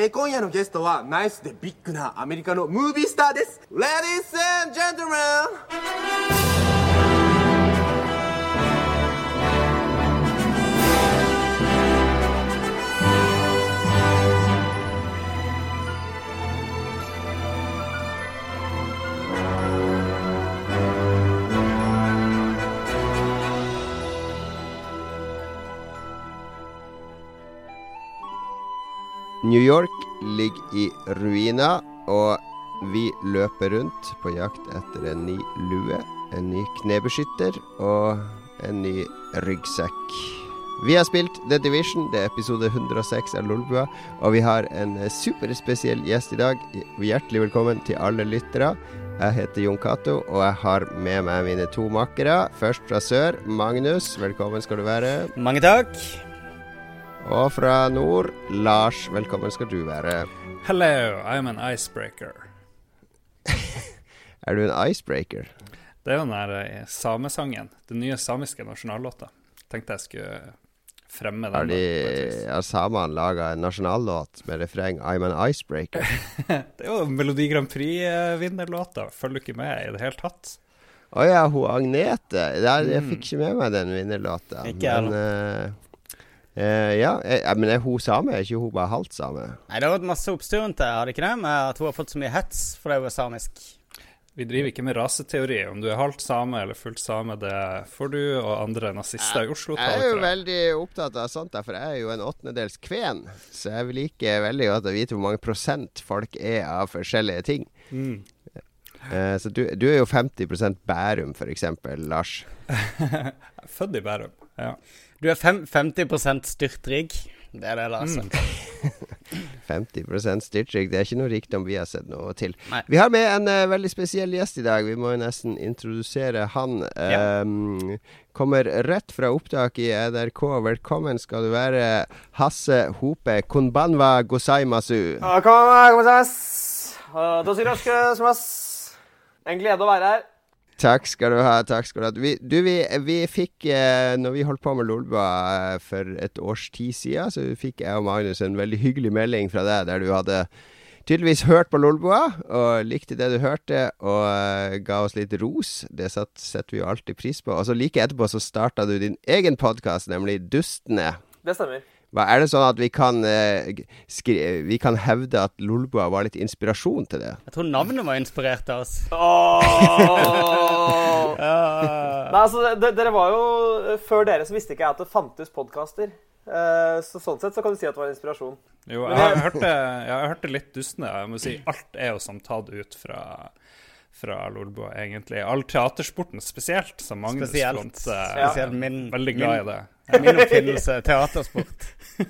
えー今夜のゲストはナイスでビッグなアメリカのムービースターです。Ladies and gentlemen! 'New York ligger i ruiner', og vi løper rundt på jakt etter en ny lue, en ny knebeskytter og en ny ryggsekk. Vi har spilt The Division, det er episode 106 av Lolbua, og vi har en superspesiell gjest i dag. Hjertelig velkommen til alle lyttere. Jeg heter Jon Cato, og jeg har med meg mine to makkere. Først fra sør, Magnus. Velkommen skal du være. Mange takk. Og fra nord, Lars. Velkommen skal du være. Hello, I'm an icebreaker. Er du en icebreaker? Det er jo den der eh, samesangen, den nye samiske nasjonallåta. Tenkte jeg skulle fremme den. Har, de, har samene laga en nasjonallåt med refreng 'I'm an icebreaker'? Det er jo Melodi Grand Prix-vinnerlåta. Følger du ikke med i det hele tatt? Å ja, hun Agnete. Ja, jeg Mm. fikk ikke med meg den vinnerlåta. Ikke jeg Men eh, eh, ja, jeg, men er hun same? Er ikke hun bare halvt same? Nei, Det har vært masse oppstyr rundt det, har det ikke det? Med at hun har fått så mye hets fordi hun er samisk. Vi driver ikke med raseteori. Om du er halvt same eller fullt same, det får du og andre nazister i Oslo ta Jeg er jo veldig opptatt av sånt, der, for jeg er jo en åttendedels kven. Så jeg vil like veldig godt å vite hvor mange prosent folk er av forskjellige ting. Mm. Uh, så du, du er jo 50 Bærum, f.eks., Lars. Jeg er Født i Bærum. Ja. Du er fem, 50 styrtrik. Det er det, Lars. Altså. Mm. 50 styrtrik. Det er ikke noe rikdom vi har sett noe til. Nei. Vi har med en uh, veldig spesiell gjest i dag. Vi må nesten introdusere han. Ja. Ehm, kommer rett fra opptak i NRK. Velkommen skal du være, Hasse Hope Konbanwa gozaimasu. En glede å være her. Takk skal du ha. takk skal du ha Vi, du, vi, vi fikk, eh, når vi holdt på med Lolbua eh, for et års tid siden, så fikk jeg og Magnus en veldig hyggelig melding fra deg, der du hadde tydeligvis hørt på Lolboa og likte det du hørte, og uh, ga oss litt ros. Det setter vi jo alltid pris på. Og så like etterpå så starta du din egen podkast, nemlig Dustene. Det stemmer. Er det sånn at vi kan, eh, skri vi kan hevde at Lolbua var litt inspirasjon til det? Jeg tror navnet var inspirert av oss. Oh! Nei, altså, de, dere var jo Før dere så visste ikke jeg at det fantes podkaster. så sånn sett så kan du si at det var en inspirasjon. Jo, jeg har hørt det, jeg har hørt det litt dustende. Jeg må si alt er jo som tatt ut fra, fra Lolbua, egentlig. All teatersporten spesielt, som Magnus Spesielt. Eh, Spesielt min, Veldig glad i det. min, min oppfinnelse, teatersport.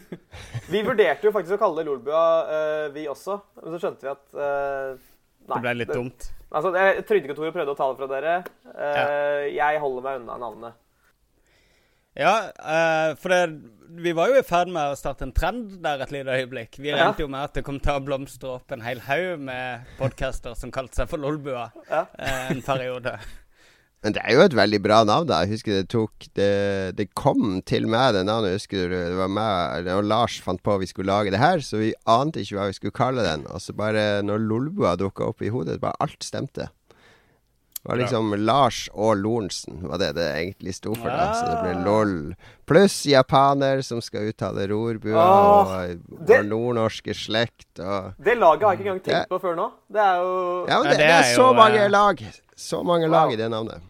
Vi vurderte jo faktisk å kalle det Lolbua, uh, vi også. Men så skjønte vi at uh, Nei. Det ble litt dumt. Altså, jeg- Trygdekontoret prøvde å ta det fra dere. Eh, Jeg holder meg unna navnet. Ja, uh, for det, vi var jo i ferd med å starte en trend der et lite øyeblikk. Vi Ja. jo med at det kom til å blomstre opp en hel haug med podcaster som kalte seg for Lolbua Ja. uh, en periode. Men det er jo et veldig bra navn, da. Jeg husker det tok Det, det kom til meg, det navnet. Husker du? Det var meg og Lars fant på at vi skulle lage det her, så vi ante ikke hva vi skulle kalle den. Og så bare, når Lolbua dukka opp i hodet, bare alt stemte. Det var liksom Lars og Lorentzen var det det egentlig sto for. da Så det ble LOL. Pluss japaner som skal uttale rorbua, Åh, og det- og nordnorske slekt og Det laget har jeg ikke engang Ja. tenkt på før nå. Det er jo Ja, men Ja, det, det det er er så jo, mange eh, lag. Så mange lag i det navnet.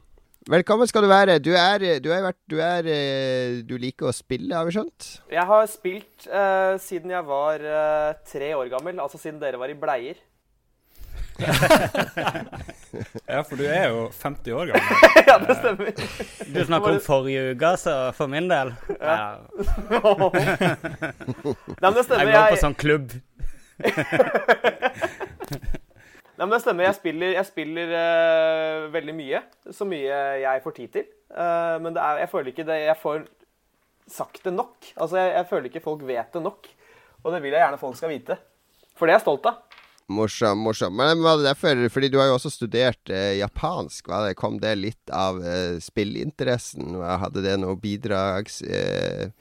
Velkommen skal du være. Du er Du, er, du, er, du liker å spille, har vi skjønt? Jeg har spilt uh, siden jeg var uh, tre år gammel, altså siden dere var i bleier. Ja, for du er jo 50 år gammel. ja, det stemmer. Du snakker om forrige uke, så for min del ja. Nei, men det stemmer. Jeg går på sånn klubb. nei, men det stemmer. jeg spiller, jeg spiller uh, veldig mye. Så mye jeg får tid til. Uh, men det er, jeg føler ikke det jeg får sagt det nok. Altså, jeg, jeg føler ikke folk vet det nok. Og det vil jeg gjerne folk skal vite. For det er jeg stolt av. Morsom, morsom. Men var det derfor Fordi du har jo også studert eh, japansk. Det, kom det litt av eh, spillinteressen? Hadde det noe bidragseffekt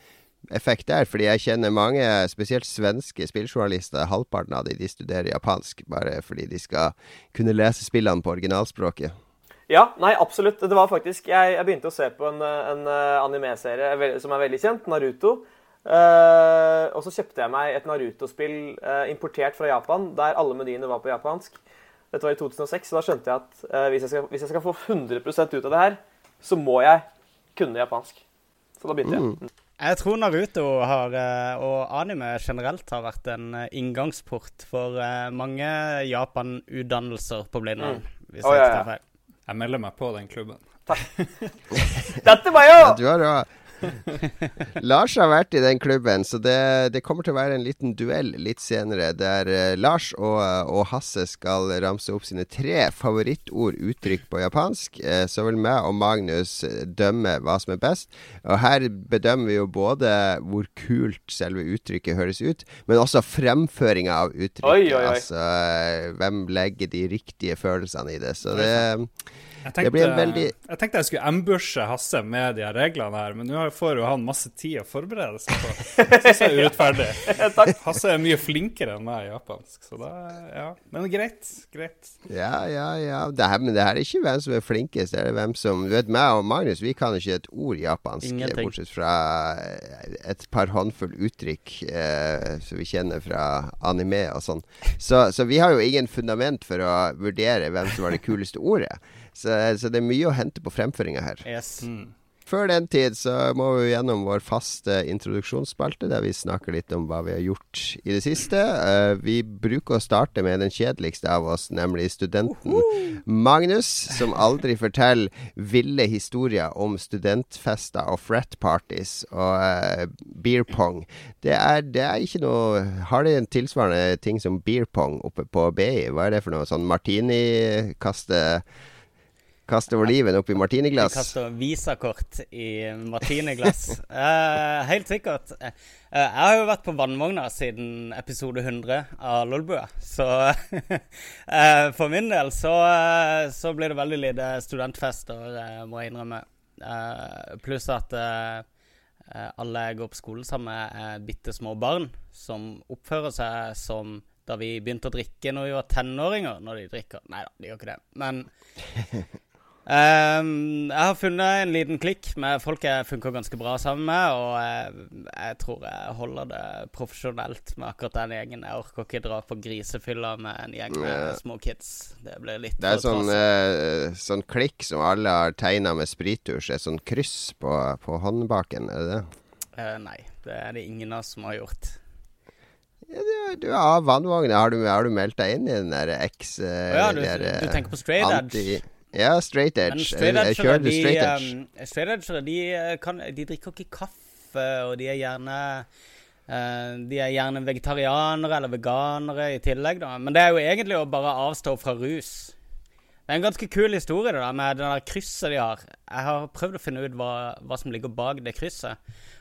Eh, der, fordi jeg kjenner mange, spesielt svenske spilljournalister, halvparten av de, de studerer japansk bare fordi de skal kunne lese spillene på originalspråket. Ja, nei, absolutt. Det var faktisk Jeg, jeg begynte å se på en, en uh, anime-serie som er veldig kjent, Naruto. Eh, og så kjøpte jeg meg et Naruto-spill uh, importert fra Japan, der alle menyene var på japansk. Dette var i 2006, så da skjønte jeg at uh, hvis, jeg skal, hvis jeg skal få 100% ut av det her, så må jeg kunne japansk. Så da begynte jeg. Jeg tror Naruto har, og anime generelt har vært en inngangsport for mange Japan-utdannelser på Blindern. Hvis Å, jeg ja, ikke ja. tar feil. Jeg melder meg på den klubben. Dette var jo! Ja, du har jo Lars har vært i den klubben, så det, det kommer til å være en liten duell litt senere, der uh, Lars og, og Hasse skal ramse opp sine tre favorittord uttrykk på japansk. Uh, så vil meg og Magnus eh, dømme hva som er best. Og her bedømmer vi jo både hvor kult selve uttrykket høres ut, men også fremføringa av uttrykket. Oi, oi, oi. Altså uh, hvem legger de riktige følelsene i det. Så det Jeg Det blir en tenkte, veldig- jeg tenkte jeg skulle ambushe Hasse med de her reglene her, men nå får jo han masse tid å forberede seg på. Det syns jeg er urettferdig. Hasse er mye flinkere enn meg i japansk, så da Ja. Men greit. Greit. Ja, ja, ja. Det her, men det her er ikke hvem som er flinkest. Det er hvem som Du vet, meg og Magnus vi kan ikke et ord japansk, Ingenting. bortsett fra et par håndfull uttrykk eh, som vi kjenner fra anime og sånn. Så, så vi har jo ingen fundament for å vurdere hvem som var det kuleste ordet. Så, så det er mye å hente på fremføringa her. Yes. Før den tid så må vi gjennom vår faste introduksjonsspalte, der vi snakker litt om hva vi har gjort i det siste. Uh, vi bruker å starte med den kjedeligste av oss, nemlig studenten Magnus, som aldri forteller ville historier om studentfester og frat parties og uh, beer pong. Det er, det er ikke noe Har de en tilsvarende ting som beer pong oppe på BI? Hva er det for noe? Sånn martini-kaste Kaste oliven oppi Vi martiniglass? kaster visakort i martiniglass. uh, helt sikkert. Uh, jeg har jo vært på vannvogna siden episode 100 av Lolbua, så uh, for min del så, eh, så blir det veldig lite studentfester, eh, må jeg innrømme. Eh, pluss at eh, eh, alle jeg går på skole sammen med, er bitte små barn som oppfører seg som da vi begynte å drikke når vi var tenåringer, når de drikker. Nei da, de gjør ikke det. Men Ehm, jeg har funnet en liten klikk med folk jeg funker ganske bra sammen med, og jeg, jeg tror jeg holder det profesjonelt med akkurat den gjengen. Jeg orker ikke dra på grisefylla med en gjeng med Ja. små kids. Det blir litt Det er sånn, eh, sånn klikk som alle har tegna med sprittusj. Et sånn kryss på, på håndbaken, er det det? Uh, nei, det er det ingen av oss som har gjort. Ja, du, du av vannvogna. Har, du- har du meldt deg inn i den der X... eh, oh, ja, du, der, eh, du tenker på straight edge? Ja, straight Men edge. straight Jeg, jeg de, straight edge. um, straight edge de, eh, kan, de drikker ikke kaffe, og de er gjerne eh, De er gjerne vegetarianere eller veganere i tillegg, da. Men det er jo egentlig å bare avstå fra rus. Det er en ganske kul historie det der med det der krysset de har. Jeg har prøvd å finne ut hva, hva som ligger bak det krysset.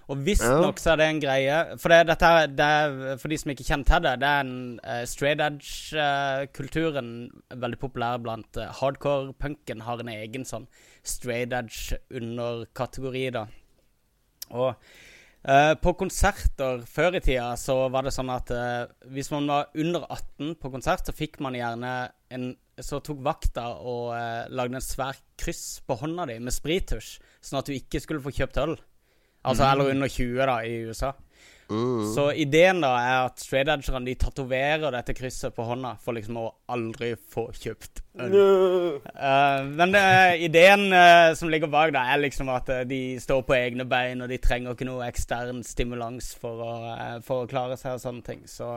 Og visstnok så er det en greie For det, dette det for de som ikke kjenner til det, det er en uh, straight edge-kulturen veldig populær blant uh, hardcore-punken. Har en egen sånn straight edge-underkategori, da. Og eh, på konserter før i tida så var det sånn at eh, hvis man var under 18 på konsert, så fikk man gjerne en Så tok vakta og eh, lagde en svær kryss på hånda di med sprittusj, sånn at du ikke skulle få kjøpt øl. Altså eller under 20, da, i USA. Så ideen da er at straight edgerne de tatoverer dette krysset på hånda for liksom å aldri få kjøpt øl. Uh, men uh, ideen uh, som ligger bak, da er liksom at de står på egne bein, og de trenger ikke noe ekstern stimulans for å, for å klare seg og sånne ting. Så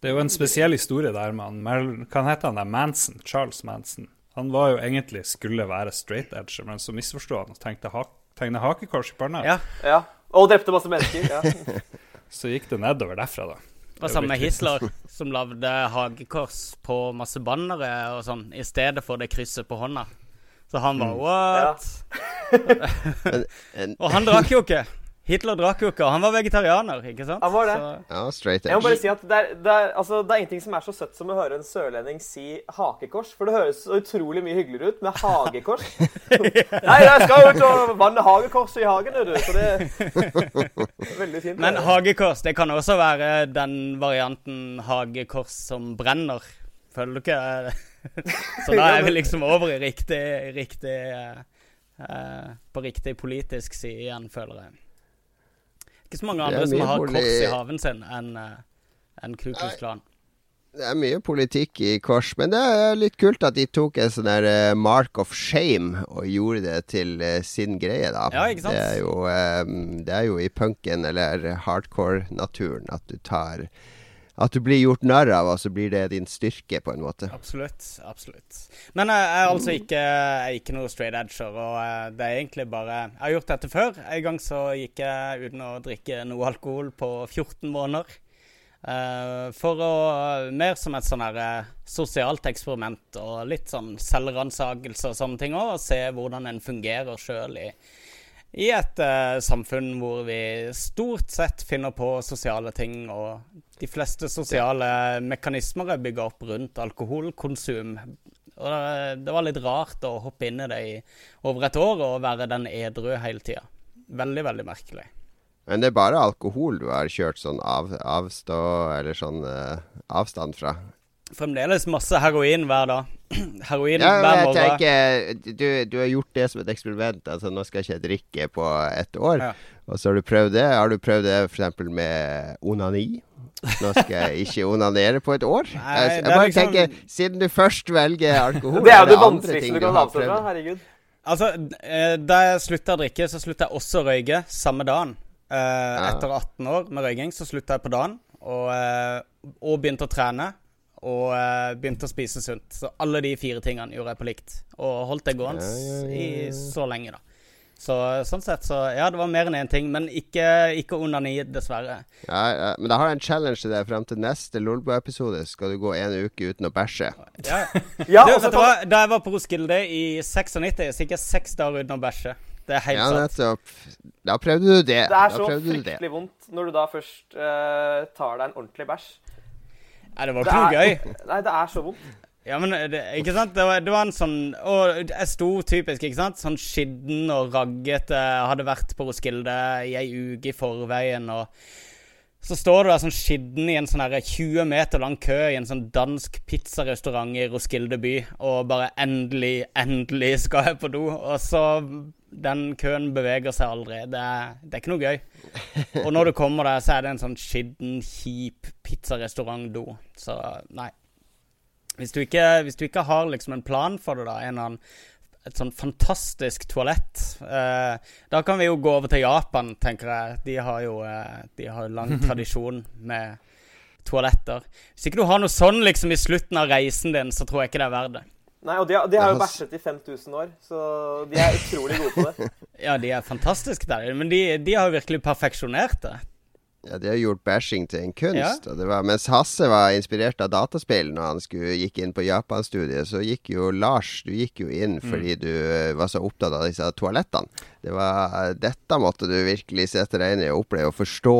Det er jo en spesiell historie der med han Hva heter han der? Manson? Charles Manson. Han var jo egentlig skulle være straight edger, men så misforsto han og tenkte ha tegne hakekors i panna. ja. Ja. Og drepte masse mennesker. Ja. Så gikk det nedover derfra, da. Det var samme Hitler, som lagde hagekors på masse bannere og sånn, i stedet for det krysset på hånda. Så han var what? En, en, Og han drakk jo ikke. Hitler drakk jo ikke, og han var vegetarianer, ikke sant? Han var det. Så, Ja, straight edge. Jeg må bare si at det er, det, er, altså, det er ingenting som er så søtt som å høre en sørlending si hakekors. For det høres så utrolig mye hyggeligere ut med hagekors. Nei, jeg skal ut og vanne hagekorset i hagen, du. Så det er veldig fint. men hagekors, det kan også være den varianten hagekors som brenner. Føler du ikke? Så da er vi liksom over i riktig, riktig eh, eh, På riktig politisk side igjen, føler jeg. Ikke så mange andre som har poli- kors i haven sin enn en Ku Klux Klan. Det er mye politikk i kors, men det er litt kult at de tok en sånn der eh, mark of shame og gjorde det til eh, sin greie, da. Ja, ikke sant? Det er jo, eh, det er jo i punken eller hardcore-naturen at du tar At du blir gjort narr av, og så blir det din styrke, på en måte. Absolutt. absolutt. Men jeg er altså ikke, jeg er ikke noe straight edger, og eh, det er egentlig bare Jeg har gjort dette før. En gang så gikk jeg uten å drikke noe alkohol på 14 måneder. Eh, for å Mer som et sånn her eh, sosialt eksperiment og litt sånn selvransakelse og sånne ting òg, se hvordan en fungerer sjøl i i et uh, samfunn hvor vi stort sett finner på sosiale ting, og de fleste sosiale mekanismer er bygga opp rundt alkoholkonsum. Og det, det var litt rart å hoppe inn i det i over et år og være den edru hele tida. Veldig, veldig merkelig. Men det er bare alkohol du har kjørt sånn av, avstå, eller sånn uh, avstand fra. Fremdeles masse heroin hver dag. heroin Ja, hver jeg tenker du, du har gjort det som et eksperiment. Altså, nå skal jeg ikke jeg drikke på et år. Ja. Og så har du prøvd det. Har du prøvd det f.eks. med onani? Nå skal jeg ikke onanere på et år. Nei, jeg, jeg bare liksom- tenker, siden du først velger alkohol Det er jo det andre vanskeligste du kan ha prøvd? Herregud. Altså, eh, da jeg slutta å drikke, så slutta jeg også å røyke samme dagen. Eh, Etter 18 år med røyking så slutta jeg på dagen, og, eh, og begynte å trene. Og eh, begynte å spise sunt. Så alle de fire tingene gjorde jeg på likt. Og holdt det gående Ja, ja, ja, så lenge, da. Så sånn sett, så Ja, det var mer enn én ting, men ikke, ikke onani, dessverre. Ja, ja, men da har jeg en challenge til deg frem til neste Lolbo-episode. Skal du gå en uke uten å bæsje? Ja. Ja, Du, vet du hva? Da jeg var på Roskilde i 96, så gikk jeg seks dager uten å bæsje. Det er helt Ja, sant. nettopp. Da prøvde du det. Det er da så fryktelig vondt når du da først uh, tar deg en ordentlig bæsj. Nei, det var ikke noe gøy. Nei, det er så vondt. Ja, men det, ikke sant? Det var, det var en sånn Og jeg sto typisk, ikke sant? Sånn skitten og raggete. Hadde vært på Roskilde i ei uke i forveien, og så står du der sånn skitten i en sånn her 20 meter lang kø i en sånn dansk pizzarestaurant i Roskilde by, og bare endelig, endelig skal jeg på do. Og så Den køen beveger seg aldri. Det er, det er ikke noe gøy. Og når du kommer der, så er det en sånn skitten, kjip pizzarestaurant-do. Så nei. Hvis du, ikke, hvis du ikke har liksom en plan for det, da, en eller annen, et sånn fantastisk toalett eh, Da kan vi jo gå over til Japan, tenker jeg. De har jo eh, de har jo lang tradisjon med toaletter. Hvis ikke du har noe sånn liksom i slutten av reisen din, så tror jeg ikke det er verdt det. Nei, og de, har- de har jo bæsjet i 5000 år, så de er utrolig gode på det. Ja, de er fantastiske der, men de, de har jo virkelig perfeksjonert det. Ja, De har gjort bashing til en kunst. Ja. Og det var, mens Hasse var inspirert av dataspill når han skulle, gikk inn på Japan-studiet, så gikk jo Lars Du gikk jo inn fordi du eh, var så opptatt av disse toalettene. Det var, dette måtte du virkelig sette deg inn i og oppleve og forstå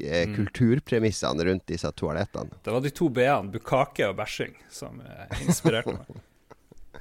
eh, kulturpremissene rundt disse toalettene. Det var de to b-ene, bukake og bæsjing, som eh, inspirerte meg.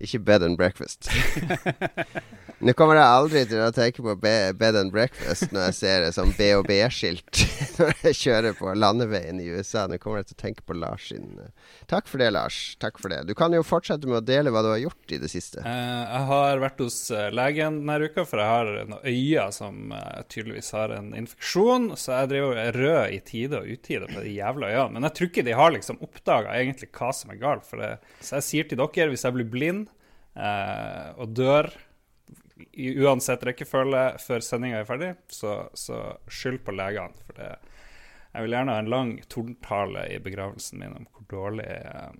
Ikke bed and breakfast. Nå kommer jeg aldri til å tenke på bed and breakfast når jeg ser et sånn B og B-skilt når jeg kjører på landeveien i USA. Nå kommer jeg til å tenke på Lars sin eh. Takk for det, Lars. Takk for det. Du kan jo fortsette med å dele hva du har gjort i det siste. Eh, jeg har vært hos eh, legen denne uka, for jeg har noen øyne som tydeligvis har en infeksjon. Så jeg driver og er rød i tide og utide på de jævla øynene. Men jeg tror ikke de har liksom oppdaga egentlig hva som er galt. For det. Så jeg sier til dere, hvis jeg blir blind og dør i uansett rekkefølge før sendinga er ferdig, så, så skyld på legene. For det, jeg vil gjerne ha en lang tordentale i begravelsen min om hvor dårlig eh,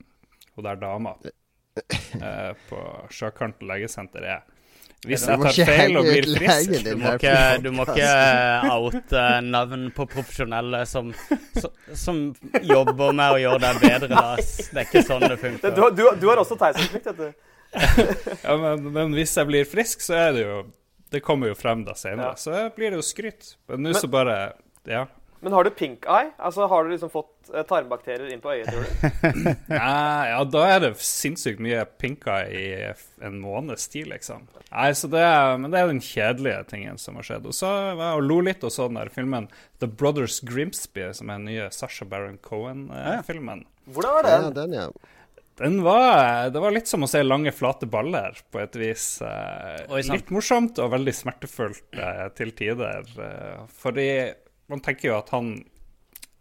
hun der dama eh, på Sjøkanten legesenter er. Hvis jeg tar feil og blir frisk Du må ikke, du må ikke oute navn på profesjonelle som, som, som jobber med å gjøre deg bedre, da, Det er ikke sånn det Det, funker. du, du, du har også taushetsplikt, vet du. Ja, men, men hvis jeg blir frisk, så er det jo det kommer jo frem da senere. Ja. Så blir det jo skryt. Men nå så bare Ja. Men har du pink eye? Altså, Har du liksom fått eh, tarmbakterier inn på øyet, tror du? Nei, ja, da er det sinnssykt mye pink eye i en måneds tid, liksom. Nei, så det er, Men det er den kjedelige tingen som har skjedd. Og så var jeg og lo litt og så den der filmen The Brothers Grimsby, som er den nye Sasha Baron Cohen-filmen. Hvordan var Ja, den? den, ja. Den var, det var litt som å se lange, flate baller, på et vis. Eh, Oi, litt morsomt og veldig smertefullt eh, til tider. Eh, fordi man tenker jo at han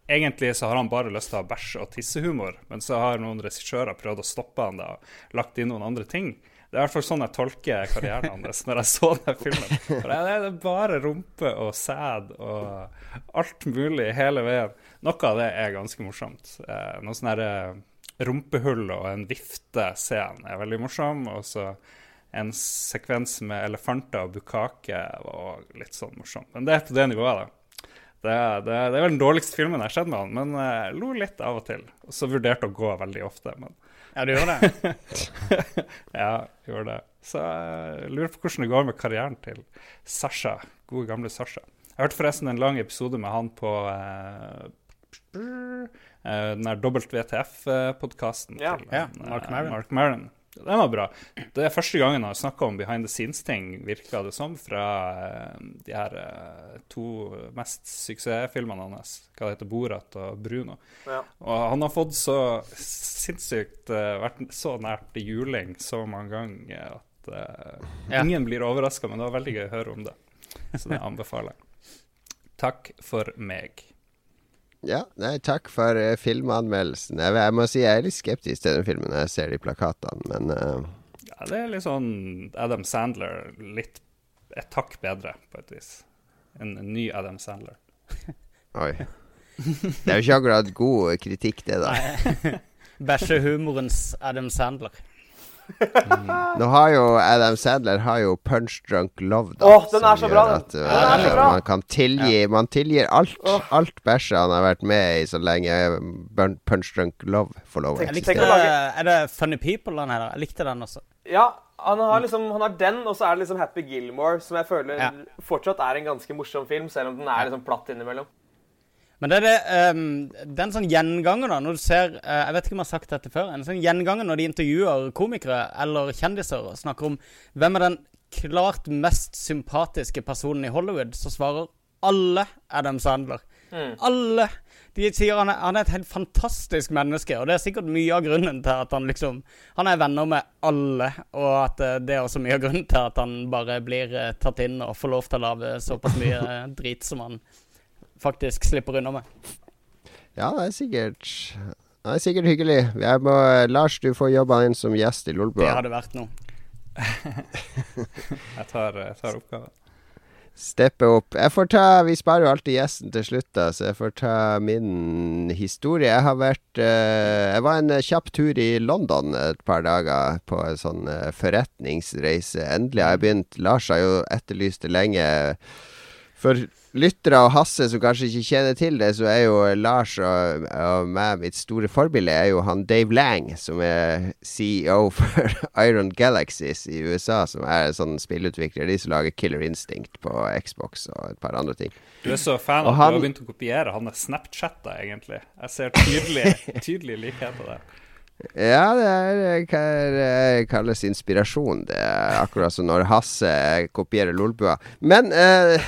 Egentlig så har han bare lyst til å ha bæsj og tissehumor, men så har noen regissører prøvd å stoppe han da og lagt inn noen andre ting. Det er i hvert fall sånn jeg tolker karrieren hans når jeg så den filmen. For det er bare rumpe og sæd og alt mulig hele veien. Noe av det er ganske morsomt. Eh, noen sånne her, rumpehull og en viftescene er veldig morsom. Og så en sekvens med elefanter og bukake var litt sånn morsom. Men det er på det nivået, da. Det, det, det er vel den dårligste filmen jeg har sett med han, men jeg lo litt av og til. Og så vurderte å gå veldig ofte, men Ja, du gjorde det? ja, gjorde det. Så jeg lurer på hvordan det går med karrieren til Sasha. Gode, gamle Sasha. Jeg hørte forresten en lang episode med han på eh, den der WTF-podkasten Ja. til Ja, Mark eh, Maron. Mark Maron. Den var bra. Det er første gangen han har snakka om behind the scenes-ting, virka det som, fra eh, de her eh, to mest suksessfilmene hans. Hva det heter Borat og Bruno. Ja. Og han har fått så sinnssykt eh, Vært så nært juling så mange ganger at uh, Ja. ingen blir overraska, men det var veldig gøy å høre om det. Så det anbefaler jeg. Takk for meg. Ja, nei, takk for uh, filmanmeldelsen. Jeg, jeg må si jeg er litt skeptisk til den filmen når jeg ser de plakatene, men uh... Ja, det er litt sånn Adam Sandler litt et hakk bedre, på et vis. En, en ny Adam Sandler. oi. Det er jo ikke akkurat god kritikk, det, da. Bæsjehumorens Adam Sandler. Nå har jo Adam Sandler har jo Punch Drunk Love, da. Åh, den er så bra, gjør den. At, uh, Den er så bra. Man kan tilgi Man tilgir alt Alt bæsjet han har vært med i så lenge Punch Drunk Love får lov å lage- Er det Funny People han heter? Jeg likte den også. Ja, han har liksom Han har den, og så er det liksom Happy Gilmore, som jeg føler Ja. fortsatt er en ganske morsom film, selv om den er liksom platt innimellom. Men det er det um, Det er en sånn gjengangen da, når du ser uh, Jeg vet ikke om jeg har sagt dette før. En sånn gjenganger når de intervjuer komikere eller kjendiser og snakker om hvem er den klart mest sympatiske personen i Hollywood, så svarer alle Adam Sandler. Alle. De sier han er, han er et helt fantastisk menneske, og det er sikkert mye av grunnen til at han liksom Han er venner med alle, og at eh, det er også mye av grunnen til at han bare blir eh, tatt inn og får lov til å lage såpass mye drit som han faktisk slipper unna med. Ja, det er sikkert Det er sikkert hyggelig. Jeg må, Lars, du får jobba inn som gjest i Det Lolbua. hadde vært noe. Jeg tar, jeg tar oppgaven. Steppe opp. Jeg får ta Vi sparer jo alltid gjesten til slutt, da, så jeg får ta min historie. Jeg har vært uh, Jeg var en eh, kjapp tur i London et par dager på en sånn uh, forretningsreise. Endelig har jeg begynt. Lars har jo etterlyst det lenge. For lyttere og Hasse som kanskje ikke kjenner til det, så er jo Lars og, og meg mitt store forbilde er jo han Dave Lang, som er CEO for Iron Galaxies i USA, som er en sånn spillutvikler. De som lager Killer Instinct på Xbox og et par andre ting. Du er så fan at han- du har begynt å kopiere han er Snapchatta, egentlig. Jeg ser tydelig, tydelig likheter der. Ja, det er hva det kalles inspirasjon. Det er akkurat som når Hasse kopierer Lolbua. Men eh,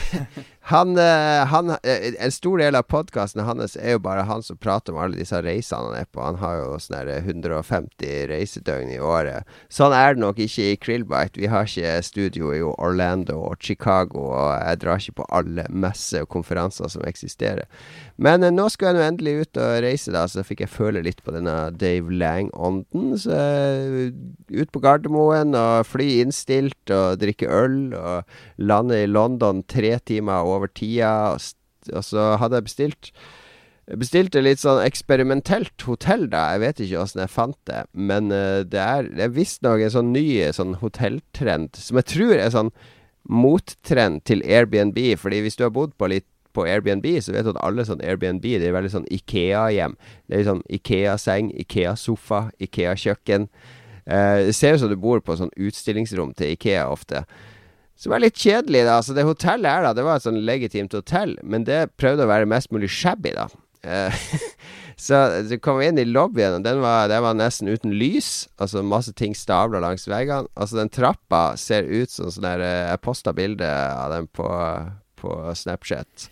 han, eh, han eh, En stor del av podkasten hans er jo bare han som prater om alle disse reisene han er på. Han har jo sånn der 150 reisedøgn i året. Sånn er det nok ikke i Krillbite. Vi har ikke studio i Orlando og Chicago, og jeg drar ikke på alle messer og konferanser som eksisterer. Men eh, nå skulle jeg nå endelig ut og reise, da, så fikk jeg føle litt på denne Dave Lang-ånden. Så ut på Gardermoen og fly innstilt og drikke øl og lande i London tre timer over tida. Og, så hadde jeg bestilt bestilte litt sånn eksperimentelt hotell, da. Jeg vet ikke åssen jeg fant det. Men uh, det er, det er visstnok en sånn ny sånn hotelltrend som jeg tror er sånn mottrend til Airbnb. Fordi hvis du har bodd på litt på Airbnb, så vet du at alle sånn Airbnb Det er veldig sånn Ikea-hjem. Det er sånn Ikea-seng, Ikea-sofa, Ikea-kjøkken. Eh, det ser ut som du bor på sånn utstillingsrom til Ikea ofte. Som er litt kjedelig, da. Så det hotellet her, da, det var et sånn legitimt hotell, men det prøvde å være mest mulig shabby, da. Eh, så du kom inn i lobbyen, og den var, den var nesten uten lys. Altså masse ting stabla langs veggene. Altså den trappa ser ut som sånn der eh, Jeg posta bilde av den på, på Snapchat.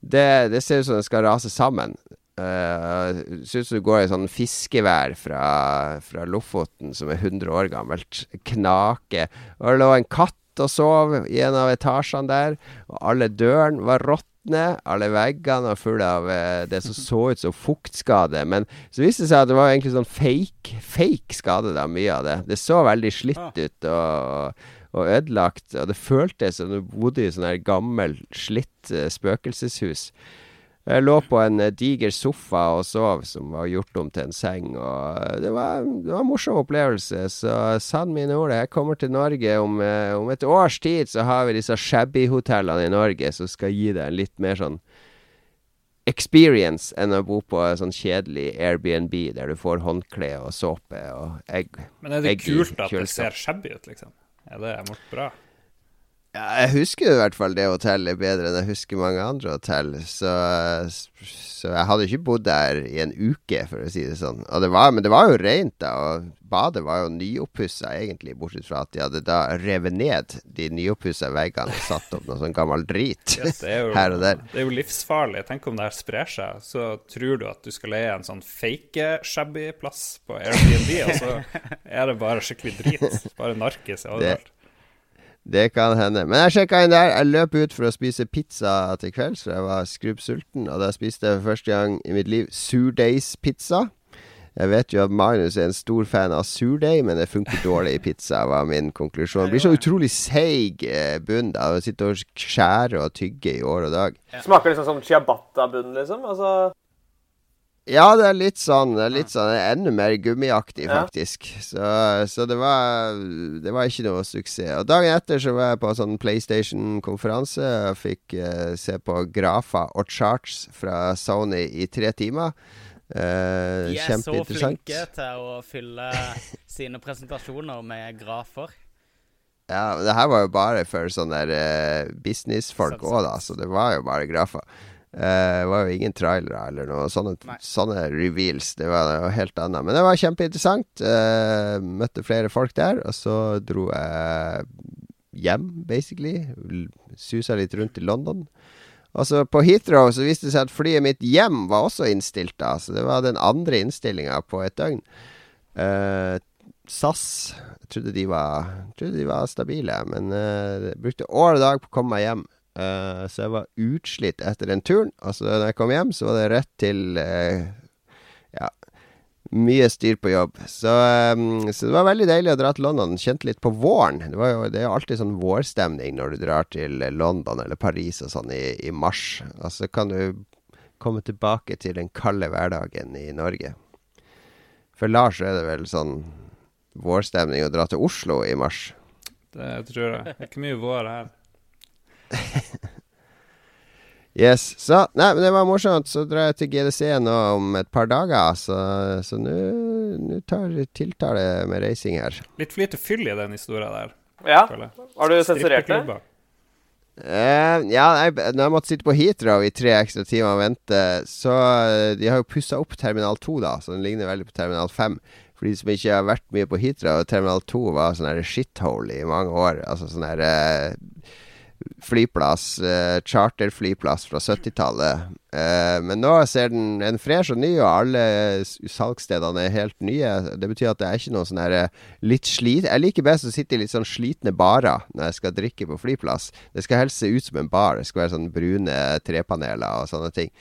Det, det, ser ut som den skal rase sammen. Uh, ser ut som du går i sånn fiskevær fra, fra Lofoten som er 100 år gammelt. Knake. Og det lå en katt og sov i en av etasjene der. Og alle dørene var råtne. Alle veggene var fulle av eh, det som så ut som fuktskade. Men så viste det seg at det var egentlig sånn fake, fake skade, da, mye av det. Det så veldig slitt ah. ut og, og ødelagt. Og det føltes som du bodde i sånn her gammel, slitt uh, spøkelseshus. Jeg lå på en eh, diger sofa og sov, som var gjort om til en seng. Og eh, det var, det var en morsom opplevelse. Så sann mine ord, jeg kommer til Norge om, eh, om et års tid, så har vi disse shabby-hotellene i Norge som skal gi deg en litt mer sånn experience enn å bo på en sånn kjedelig Airbnb der du får håndkle og såpe og egg. Men er det kult at det ser shabby ut, liksom? Er det bra? Jeg husker i hvert fall det hotellet bedre enn jeg husker mange andre hotell. Så, så, jeg hadde ikke bodd der i en uke, for å si det sånn. Det var, men det var jo rent, da. Og badet var jo nyoppussa, egentlig, bortsett fra at de hadde da revet ned de nyoppussa veggene og satt opp noe sånn gammel drit yes, jo, her og der. Det er jo livsfarlig. Tenk om det her sprer seg. Så tror du at du skal leie en sånn fake-shabby plass på Airbnb, og så er det bare skikkelig drit. Bare narkis overalt. Det kan hende. Men jeg sjekka inn der. Jeg løp ut for å spise pizza til kvelds, for jeg var skrubbsulten. Og da spiste jeg for første gang i mitt liv surdeigspizza. Jeg vet jo at Magnus er en stor fan av surdeig, men det funker dårlig i pizza, var min konklusjon. Det blir så utrolig seig eh, bunn av å sitte og skjære og tygge i år og dag. Smaker liksom som ciabatta-bunn, liksom? Altså ja, det er litt sånn. Det er litt sånn Enda mer gummiaktig, faktisk. Ja. Så, så det, var, det var ikke noe suksess. Og Dagen etter så var jeg på sånn PlayStation-konferanse og fikk uh, se på grafer og charts fra Sony i tre timer. Uh, De er så flinke til å fylle sine presentasjoner med grafer. Ja, men det her var jo bare for sånne uh, businessfolk òg, da. Så det var jo bare grafer. Uh, det var jo ingen trailere eller noe sånne, sånne reveals. Det var noe helt annet. Men det var kjempeinteressant. Uh, møtte flere folk der, og så dro jeg hjem, basically. Susa litt rundt i London. Og så på Heathrow så viste det seg at flyet mitt hjem var også innstilt da. Så det var den andre innstillinga på et døgn. Uh, SAS jeg trodde de var, trodde de var stabile, men brukte år og dag på å komme meg hjem. Uh, så jeg var utslitt etter den turen. Altså, da jeg kom hjem, så var det rett til uh, Ja, mye styr på jobb. Så, um, så, det var veldig deilig å dra til London. Kjente litt på våren. Det, jo, det er jo alltid sånn vårstemning når du drar til London eller Paris og sånn i, i mars. Altså kan du komme tilbake til den kalde hverdagen i Norge. For Lars er det vel sånn vårstemning å dra til Oslo i mars. Det tror jeg. Det er ikke mye vår her. yes. Så Nei, men det var morsomt. Så drar jeg til GDC nå om et par dager, så nå tiltar det med reising her. Litt for lite fyll i den historia der. Ja. Har du sensurert det? Uh, ja, jeg, når jeg måtte sitte på Heathrow i tre ekstra timer og vente, så uh, De har jo pussa opp Terminal 2, da, så den ligner veldig på Terminal 5. For de som ikke har vært mye på Heathrow, Terminal 2 var sånn shithole i mange år. Altså sånn her uh, flyplass, eh, charterflyplass fra 70-tallet. Eh, men nå ser den en fresh og ny, og alle salgsstedene er helt nye. Det betyr at det er ikke noe sånn her eh, litt slit... Jeg liker best å sitte i litt sånn slitne barer når jeg skal drikke på flyplass. Det skal helst se ut som en bar. Det skal være sånn brune trepaneler og sånne ting.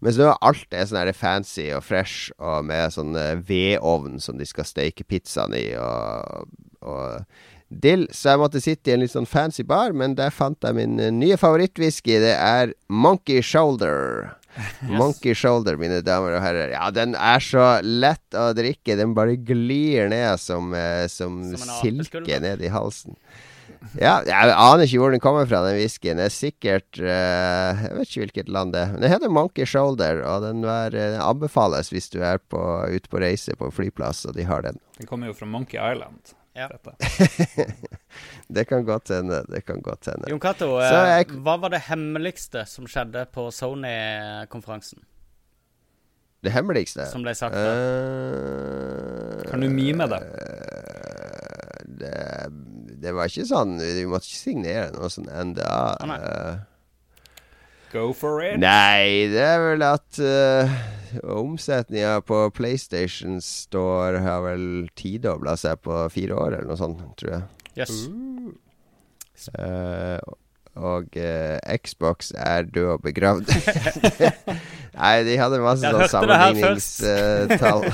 Mens nå alt er sånn fancy og fresh, og med sånn vedovn som de skal steke pizzaen i, og, og dill, så jeg måtte sitte i en litt sånn fancy bar, men der fant jeg min uh, nye favorittwhisky. Det er Monkey Shoulder. Yes. Monkey Shoulder, mine damer og herrer. Ja, den er så lett å drikke. Den bare glir ned som, uh, som, som silke ned i halsen. Ja, jeg aner ikke hvor den kommer fra, den whiskyen. Det er sikkert uh, Jeg vet ikke hvilket land det er. Det heter Monkey Shoulder, og den, er, den anbefales hvis du er på, ute på reise på flyplass, og de har den. Den kommer jo fra Monkey Island. Ja. det kan godt hende. Det kan godt hende. Jon Cato, eh, jeg- hva var det hemmeligste som skjedde på Sony-konferansen? Det hemmeligste Som ble sagt Uh... Kan du mime det? Uh... det? Det var ikke sånn Vi måtte ikke signere noe sånn NDA. Ah. Go for it. Nei, det er vel at uh, omsetninga på PlayStation Store har vel tidobla seg på fire år, eller noe sånt, tror jeg. Yes. Uh, og uh, Xbox er død og begravd. Nei, de hadde masse sånn sammenligningstall.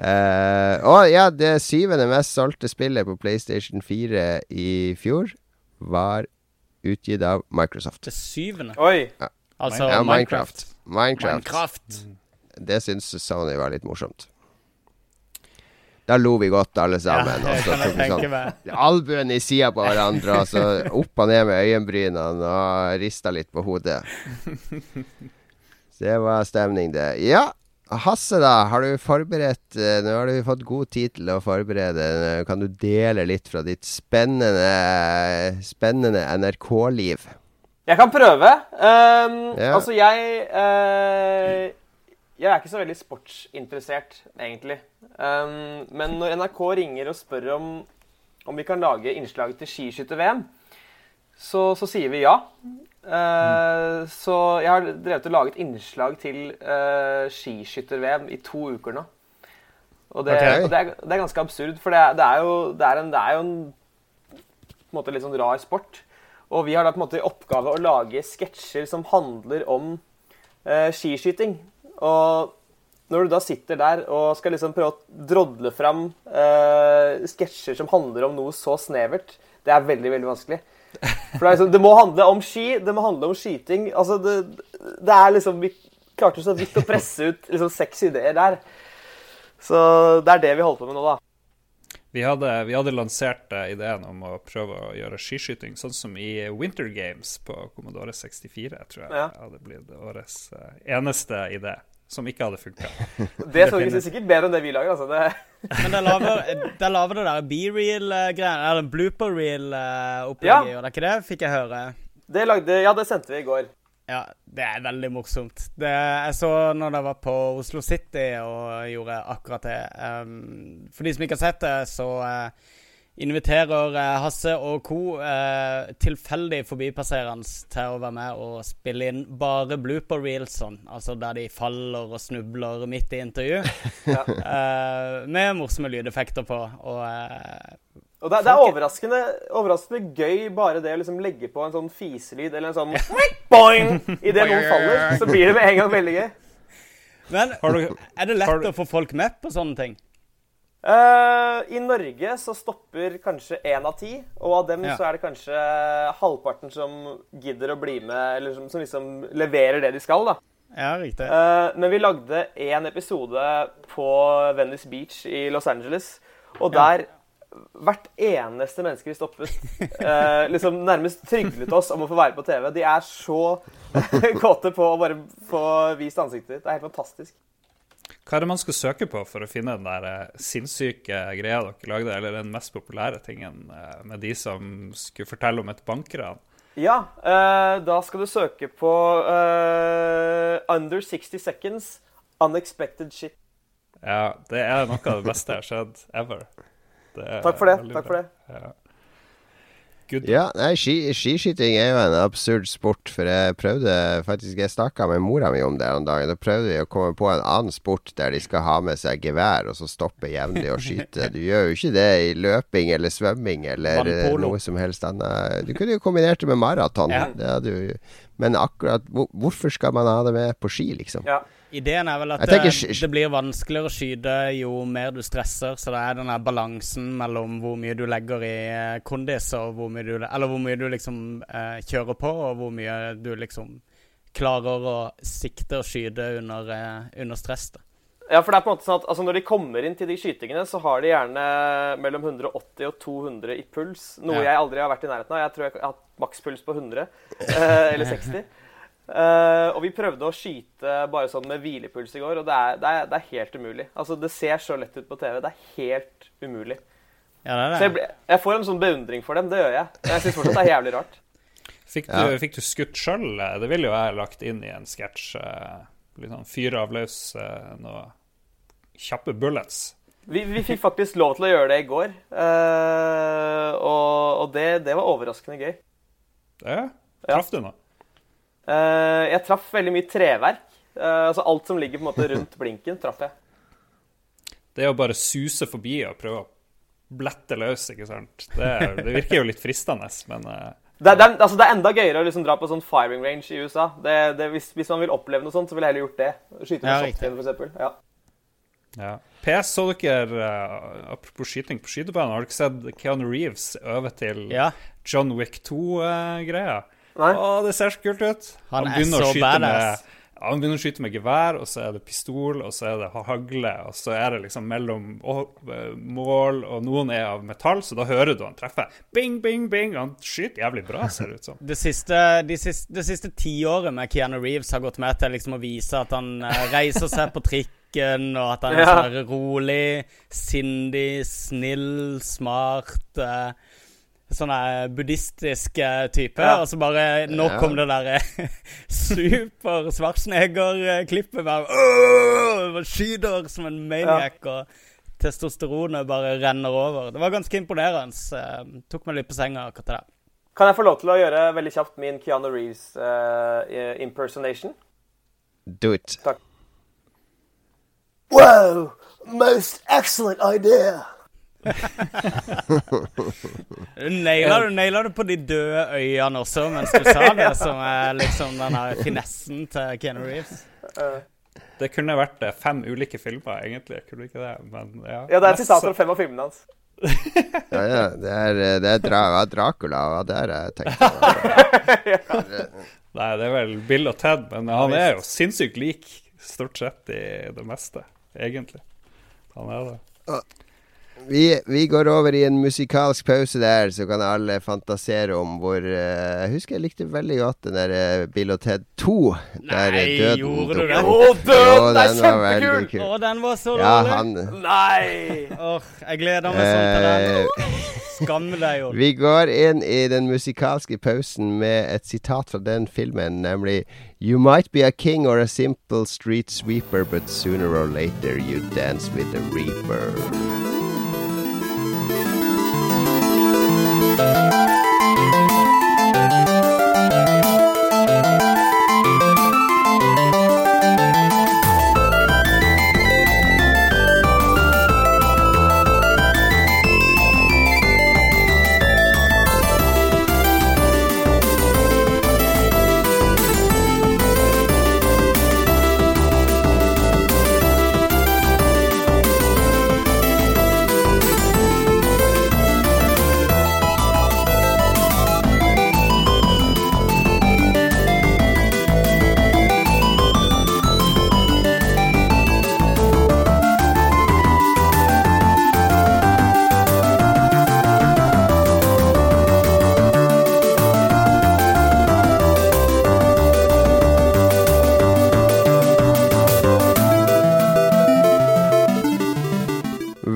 uh, og ja, det syvende mest solgte spillet på PlayStation 4 i fjor var utgitt av Microsoft. Det syvende. Oi. Altså Ja, Minecraft. Minecraft. Minecraft. Det syns Sony var litt morsomt. Da lo vi godt, alle sammen. Ja, også, tenke sånn. Albuen i sida på hverandre, og så opp og ned med øyenbrynene og rista litt på hodet. Så det var stemning, det. Ja, Hasse, da. Har du forberedt eh, Nå har du fått god tid til å forberede. Kan du dele litt fra ditt spennende Spennende NRK-liv? Jeg kan prøve. Um, Ja. Altså, jeg uh, Jeg er ikke så veldig sportsinteressert, egentlig. Um, men når NRK ringer og spør om, om vi kan lage innslag til skiskytter-VM, så, så sier vi ja. Eh, Så jeg har drevet og laget innslag til uh, skiskytter-VM i to uker nå. Og det, okay. og det, er, det er ganske absurd, for det er, det er jo, det er en, det er jo en på en måte litt sånn rar sport. Og vi har da på en måte i oppgave å lage sketsjer som handler om uh, skiskyting. Og når du da sitter der og skal liksom prøve å drodle fram uh, sketsjer som handler om noe så snevert, det er veldig, veldig vanskelig. For det, er liksom, det må handle om ski, det må handle om skyting. Altså, det, det er liksom Vi klarte så vidt å presse ut liksom seks ideer der. Så det er det vi holder på med nå, da. Vi hadde, vi hadde lansert eh, ideen om å prøve å gjøre skiskyting sånn som i Winter Games på Commodore 64, tror jeg. Ja. hadde blitt årets eh, eneste idé, som ikke hadde funka. Det så vi sikkert bedre enn det vi lager. altså. Det, Men det lager, det lager det der B-reel-greiene, eller blooper reel-opplegget, Ja. og det ikke det, fikk jeg høre. det lagde, ja, det sendte vi i går. Ja, det er veldig morsomt. Det, jeg så når jeg var på Oslo City og gjorde akkurat det. Um, for de som ikke har sett det, så eh, inviterer eh, Hasse og co. eh, tilfeldig forbipasserende til å være med og spille inn bare blooper reels, sånn. Altså der de faller og snubler midt i intervju. Eh, med morsomme lydeffekter på. Og eh, Og det, det er overraskende, overraskende gøy bare det å liksom legge på en sånn fiselyd eller en sånn boing idet noen faller. Så blir det med en gang veldig gøy. Men er det lett du- å få folk med på sånne ting? Eh, I Norge så stopper kanskje én av ti, og av dem Ja. så er det kanskje halvparten som gidder å bli med, eller som, som liksom leverer det de skal, da. Ja, riktig. Uh, men vi lagde én episode på Venice Beach i Los Angeles, og der hvert eneste menneske vi stoppet, eh, liksom nærmest tryglet oss om å få være på TV. De er så kåte på å bare få vist ansiktet ditt. Det er helt fantastisk. Hva er det man skal søke på for å finne den der eh, sinnssyke greia dere lagde, eller den mest populære tingen eh, med de som skulle fortelle om et bankran? Ja, eh, da skal du søke på eh, Under 60 Seconds Unexpected Shit. Ja, det er noe av det beste jeg har sett ever. Er Takk for det. takk for det. Ja. Good. Ja, nei, ski, skiskyting er jo en absurd sport, for jeg prøvde faktisk Jeg snakka med mora mi om det en dag. Da prøvde vi å komme på en annen sport der de skal ha med seg gevær og så stoppe jevnlig og skyte. Du gjør jo ikke det i løping eller svømming eller eh, noe som helst annet. Du kunne jo kombinert det med maraton. Ja. Men akkurat Hvorfor skal man ha det med på ski, liksom? Ja. Ideen er vel at det, det blir vanskeligere å skyte jo mer du stresser. Så det er den der balansen mellom hvor mye du legger i eh, kondis, og hvor mye du, eller hvor mye du liksom eh, kjører på, og hvor mye du liksom klarer å sikte og skyte under, eh, under stress. da. Ja, for det er på en måte sånn at altså, Når de kommer inn til de skytingene, så har de gjerne mellom 180 og 200 i puls. Noe Ja. jeg aldri har vært i nærheten av. Jeg tror jeg har hatt makspuls på 100. eh, eller 60. Eh, og vi prøvde å skyte bare sånn med hvilepuls i går, og det er, det er, det er helt umulig. Altså, Det ser så lett ut på TV. Det er helt umulig. Ja, det er Så jeg, ble, jeg får en sånn beundring for dem. Det gjør jeg. Jeg syns fortsatt det er jævlig rart. Fikk du, Ja. fikk du skutt sjøl? Det ville jo jeg lagt inn i en sketsj. eh, Litt sånn fyre av løs eh, noe kjappe bullets. Vi, vi fikk faktisk lov til å gjøre det i går, uh, og, og det, det var overraskende gøy. Det traff Ja. du noe? Eh, jeg traff veldig mye treverk. Eh, altså alt som ligger på en måte rundt blinken, traff jeg. Det å bare suse forbi og prøve å blette løs, ikke sant. Det, det virker jo litt fristende, men eh, Det, er- det, altså, det er enda gøyere å liksom dra på sånn firing range i USA. Det, det, hvis, hvis man vil oppleve noe sånt, så ville jeg heller gjort det. Skyte med Ja, shotgun, eksempel. Ja. ja. PS, så dere uh, Apropos skyting på skytebanen, har dere sett Keanu Reeves øve til Ja. John Wick 2-greia? Nei? Å, det ser så kult ut. Han er begynner å så skyte badass. Med, ja, han begynner å skyte med gevær, og så er det pistol, og så er det hagle, og så er det liksom mellom eh, mål, og noen er av metall, så da hører du han treffe. Bing, bing, bing. Han skyter jævlig bra, ser det ut som. Det siste, de siste, det siste tiåret med Keanu Reeves har gått med til liksom å vise at han eh, reiser seg på trikken, og at han er sånn rolig, sindig, snill, smart eh, Sånn buddhistisk eh, type. Ja. Og så bare Nå Ja. kom det derre super Schwarzenegger-klippet med «Åh!» Skyter som en maniac, og testosteronet bare renner over. Det var ganske imponerende. eh, tok meg litt på senga akkurat det der. Kan jeg få lov til å gjøre veldig kjapt min Keanu Reeves uh, impersonation? Do it. Wow! Most excellent idea! Du naila du det på de døde øyene også mens du sa det, som er liksom den her finessen til Keanu Reeves. Det kunne vært eh, fem ulike filmer, egentlig. Kunne ikke det? Men ja. Ja, det er sitater fra fem av filmene hans. Ja, ja. Det er, eh, det er Dra Dracula, og det er jeg tenkte. Nei, det er vel Bill og Ted, men han er jo sinnssykt lik stort sett i det meste, egentlig. Han er det. Vi, vi går over i en musikalsk pause der, så kan alle fantasere om hvor uh, Jeg husker jeg likte veldig godt den der eh, Bill og Ted 2. Der Nei, døden gjorde du det? Å, død, døden er kjempekul! Å, den var så Ja, han Nei! Åh, jeg gleder meg sånn til den. eh, Skam deg, jo. Vi går inn i den musikalske pausen med et sitat fra den filmen, nemlig You might be a king or a simple street sweeper, but sooner or later you dance with the reaper.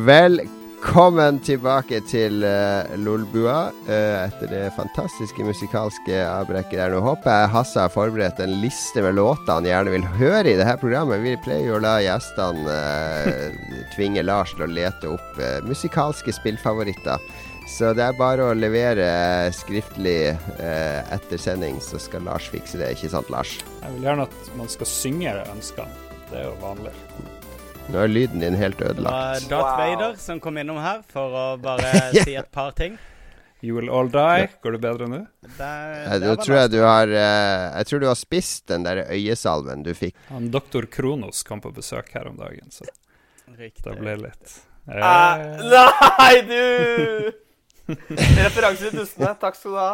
Velkommen tilbake til uh, Lolbua uh, etter det fantastiske musikalske avbrekket der. Nå håper jeg Hasse har forberedt en liste med låter han gjerne vil høre i dette programmet. Vi pleier jo å la gjestene uh, tvinge Lars til å lete opp musikalske spillfavoritter. Så det er bare å levere skriftlig eh, etter sending, så skal Lars fikse det. Ikke sant, Lars? Jeg vil gjerne at man skal synge ønskene. Det er jo vanlig. Nå er lyden din helt Det var. Darth Wow. Vader som kom innom her for å bare si et par ting. You will all die. Går det bedre nå? Nå tror jeg du har uh, Jeg tror du har spist den der øyesalven du fikk. Han Doktor Kronos kom på besøk her om dagen, så Riktig. det ble litt Eh, eh, nei, du! Referanse til dustene. Takk skal du ha.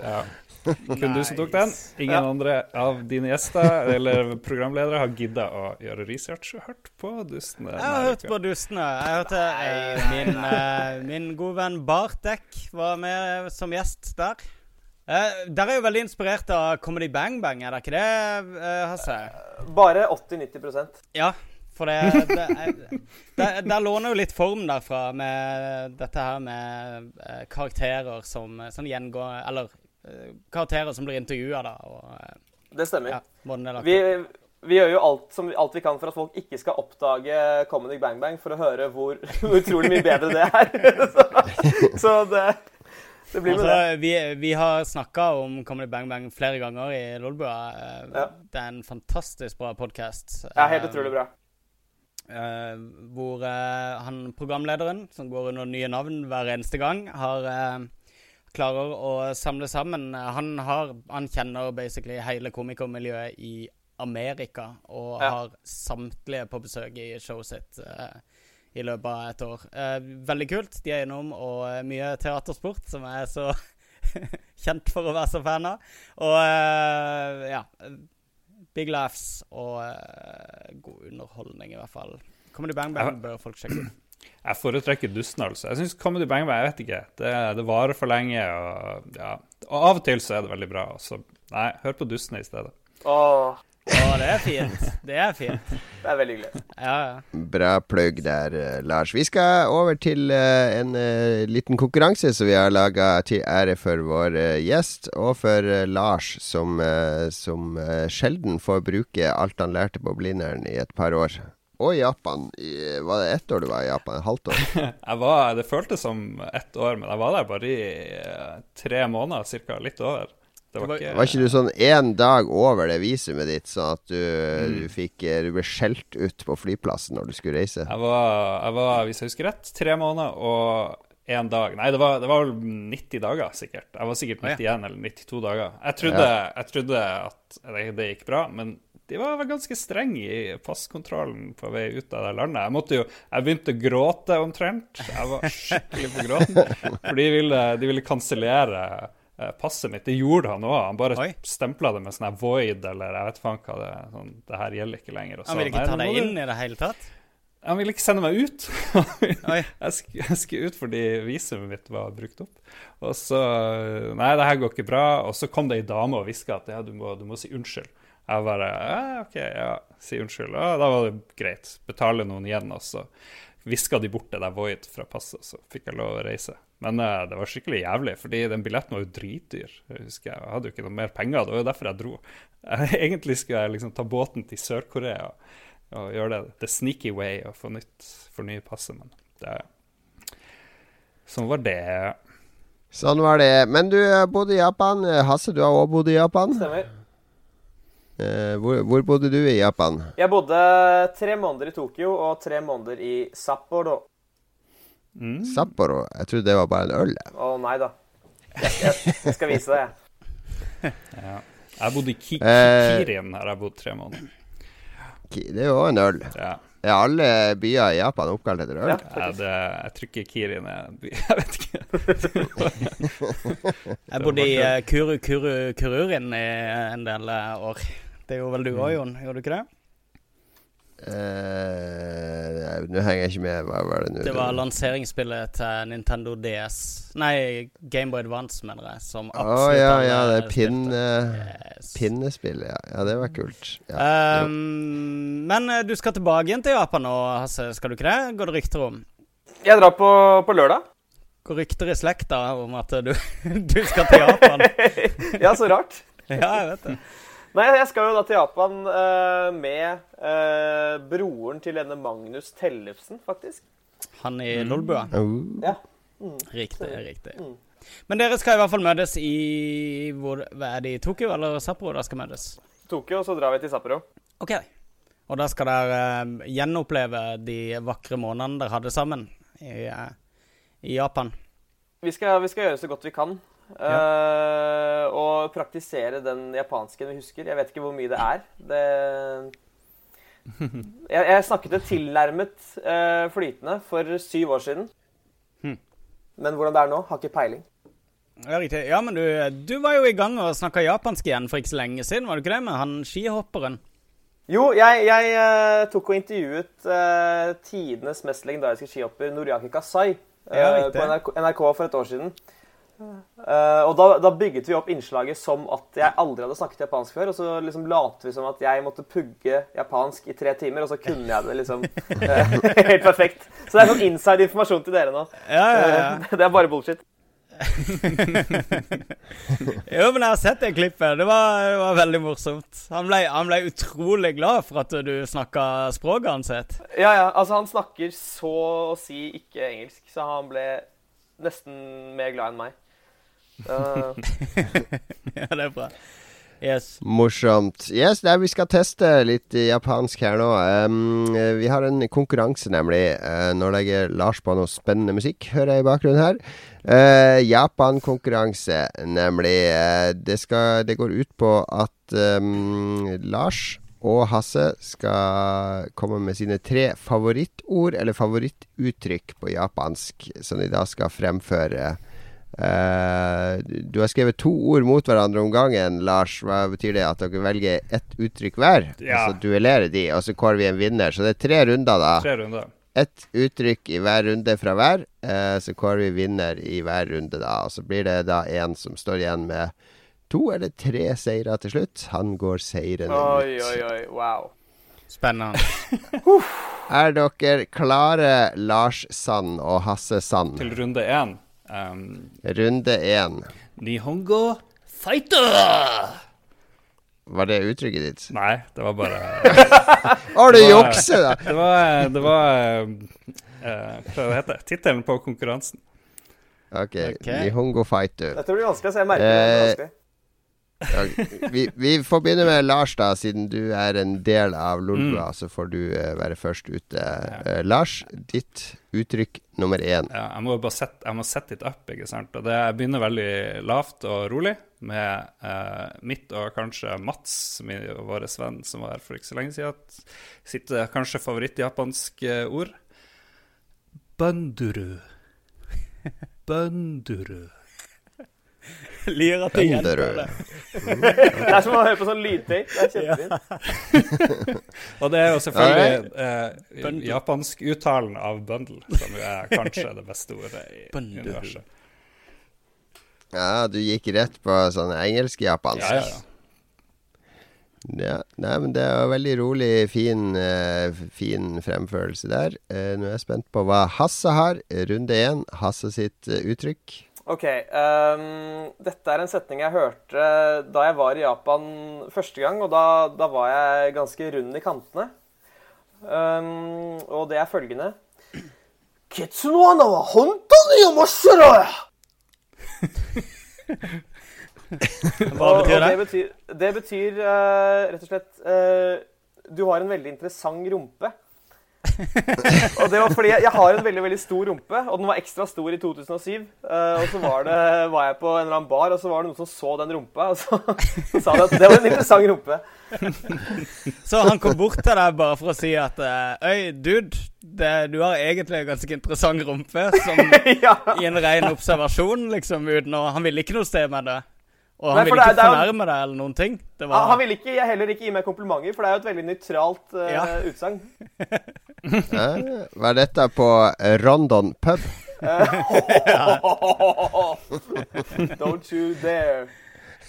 Ja. Kun du som tok den. Ingen Ja. andre av dine gjester eller programledere har gidda å gjøre research og hørt på Dustene. Jeg har hørt på Dustene. Jeg hørte eh, min, eh, min gode venn Bartek var med som gjest der. Uh, Dere er jo veldig inspirert av Comedy Bang Bang, er det ikke det, uh, Hasse? Bare 80-90% Ja, For det, det, er, det Der låner jo litt form derfra med dette her med uh, karakterer som sånn gjengår Eller karakterer som blir intervjua, da. Og, eh, Det stemmer. ja, Vi, vi gjør jo alt, som, alt vi kan for at folk ikke skal oppdage Comedy Bang Bang, for å høre hvor, utrolig mye bedre det er. så, så det, det blir med det. Altså, vi, vi har snakka om Comedy Bang Bang flere ganger i Lolbua. Eh, Ja. Det er en fantastisk bra podkast. Ja, helt utrolig bra. Uh, hvor uh, han programlederen, som går under nye navn hver eneste gang, har eh, klarer å samle sammen Han, har, han kjenner basically hele komikermiljøet i Amerika, og Ja. har samtlige på besøk i showet sitt uh, i løpet av et år. Uh, veldig kult. De er innom, og eh, mye teatersport, som jeg er så kjent for å være så fan av. Og uh, ja Big laughs og god underholdning, i hvert fall. Comedy Bang Bang bør folk sjekke ut. Jeg foretrekker dusten, altså. Jeg syns Comedy Bang Bang, jeg vet ikke. Det, det varer for lenge, og ja. Og av og til så er det veldig bra. Så nei, hør på dustene i stedet. Åh, Åh, det er fint. Det er fint. det er veldig hyggelig. Ja, ja. Bra plugg der, eh, Lars. Vi skal over til uh, en uh, liten konkurranse som vi har laga til ære for vår uh, gjest, og for Lars, som, som sjelden får bruke alt han lærte på Blindern i et par år. Og i Japan. I, var det ett år du var i Japan? Et halvt år? Jeg var, det føltes som ett år, men jeg var der bare i eh, tre måneder, cirka. Litt over. Det var var- ikke Var ikke du sånn én dag over det visumet ditt, sånn at du, du fikk eh, Du ble skjelt ut på flyplassen når du skulle reise? Jeg var, jeg var, hvis jeg husker rett, tre måneder og én dag. Nei, det var, det var vel 90 dager, sikkert. Jeg var sikkert 91 ja. 91 eller 92 dager. Jeg trodde, jeg trodde at det, det gikk bra, men de var vel ganske strenge i passkontrollen på vei ut av det landet. Jeg måtte jo, jeg begynte å gråte omtrent. Jeg var skikkelig på gråten. For de ville, de ville kansellere eh, passet mitt. Det gjorde han òg. Han bare stempla det med sånn her void, eller jeg vet faen hva det er. Sånn, det her gjelder ikke lenger. Han ville ikke ta deg inn i det hele tatt? han ville ikke sende meg ut. Jeg, skulle, ut fordi visumet mitt var brukt opp. Og så Nei, det her går ikke bra. Og så kom det ei dame og hviska at ja, du må, du må si unnskyld. Jeg bare ja, OK, ja, si unnskyld. Ja, da var det greit. Betale noen igjen, og så viska de bort det der void fra passet, så fikk jeg lov å reise. Men eh, det var skikkelig jævlig, fordi den billetten var jo dritdyr. Jeg husker jeg, hadde jo ikke noe mer penger. Det var jo derfor jeg dro. Egentlig skulle jeg liksom ta båten til Sør-Korea og, gjøre det the sneaky way og få nytt, fornye passet, men det Sånn var det. Sånn var det. Men du bodde i Japan. Hasse, du har òg bodd i Japan. Stemmer. Eh, hvor, hvor bodde du i Japan? Jeg bodde tre måneder i Tokyo og tre måneder i Sapporo. Mm. Sapporo? Jeg trodde det var bare en øl. Å Å nei da. Jeg, jeg, jeg skal vise deg, jeg. Ja. Jeg bodde i Kikirin her jeg bodde tre måneder. Det er jo en øl. Ja. Er alle byer i Japan oppkalt etter øl? Ja. Ja, det, jeg tror ikke Kirin er en by. Jeg vet ikke. Jeg bodde i uh, Kuru, Kuru, Kururin i en del eh, år. Det gjorde vel du òg, Jon? Gjorde du ikke det? Eh, nei, Nå henger jeg ikke med. Hva var det nå? Det var lanseringsspillet til Nintendo DS Nei, Gameboy Advance, mener jeg. Som absolutt oh, ja, ja. Det er pin, Yes. pinnespillet. ja. Ja, det var kult. Ja. Um, men eh, du skal tilbake igjen til Japan nå, Hasse. Skal du ikke det? Går det rykter om? Jeg drar på, på lørdag. Går rykter i slekta om at du, du skal til Japan? Ja, så rart. Ja, jeg vet det. Nei, jeg skal jo da til Japan uh, med uh, broren til denne Magnus Tellefsen, faktisk. Han i Lolbua? Oh. Ja. Riktig, riktig. Mm. Men dere skal i hvert fall møtes i hvor, hva Er det i Tokyo eller Sapporo dere skal møtes? Tokyo, og så drar vi til Sapporo. OK. Og da skal dere uh, gjenoppleve de vakre månedene dere hadde sammen i, i Japan. Vi skal, vi skal gjøre så godt vi kan. Eh, og praktisere den japansken vi husker. Jeg vet ikke hvor mye det er. Det jeg, jeg snakket det tilnærmet uh, flytende for syv år siden. Hmm. Men hvordan det er nå, har ikke peiling. Ja, riktig. Ja, men du, du var jo i gang og snakka japansk igjen for ikke så lenge siden, var du ikke det? Med han skihopperen. Jo, jeg, jeg uh, tok og intervjuet uh, tidenes mest legendariske skihopper Noriaki Kasai uh, Ja, på NRK, NRK for et år siden. Eh, og da, da bygget vi opp innslaget som at jeg aldri hadde snakket japansk før. Og så liksom lot vi som at jeg måtte pugge japansk i tre timer, og så kunne jeg det liksom uh, helt perfekt. Så det er sånn inside informasjon til dere nå. Ja, ja, ja. Uh, Det er bare bullshit. Jo, men jeg har sett det klippet. Det var, det var veldig morsomt. Han ble, han ble utrolig glad for at du snakka språket hans. Ja, ja. Altså, han snakker så å si ikke engelsk, så han ble nesten mer glad enn meg. Eh, Ja, det er bra. Yes. Morsomt. Yes, nei, Vi skal teste litt japansk her nå. Um, vi har en konkurranse, nemlig. Uh, nå legger Lars på noe spennende musikk, hører jeg i bakgrunnen her. Uh, Japan-konkurranse, nemlig. Uh, det, skal, det går ut på at um, Lars og Hasse skal komme med sine tre favorittord, eller favorittuttrykk på japansk, som de da skal fremføre. Eh, du har skrevet to ord mot hverandre om gangen, Lars. Hva betyr det? At dere velger ett uttrykk hver? Ja. Og så duellerer de, og så kårer vi en vinner. Så det er tre runder, da. Tre runder. Ett uttrykk i hver runde fra hver. eh, så kårer vi vinner i hver runde, da. Og så blir det da en som står igjen med to eller tre seire til slutt. Han går seirende oi, oi, oi. Wow. Spennende. Er dere klare, Lars Sand og Hasse Sand? Til runde én. Um, Runde én. Nihongo fighter! Var det uttrykket ditt? Nei, det var bare Har du Det var- da! Det var, det var uh, Hva heter det? Tittelen på konkurransen. Ok, Ok. Nihongo Fighter. Dette blir vanskelig, så jeg merker det. Eh, vi, vi får begynne med Lars, da, siden du er en del av Lolbua. Så får du uh, være først ute. Uh, Lars, ditt uttrykk nummer én. Ja, jeg må bare sette, jeg må sette it up, ikke sant. Og det begynner veldig lavt og rolig med uh, mitt og kanskje Mats, min, vår venn som var her for ikke så lenge siden. Sitt kanskje favorittjapansk ord. Bønduru. Banduru. Lir at det gjentar det. Det er som å høre på sånn lydtape. Det er kjempefint. Og det er jo selvfølgelig eh, japansk-uttalen av bundle, som jo er kanskje det beste ordet i Bundle. universet. Ja, du gikk rett på sånn engelsk-japansk. Ja, ja, ja. Ja, nei, men det er veldig rolig, fin, eh, fin fremførelse der. Eh, nå er jeg spent på hva Hasse har. Runde én. Hasse sitt eh, uttrykk. OK. Um, dette er en setning jeg hørte da jeg var i Japan første gang, og da, da var jeg ganske rund i kantene. Um, og det er følgende wa omoshiroi! Hva betyr det? Det betyr, det betyr eh, rett og slett uh, Du har en veldig interessant rumpe. Og det var fordi jeg, jeg har en veldig veldig stor rumpe, og den var ekstra stor i 2007. Uh, og så var, det, var jeg på en eller annen bar, og så var det noen som så den rumpa, og så, sa de at det var en interessant rumpe. Så han kom bort til deg bare for å si at eh, Øy, dude, det, du har egentlig en ganske interessant rumpe. Som ja. i en ren observasjon, liksom, uten å Han ville ikke noe sted med det. Og han Nei, ville ikke fornærme deg eller noen ting. Var han ville ikke, heller ikke gi meg komplimenter, for det er jo et veldig nøytralt uh, Ja. utsagn. Hva er dette på eh, Rondon pub? Don't you dare.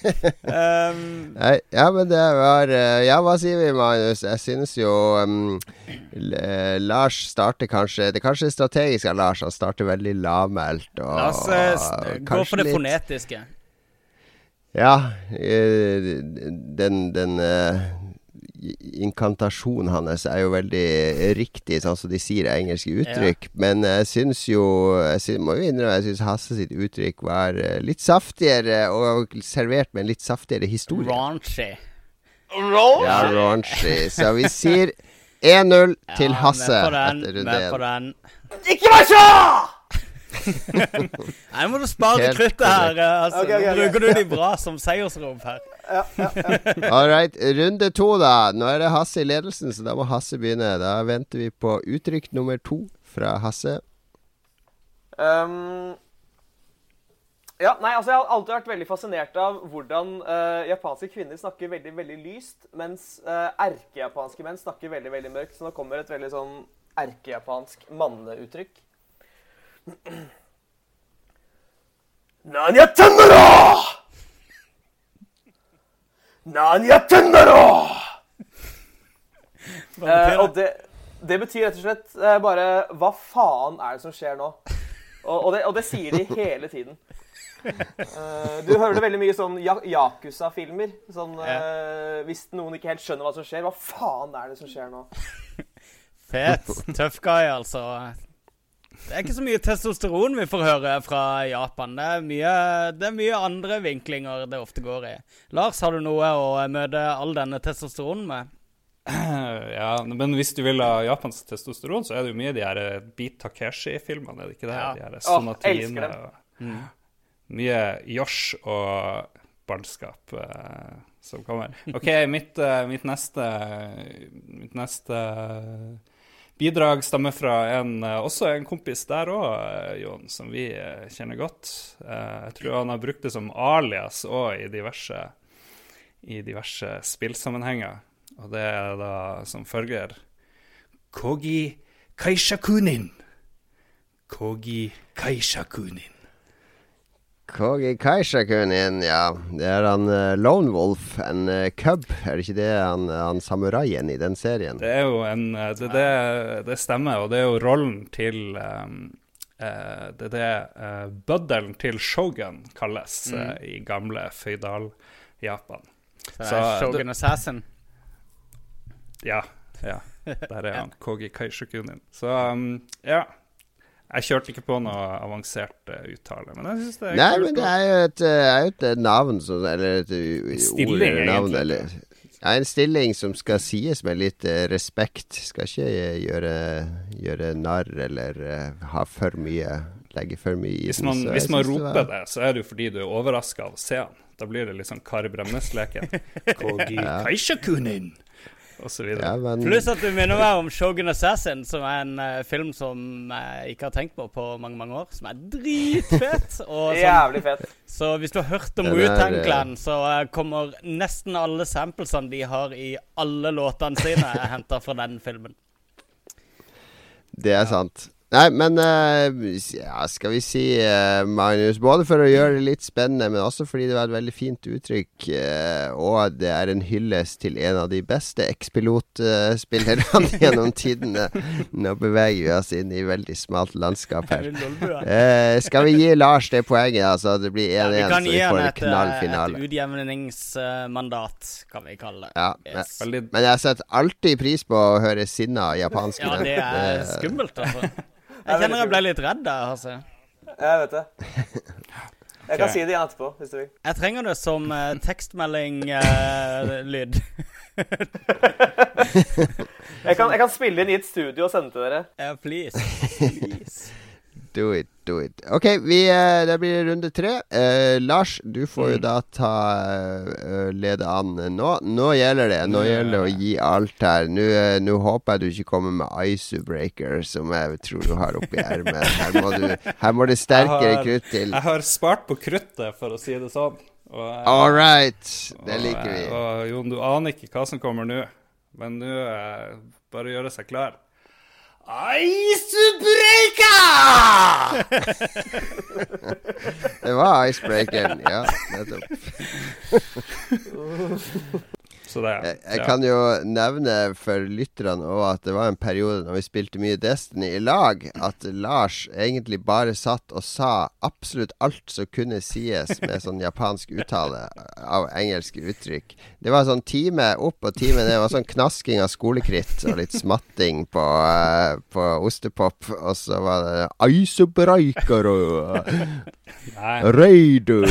um, Nei, ja, men det var eh, Ja, hva sier vi, Magnus? Jeg synes jo um, eh, Lars starter kanskje Det er kanskje strategisk av Lars. Han starter veldig lavmælt. La oss eh, gå for det litt- fonetiske. Ja. eh, Den, den eh, inkantasjonen hans er jo veldig riktig, sånn som de sier engelske uttrykk. Men jeg syns jo Jeg synes, må jo innrømme jeg syns Hasse sitt uttrykk var eh, litt saftigere, og servert med en litt saftigere historie. Raunchy. Ja, raunchy. Så vi sier 1-0 til Ja, Hasse den. etter runde Med på den. Ikke vær så! Nei, må du spare Helt kruttet her. eh, Altså. okay, okay, Nå ok. bruker du de bra som seiersrom her. All right, runde to, da. Nå er det Hasse i ledelsen, så da må Hasse begynne. Da venter vi på uttrykk nummer to fra Hasse. Um, ja, nei, altså Jeg har alltid vært veldig fascinert av hvordan uh, japanske kvinner snakker veldig veldig lyst, mens uh, erkejapanske menn snakker veldig veldig mørkt. Så nå kommer et veldig sånn erkejapansk manneuttrykk. Nanya tennara! Nanya tennara! Hva Eh, betyr og det, det betyr rett og slett eh, bare Hva faen er det som skjer nå? Og, og, det, og det sier de hele tiden. Eh, du hører det veldig mye sånn ya Yakuza-filmer. Sånn eh, Hvis noen ikke helt skjønner hva som skjer, hva faen er det som skjer nå? Fet. Tøff guy, altså. Det er ikke så mye testosteron vi får høre fra Japan. Det er mye, det er mye andre vinklinger det ofte går i. Lars, har du noe å møte all denne testosteronen med? Ja, men hvis du vil ha japansk testosteron, så er det jo mye de her eh, Beat Takeshi-filmene, er det ikke det? Ja. De her Sonatine dem. og Mye Yosh og barnskap uh, som kommer. OK, mitt, uh, mitt neste Mitt neste bidrag stammer fra en, eh, også en kompis der òg, Jon, som vi eh, kjenner godt. Eh, jeg tror han har brukt det som alias òg i diverse i diverse spillsammenhenger. Og det er da som følger Kogi kaishakunin. Kogi kaishakunin. Kogi Kaishakunin, ja. Det er han uh, Lone Wolf, en uh, cub. Er det ikke det han, han samuraien i den serien? Det er jo en eh, Det, det, det stemmer, og det er jo rollen til um, uh, Det er det uh, bøddelen til shogun kalles eh, i gamle føydal-Japan. Så det Så er Shogun Assassin. Ja. ja. Der er han. Kogi kaishakunin. Så um, ja. Jeg kjørte ikke på noe avansert uh, uttale, men jeg syns det er Nei, kult. men det er jo et, eh, er jo et eh, navn som Eller et En ord eller navn, egentlig. eller ja, En stilling som skal sies med litt uh, respekt. Skal ikke gjøre, gjøre narr eller uh, ha for mye Legge for mye i Hvis man, så hvis man roper det det, så er det jo fordi du er overraska av å se han. Da blir det litt sånn Kari Bremnes-leken. videre. ja, men, Pluss at du minner meg om Shogun Assassin, som er en uh, film som jeg ikke har tenkt på på mange mange år. Som er dritfett. Og som, Jævlig fett. så hvis du har hørt om Wu-Tang eh, Clan, så uh, kommer nesten alle samplesene de har i alle låtene sine, henta fra den filmen. Det er sant. Nei, men eh, ja, skal vi si, eh, Magnus, både for å gjøre det litt spennende, men også fordi det var et veldig fint uttrykk, eh, og det er en hyllest til en av de beste ekspilotspillerne gjennom tidene. Nå beveger vi oss inn i veldig smalt landskap her. Eh, skal vi gi Lars det poenget, altså? Det blir 1-1, Ja, så vi får en et, eh, knall et utjevningsmandat, kan vi kalle det. Ja, Yes. men, men jeg setter alltid pris på å høre sinna japanske. Ja, det er skummelt, altså. Jeg kjenner jeg ble litt redd der, altså. Jeg vet det. Jeg kan si det igjen etterpå, hvis du vil. Jeg trenger det som uh, tekstmelding-lyd. Jeg kan, jeg kan spille inn i et studio og sende til dere. ja, please. please. Do it, do it. Ok, vi, eh, det blir runde tre. Eh, Lars, du får Mm. jo da ta uh, lede an nå. Nå gjelder det. Nå gjelder det å gi alt her. Nå eh, nå håper jeg du ikke kommer med Icebreaker, som jeg tror du har oppi ermet. Her, må du- her må det sterkere har- krutt til. Jeg har spart på kruttet, for å si det sånn. Og, All right. Det liker vi. Og Jon, du aner ikke hva som kommer nå, men nå bare gjøre seg klar. Icebreaker! det var icebreakeren, ja. Nettopp. Så det Jeg, jeg ja. kan jo nevne for lytterne òg at det var en periode når vi spilte mye Destiny i lag, at Lars egentlig bare satt og sa absolutt alt som kunne sies med sånn japansk uttale av engelske uttrykk. Det var sånn time opp og time ned. Det var sånn knasking av skolekritt og litt smatting på, uh, på ostepop. Og så var det Icebreaker og Reidu.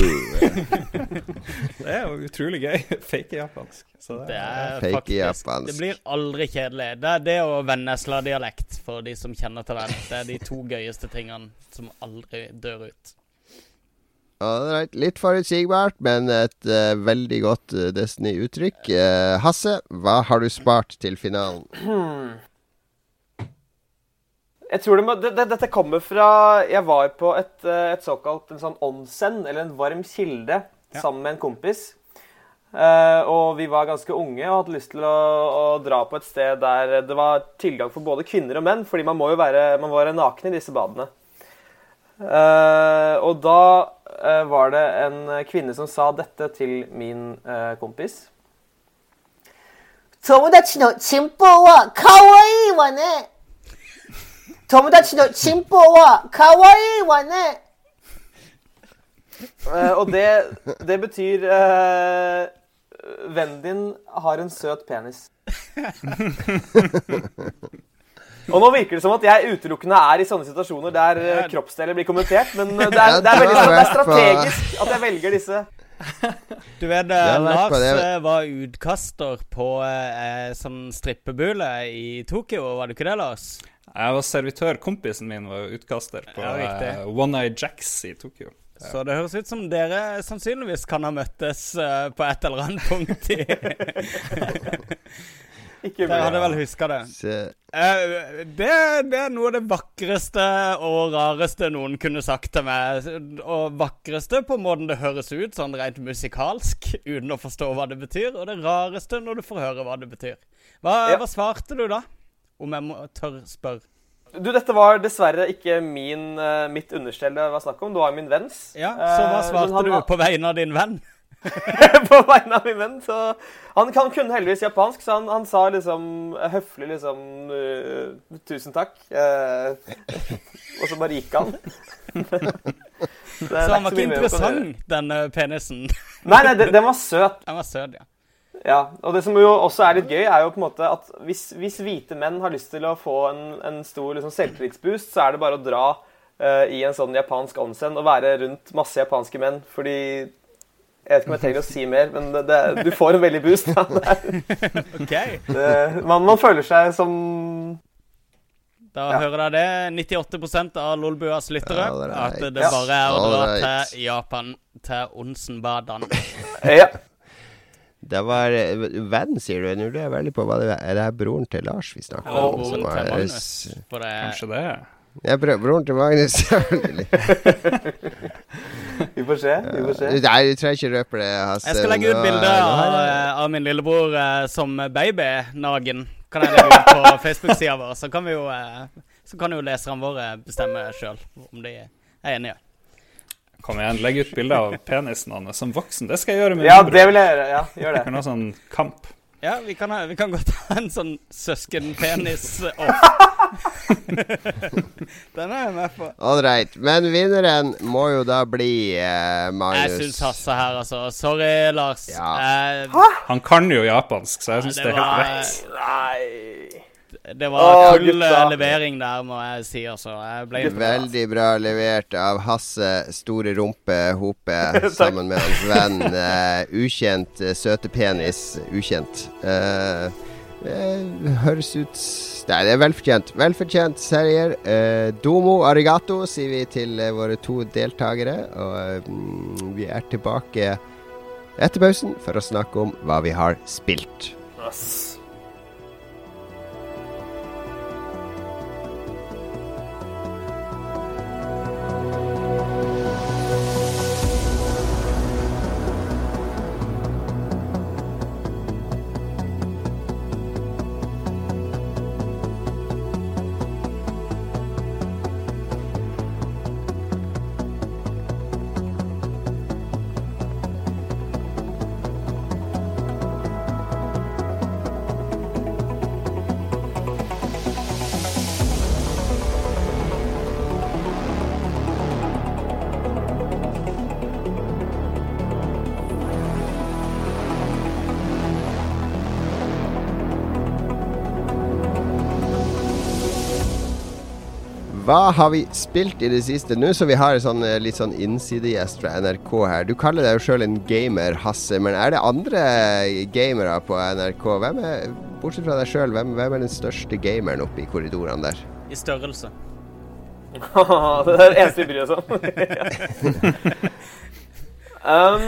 det er jo utrolig gøy. Fake japansk. Så det, Det er Fake faktisk japansk. Det blir aldri kjedelig. Det er det og Vennesla-dialekt, for de som kjenner til den. Det er de to gøyeste tingene som aldri dør ut. Alright. Litt forutsigbart, men et uh, veldig godt uh, Destiny-uttrykk. Uh, Hasse, hva har du spart til finalen? Jeg tror det må, det, det, Dette kommer fra Jeg var på et, eh, et såkalt en sånn onsen, eller en varm kilde, sammen med en kompis. Eh, og vi var ganske unge og hadde lyst til å, å dra på et sted der det var tilgang for både kvinner og menn, fordi man må jo være, man må være naken i disse badene. Eh, og da eh, var det en kvinne som sa dette til min eh, kompis. 友達のチンポは可愛いわね。友達のチンポは可愛いわね。 Eh, og det, det betyr eh, Vennen din har en søt penis. Og nå virker det som at jeg utelukkende er i sånne situasjoner der eh, kroppsdeler blir kommentert, men eh, det er, det er, veldig, det er strategisk at jeg velger disse. Du vet, Det på Lars det- var utkaster på eh, sånn strippebule i Tokyo, var du ikke det, Lars? Jeg var servitør. Kompisen min var utkaster på One Eye Jacks i Tokyo. Så det høres ut som dere sannsynligvis kan ha møttes uh, på et eller annet punkt i Ikke Dere hadde vel huska det. Eh, det, det er noe av det vakreste og rareste noen kunne sagt til meg. Og vakreste på måten det høres ut, sånn rent musikalsk, uten å forstå hva det betyr. Og det rareste når du får høre hva det betyr. Hva, Ja. hva svarte du da? Om jeg må tør spørre. Du, dette var dessverre ikke min, eh, mitt understell det var snakk om. Det var min venns. Ja, Så hva Eh, svarte han du på vegne av din venn? på vegne av min venn. Så han, han kunne heldigvis japansk, så han, han sa liksom høflig liksom uh, Tusen takk. uh, og så bare gikk han. Så han var ikke interessant, denne penisen. Nei, nei, den, den var søt. Den var søt, ja. Ja, og det som jo også er litt gøy, er jo på en måte at hvis, hvis hvite menn har lyst til å få en, en stor liksom, selvtillitsboost, så er det bare å dra uh, i en sånn japansk onsen og være rundt masse japanske menn. Fordi Jeg vet ikke om jeg trenger å si mer, men det, det, du får en veldig boost. Da. Det, er- OK. det, man, man føler seg som Da Ja. hører dere det. 98% av Lolbuas lyttere. Right. At det bare er å dra til Japan, til Onsenbadan. Ja. Det var eh, Venn, sier du? Nå lurer jeg veldig på hva det er. Er det broren til Lars vi snakker Og om? som broren er- til Magnus. For det Kanskje det. Ja, bro, broren til Magnus, selvfølgelig. Vi får se. Vi får se. Nei, du trenger ikke røpe det. Hasse. Jeg skal legge ut bilde av, av min lillebror eh, som baby nagen. Kan jeg legge ut på Facebook-sida vår, så kan vi jo eh, Så kan jo leserne våre bestemme sjøl om de er enige. Kom igjen, legg ut bilde av penisen hans som voksen. Det skal jeg gjøre med Ja, min det bror. vil jeg gjøre. Ja, gjør det. Vi kan ha sånn kamp. Ja, vi kan, ha, vi kan godt ha en sånn søskenpenis-off. Den er jeg med på. All right. Men vinneren må jo da bli eh, Jeg Magnus. syns Hasse her, altså. Sorry, Lars. Ja. Eh, Han kan jo japansk, så jeg syns det det er helt var- rett. Nei det var full eh, levering der, må jeg si, altså. Jeg ble Veldig bra levert av Hasse Store Rumpe Hope sammen med hans venn uh, Ukjent eh, Søte Penis Ukjent. Uh, uh, høres ut Nei, det er velfortjent. Velfortjent serier. Eh, domo arigato, sier vi til våre to deltakere. Og mm, vi er tilbake etter pausen for å snakke om hva vi har spilt. Ass. Hva har vi spilt i det siste? Nå Så vi har sånn, eh, litt sånn innsidegjest fra NRK her. Du kaller deg jo sjøl en gamer, Hasse. Men er det andre gamere på NRK? Hvem er, bortsett fra deg sjøl, hvem, hvem er den største gameren oppe i korridorene der? i størrelse. det er det eneste vi bryr oss om. um,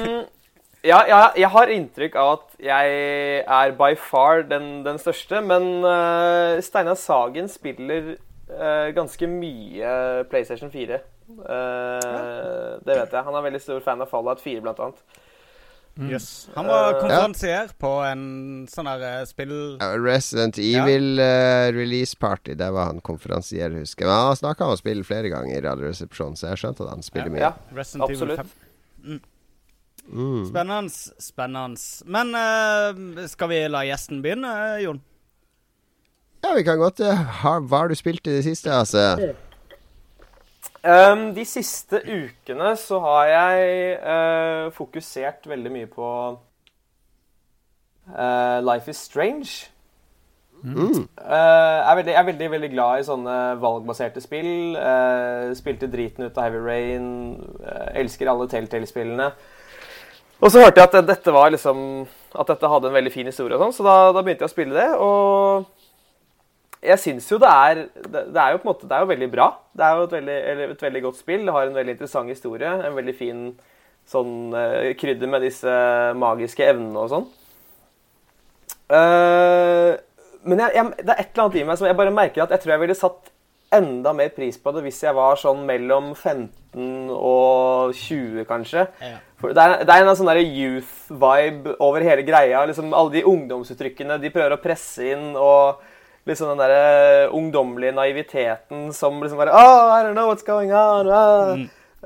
ja, ja, jeg har inntrykk av at jeg er by far den, den største, men uh, Steinar Sagen spiller eh, ganske mye PlayStation 4. Eh, Det vet jeg. Han er veldig stor fan av Fallout 4, blant annet. Jøss. Han var konferansier på en sånn eh, spill... Resident Evil eh, release party, der var han konferansier, husker jeg. Men han snakka om spill flere ganger i Radioresepsjonen, så jeg skjønte at han spiller mye. Ja, Resident Evil absolutt. 5. Mm. Spennende. Spennende. Men uh, skal vi la gjesten begynne, eh, Jon? Ja, vi kan godt eh, ha, Hva har du spilt i det siste, altså? Um, de siste ukene så har jeg uh, fokusert veldig mye på uh, Life is Strange. Eh, jeg, er veldig, jeg er veldig veldig glad i sånne valgbaserte spill. Spilte driten ut av Heavy Rain. elsker alle Telltale-spillene. Og så hørte jeg at dette var liksom At dette hadde en veldig fin historie, og sånn, så da, da begynte jeg å spille det. Og jeg syns jo det er det, er jo på en måte Det er jo veldig bra. Det er jo et veldig, eller et veldig godt spill. Det har en veldig interessant historie. En veldig fin sånn uh, krydder med disse magiske evnene og sånn. Uh, men jeg, jeg, det er et eller annet i meg som jeg bare merker at jeg tror jeg ville satt enda mer pris på det hvis jeg var sånn mellom 15 og 20, kanskje. Ja. Det, er, det er en sånn der youth-vibe over hele greia. liksom Alle de ungdomsuttrykkene de prøver å presse inn. og liksom den der ungdommelige naiviteten som liksom bare Oh, I don't know what's going on. ah."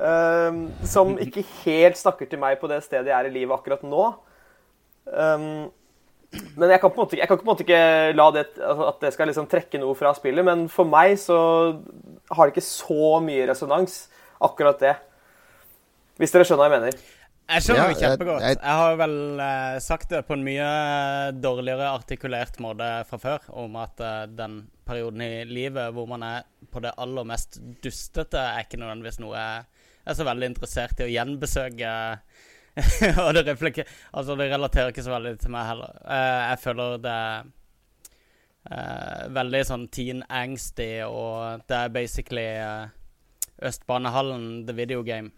Um, som ikke helt snakker til meg på det stedet jeg er i livet akkurat nå. Um, men jeg kan, måte, jeg kan på en måte ikke la det altså, at det skal liksom trekke noe fra spillet. Men for meg så har det ikke så mye resonans, akkurat det. Hvis dere skjønner hva jeg mener. Jeg skjønner Ja, det kjempegodt. jeg- Jeg, har vel uh, sagt det på en mye dårligere artikulert måte fra før, om at uh, den perioden i livet hvor man er på det aller mest dustete, er ikke nødvendigvis noe jeg er så veldig interessert i å gjenbesøke. og det, altså det relaterer ikke så veldig til meg heller. Uh, jeg føler det veldig sånn teen angsty, og det er basically eh, Østbanehallen the video game.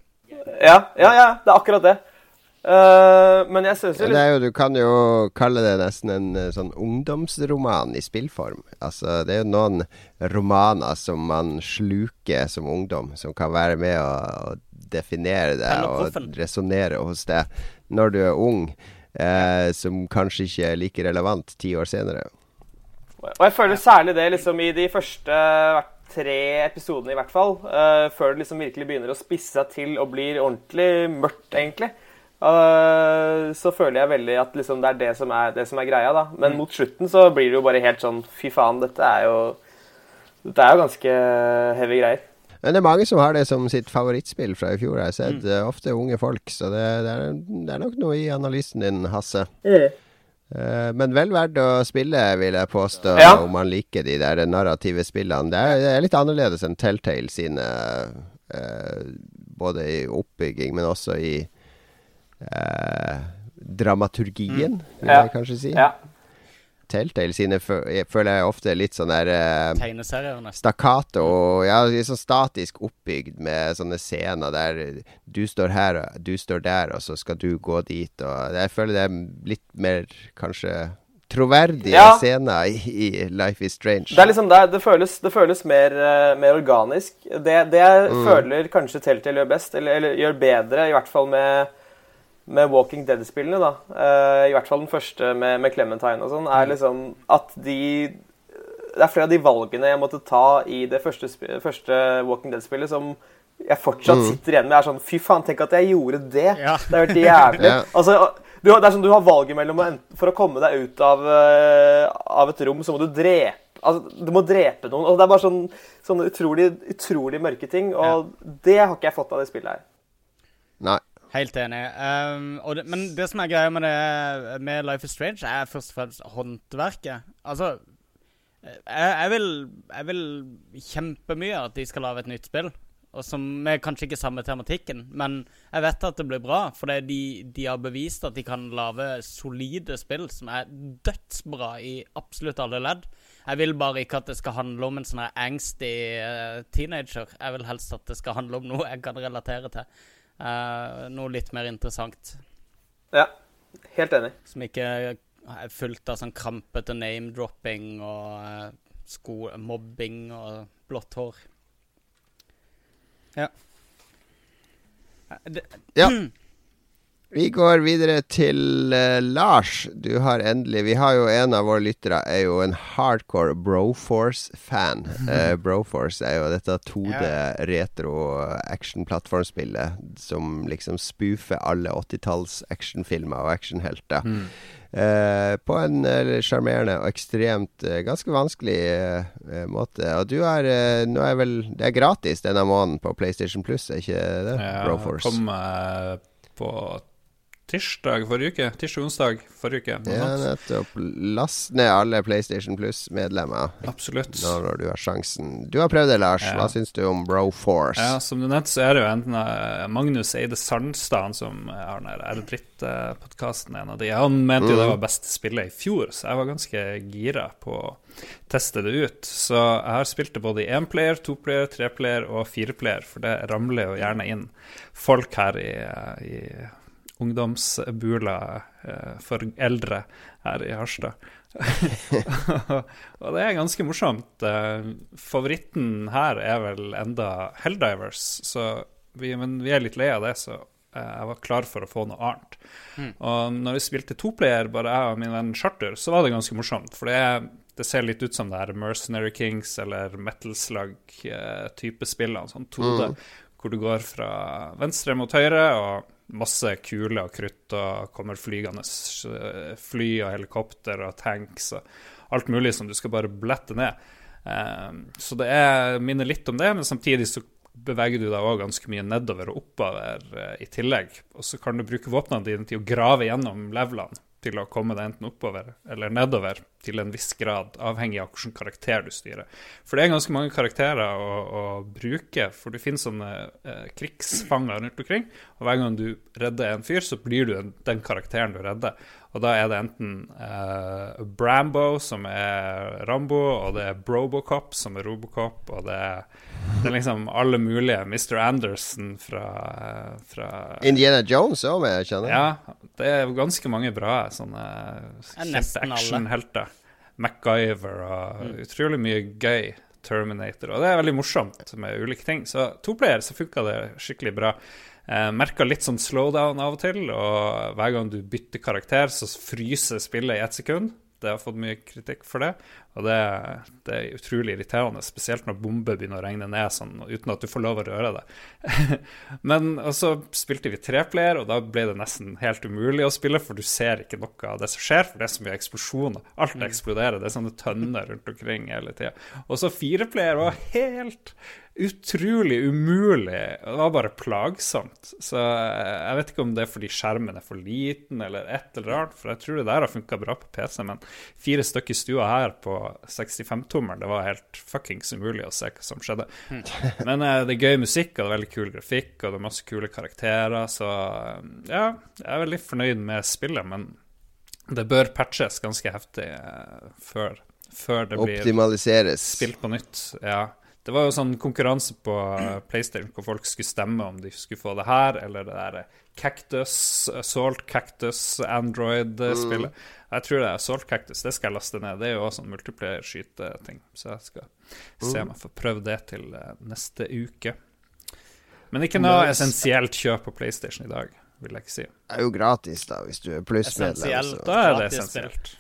Ja, ja, ja, det er akkurat det. Uh, men jeg syns jo Det litt er jo, du kan jo kalle det nesten en eh, sånn ungdomsroman i spillform. Altså, det er jo noen romaner som man sluker som ungdom, som kan være med å, å definere det og resonnere hos deg når du er ung, uh, som kanskje ikke er like relevant ti år senere. Og jeg føler særlig det liksom i de første tre episodene, i hvert fall. uh, før det liksom virkelig begynner å spisse seg til og blir ordentlig mørkt, egentlig. uh, så føler jeg veldig at liksom det er det som er, det som er greia, da. Men mot slutten så blir det jo bare helt sånn Fy faen, dette er jo Dette er jo ganske heavy greier. Men det er mange som har det som sitt favorittspill fra i fjor. Jeg har sett mm. ofte unge folk, så det, det, er, det er nok noe i analysen din, Hasse. Eh, men vel verdt å spille, vil jeg påstå, Ja. om man liker de der narrative spillene. Det er, det er litt annerledes enn Telltale sine, eh, både i oppbygging, men også i eh, dramaturgien, vil jeg kanskje si. Ja. Telltale sine føler jeg ofte er litt sånn der eh, stakkato og ja, litt sånn statisk oppbygd med sånne scener der du står her og du står der, og så skal du gå dit. Og jeg føler det er litt mer kanskje troverdige Ja. scener i, i Life is Strange. Det er liksom det, det føles, det føles mer, eh, mer organisk. Det, det jeg føler kanskje Telltale gjør best, eller, eller gjør bedre, i hvert fall med, med Walking Dead-spillene, da. eh, I hvert fall den første med, med Clementine og sånn, er liksom at de Det er flere av de valgene jeg måtte ta i det første, første Walking Dead-spillet som jeg fortsatt sitter igjen med, er sånn Fy faen, tenk at jeg gjorde det! Ja. Det har vært jævlig. Ja. Altså, du, det er sånn du har valget mellom å For å komme deg ut av, eh, av et rom, så må du drepe Altså, du må drepe noen. Og det er bare sånn, sånne utrolig, utrolig mørke ting. Og det har ikke jeg fått av det spillet her. Nei. Helt enig. Um, det, men det som er greia med, det, med Life is Strange, er først og fremst håndverket. Altså jeg, jeg, vil, jeg vil kjempemye at de skal lage et nytt spill. Og som er kanskje ikke samme tematikken, men jeg vet at det blir bra. For de, de har bevist at de kan lage solide spill som er dødsbra i absolutt alle ledd. Jeg vil bare ikke at det skal handle om en sånn angsty eh, teenager. Jeg vil helst at det skal handle om noe jeg kan relatere til. Eh, noe litt mer interessant. Ja, helt enig. Som ikke er fullt av sånn krampete name-dropping og eh, sko mobbing og blått hår. Ja. Eh, Det, Ja. Vi går videre til uh, Lars. Du har endelig Vi har jo en av våre lyttere er jo en hardcore Broforce-fan. Uh, Broforce er jo dette 2D retro action-plattformspillet som liksom spoofer alle 80-talls actionfilmer og actionhelter. Mm. Uh, på en sjarmerende og ekstremt ganske vanskelig måte. Og du er Nå er vel Det er gratis denne måneden på PlayStation Plus, er ikke det? Ja, Broforce. Kom på tirsdag forrige uke. Tirsdag-onsdag forrige uke. Ja, nettopp. Last ned alle PlayStation Plus-medlemmer. Absolutt. Nå når du har sjansen. Du har prøvd det, Lars. Ja. Hva syns du om Broforce? Ja, Som du nevnte, så er det jo enten uh, Magnus Eide Sandstad som har den R-Dritt-podkasten, en av de. Han mente jo mm. det var beste spillet i fjor, så jeg var ganske gira på å teste det ut. Så jeg har spilt det både i énplayer, toplayer, treplayer og fireplayer, for det ramler jo gjerne inn folk her i, i ungdomsbula eh, for eldre her i Harstad. og det er ganske morsomt. Eh, favoritten her er vel enda Helldivers, så vi, men vi er litt lei av det, så eh, jeg var klar for å få noe annet. Mm. Og når vi spilte toplayer, bare jeg og min venn Charter, så var det ganske morsomt. For det, det ser litt ut som det her Mercenary Kings eller Metal Slug-type spill. sånn 2D, mm. hvor du går fra venstre mot høyre. og masse kuler og krutt og kommer flygende fly og helikopter og tanks og alt mulig som du skal bare blette ned. Um, så det er, minner litt om det, men samtidig så beveger du deg òg ganske mye nedover og oppover uh, i tillegg. Og så kan du bruke våpnene dine til å grave gjennom levelene til å komme deg enten oppover eller nedover til en viss grad, avhengig av hvilken karakter du styrer. For det er ganske mange karakterer å, å bruke, for det finnes sånne eh, krigsfanger rundt omkring. Og hver gang du redder en fyr, så blir du den, den karakteren du redder. Og da er det enten eh, Brambo, som er Rambo, og det er Brobocop, som er Robocop, og det er, det er liksom alle mulige. Mr. Anderson fra, fra Indiana Jones òg, jeg kjenner. Ja, det er ganske mange bra sånne kjente actionhelter. MacGyver og mm. utrolig mye gøy. Terminator. Og det er veldig morsomt med ulike ting. Så toplayer så funka det skikkelig bra. Eh, Merka litt sånn slowdown av og til, og hver gang du bytter karakter, så fryser spillet i ett sekund. Det har fått mye kritikk for det, og det, det, er utrolig irriterende. Spesielt når bomber begynner å regne ned sånn, uten at du får lov å røre det. Men så spilte vi treplayer, og da ble det nesten helt umulig å spille, for du ser ikke noe av det som skjer, for det er så mye eksplosjoner. Alt mm. eksploderer. Det er sånne tønner rundt omkring hele tida. Og så fireplayer var helt utrolig umulig. Det var bare plagsomt. Så eh, jeg vet ikke om det er fordi skjermen er for liten eller et eller annet, for jeg tror det der har funka bra på PC, men fire stykker i stua her på 65-tommeren, det var helt fuckings umulig å se hva som skjedde. Hmm. Men uh, det er gøy musikk, og det er veldig kul grafikk, og det er masse kule karakterer, så uh, ja, jeg er veldig fornøyd med spillet, men det bør patches ganske heftig uh, før, før det blir spilt på nytt. Ja. Det var jo sånn konkurranse på PlayStation hvor folk skulle stemme om de skulle få det her eller det der Cactus, Salt Cactus Android-spillet. Mm. Jeg tror det er Salt Cactus. Det skal jeg laste ned. Det er jo også sånn multiplayer-skyteting. Så jeg skal se om jeg får prøvd det til eh, neste uke. Men ikke noe essensielt kjøp på PlayStation i dag, vil jeg ikke si. Det er jo gratis, da, hvis du er plussmedlem. Da er det essensielt.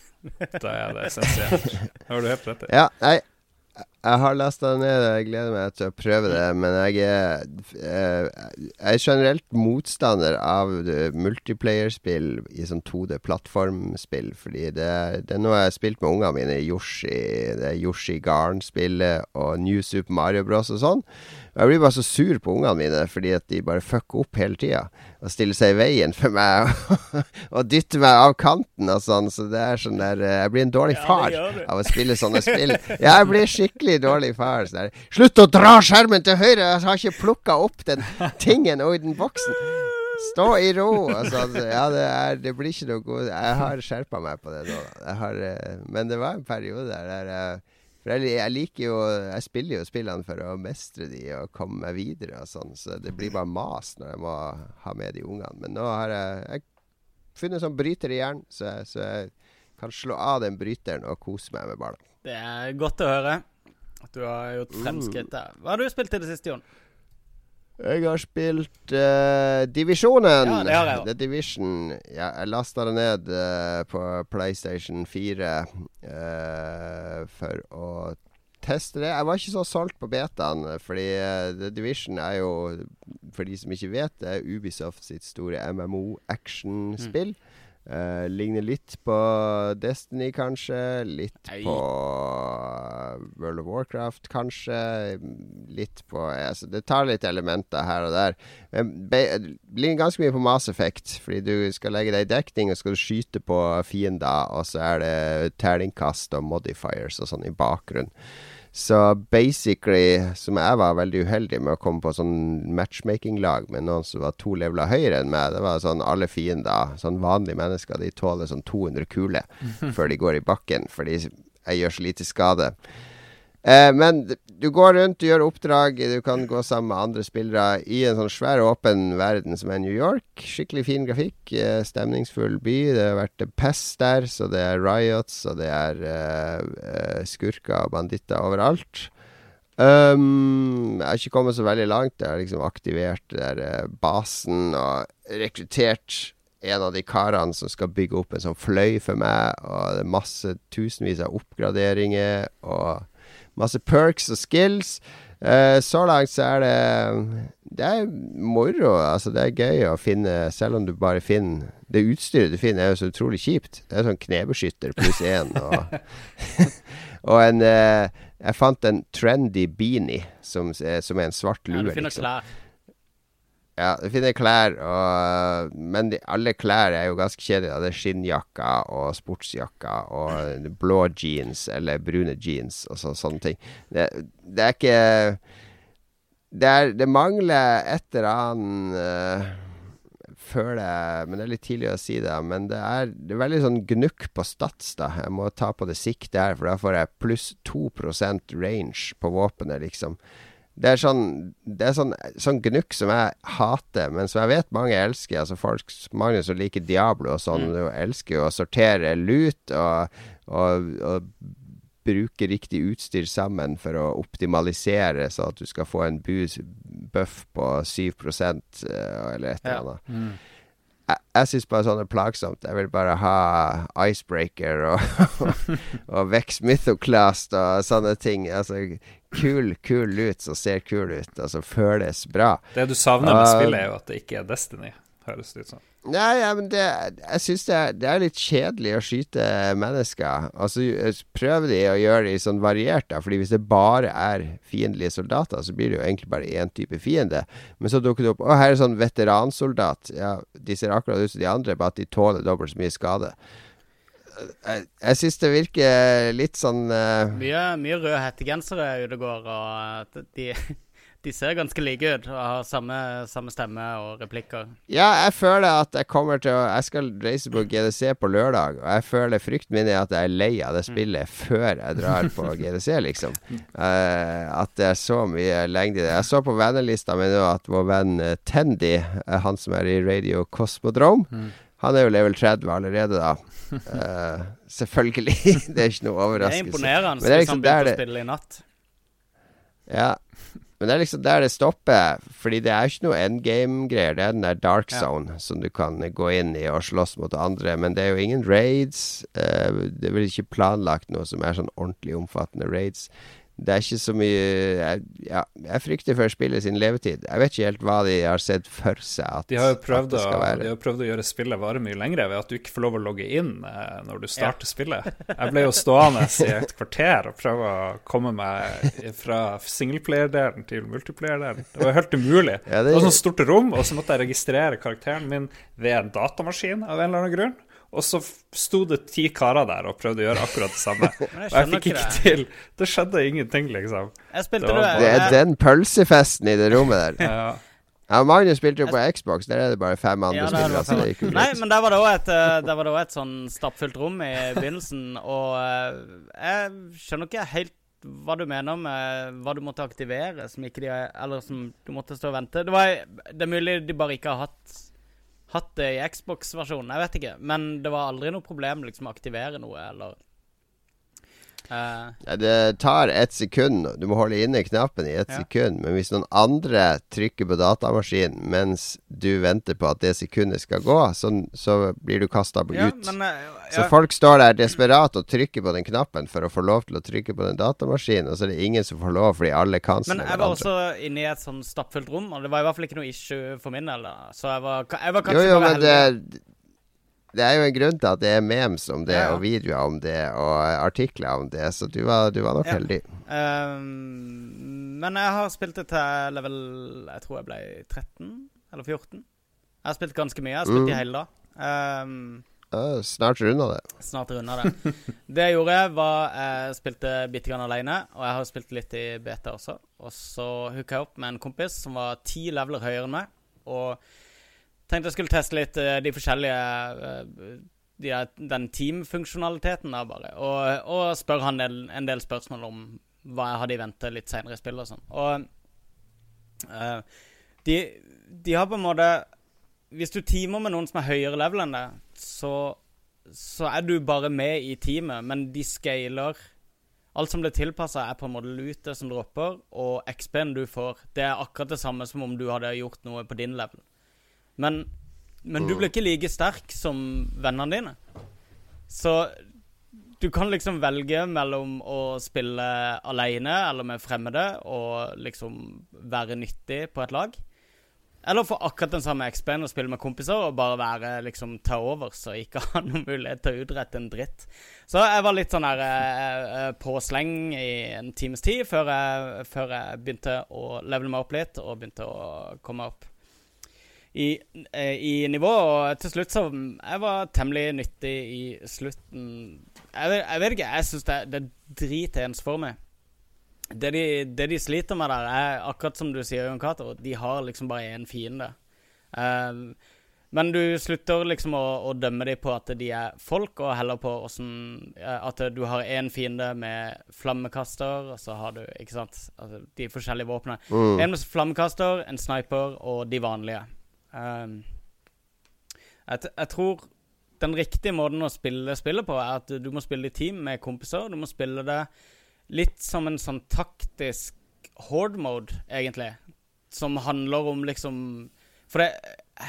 Da er det essensielt. Har du helt rett i. Ja, nei, jeg har lasta det ned, jeg gleder meg til å prøve det. Men jeg er, eh, jeg er generelt motstander av multiplayerspill i sånn 2D-plattformspill. Fordi det, det, er noe jeg har spilt med ungene mine. Yoshi, det er Yoshi Garn-spillet og New Super Mario Bros. og sånn. Jeg blir bare så sur på ungene mine fordi at de bare fucker opp hele tida. Og stiller seg i veien for meg og dytter meg av kanten og sånn. Så det er sånn der eh, Jeg blir en dårlig far ja, av å spille sånne spill. Jeg blir skikkelig dårlig far. Så der. Slutt å dra skjermen til høyre! Jeg har ikke plukka opp den tingen og i den boksen. Stå i ro! Altså, ja, det, er, det, blir ikke noe god Jeg har skjerpa meg på det nå. Har, eh, men det var en periode der jeg for jeg, jeg, liker jo Jeg spiller jo spillene for å mestre de og komme meg videre og sånn, så det blir bare mas når jeg må ha med de ungene. Men nå har jeg, jeg funnet sånn bryter i hjernen, så, så jeg kan slå av den bryteren og kose meg med barna. Det er godt å høre at du har gjort fremskritt der. Hva har du spilt til det siste, Jon? Jeg har spilt uh, Divisjonen. Ja, det har jeg også. The Division. Ja, jeg lasta det ned uh, på PlayStation 4 uh, for å teste det. Jeg var ikke så solgt på betaen, fordi eh, The Division er jo, for de som ikke vet, det Ubisoft sitt store MMO-actionspill. Eh, ligner litt på Destiny, kanskje. Litt Nei. på World of Warcraft, kanskje. Litt på altså, Det tar litt elementer her og der. Men ligner ganske mye på Mass Effect, fordi du skal legge deg i dekning, og skal du skyte på fiender, og så er det terningkast og modifiers og sånn i bakgrunnen. Så basically, som jeg var veldig uheldig med å komme på sånn matchmaking-lag med noen som var to leveler høyere enn meg. Det var sånn alle fiender, sånn vanlige mennesker, de tåler sånn 200 kuler før de går i bakken, fordi jeg gjør så lite skade. Eh, men du går rundt, du gjør oppdrag, du kan gå sammen med andre spillere i en sånn svær, åpen verden som er New York. Skikkelig fin grafikk, eh, stemningsfull by. Det har vært pest der, så det er riots, og det er eh, eh, skurker og banditter overalt. Um, jeg har ikke kommet så veldig langt. Jeg har liksom aktivert der eh, basen og rekruttert en av de karene som skal bygge opp en sånn fløy for meg, og det er masse tusenvis av oppgraderinger og masse perks og skills. Uh, så langt så er det Det er moro. Altså, det er gøy å finne, selv om du bare finner Det utstyret du finner, er jo så utrolig kjipt. Det er sånn knebeskytter pluss én og, og en uh, Jeg fant en trendy beanie som, er- som er en svart Ja, du finner liksom. klær. Ja, du finner klær, og, men de, alle klær er jo ganske kjedelige. Det er skinnjakker og sportsjakker og blå jeans eller brune jeans og så, sånne ting. Det, det er ikke det, er, det mangler et eller annet uh, føler jeg Men det er litt tidlig å si det. Men det er, det er veldig sånn gnukk på stats, da. Jeg må ta på det siktet her, for da får jeg pluss 2% range på våpenet, liksom. Det er sånn Det er sånn, sånn gnukk som jeg hater, men som jeg vet mange elsker. Altså folk, Mange som liker Diablo og sånn, Mm. elsker jo å sortere lut og, og, og bruke riktig utstyr sammen for å optimalisere, så at du skal få en buff på 7 eh, eller et eller Ja. annet. Jeg, jeg syns bare sånn er plagsomt. Jeg vil bare ha Icebreaker og, og Vex Mythoclast og sånne ting. Altså kul, kul lut som ser kul ut, altså føles bra. Det du savner med Uh, spillet, er jo at det ikke er Destiny, høres det ut som. Nei, ja, men det, jeg syns det, det er litt kjedelig å skyte mennesker. Altså, prøver de å gjøre det sånn variert, da. Fordi hvis det bare er fiendtlige soldater, så blir det jo egentlig bare én type fiende. Men så dukker det opp Å, her er sånn veteransoldat. Ja, de ser akkurat ut som de andre, bare at de tåler dobbelt så mye skade. Jeg, jeg syns det virker litt sånn uh... Mye, mye røde hettegensere ute og går, og de, de ser ganske like ut og har samme, samme stemme og replikker. Ja, jeg føler at jeg kommer til å Jeg skal reise på GDC på lørdag, og jeg føler frykten min er at jeg er lei av det spillet før jeg drar på GDC, liksom. Uh, at det er så mye lengde i det. Jeg så på vennelista mi nå at vår venn eh, Tendy, eh, han som er i Radio Cosmodrome, han er jo level 30 allerede, da. Uh, selvfølgelig. det er ikke noe Det er overraskelse. imponerende det er hvis liksom han begynte å spille i natt. Ja. Men det er liksom der det stopper. Fordi det er ikke noe endgame-greier. Det er den der dark Ja. zone som du kan gå inn i og slåss mot andre. Men det er jo ingen raids. Eh, det er vel ikke planlagt noe som er sånn ordentlig omfattende raids. Det er ikke så mye jeg, ja, jeg frykter for spillet sin levetid. Jeg vet ikke helt hva de har sett for seg at, De har jo at prøvd, å, være de har har prøvd å gjøre spillet vare mye lengre ved at du ikke får lov å logge inn eh, når du starter spillet. Jeg ble jo stående i et kvarter og prøve å komme meg fra singleplayer-delen til multiplayer-delen. Det var helt umulig. Ja, det... det- var sånn stort rom, og så måtte jeg registrere karakteren min ved en datamaskin av en eller annen grunn. Og så sto det ti karer der og prøvde å gjøre akkurat det samme. jeg Og jeg fikk ikke det. til. Det skjedde ingenting, liksom. Jeg Det det, var Det er den pølsefesten i det rommet der. Ja. Ja, Magnus spilte jo på Xbox. Der er det bare fem andre Ja, er spillere. Så det gikk jo Nei, men der var det òg et, eh, var det også et sånn stappfullt rom i begynnelsen, og eh, jeg skjønner ikke helt hva du mener med hva du måtte aktivere, som ikke de Eller som du måtte stå og vente. Det, var, det er mulig de bare ikke har hatt Hatt det i Xbox-versjonen, jeg vet ikke. Men det var aldri noe problem liksom å aktivere noe, eller Eh, Ja, det tar ett sekund. Du må holde inne knappen i ett Ja. sekund. Men hvis noen andre trykker på datamaskinen mens du venter på at det sekundet skal gå, så, så blir du kasta ja, ut. men eh, Så folk står der desperat og trykker på den knappen for å få lov til å trykke på den datamaskinen, og så er det ingen som får lov fordi alle canceler Men jeg var også inne i et sånn stappfullt rom, og det var i hvert fall ikke noe issue for min del. Så jeg var, jeg var kanskje jo, bare men det, heldig. Det er jo en grunn til at det er memes om det, Ja, ja. og videoer om det, og artikler om det, så du var, du var nok Ja. heldig. Um, men jeg har spilt det til level Jeg tror jeg ble 13 eller 14. Jeg har spilt ganske mye. Jeg har spilt i Mm. hele dag. Um, uh, snart runda det. snart runda det. Det jeg gjorde, var jeg spilte bitte grann alene, og jeg har spilt litt i beta også. Og så hooka jeg opp med en kompis som var ti leveler høyere enn meg, og tenkte jeg skulle teste litt eh, de forskjellige eh, de, Den teamfunksjonaliteten der, bare. Og, og spørre han en, en del spørsmål om hva jeg hadde i vente litt seinere i spillet og sånn. Og uh, de, de har på en måte Hvis du teamer med noen som er høyere level enn deg, så, så er du bare med i teamet, men de scaler Alt som blir tilpassa, er på en måte lute som dropper, og XP-en du får, det er akkurat det samme som om du hadde gjort noe på din level. Men, men du blir ikke like sterk som vennene dine. Så du kan liksom velge mellom å spille alene eller med fremmede og liksom være nyttig på et lag. Eller få akkurat den samme XP-en og spille med kompiser og bare være liksom ta over, så ikke ha noen mulighet til å utrette en dritt. Så jeg var litt sånn her eh, eh, på sleng i en times tid før jeg, før jeg begynte å levele meg opp litt og begynte å komme opp i, eh, i nivå. Og til slutt så Jeg var temmelig nyttig i slutten. Jeg, jeg vet ikke, jeg syns det, det er dritens for meg. Det de, det de sliter med der, er akkurat som du sier, Jon Cato, de har liksom bare én fiende. Um, men du slutter liksom å, å dømme dem på at de er folk, og heller på åssen At du har én fiende med flammekaster, og så har du ikke sant, altså, de forskjellige våpnene. Mm. En med flammekaster, en sniper og de vanlige. Um, jeg, t- jeg tror den riktige måten å spille spillet på, er at du må spille i team med kompiser. Du må spille det litt som en sånn taktisk horde mode, egentlig. Som handler om liksom For det,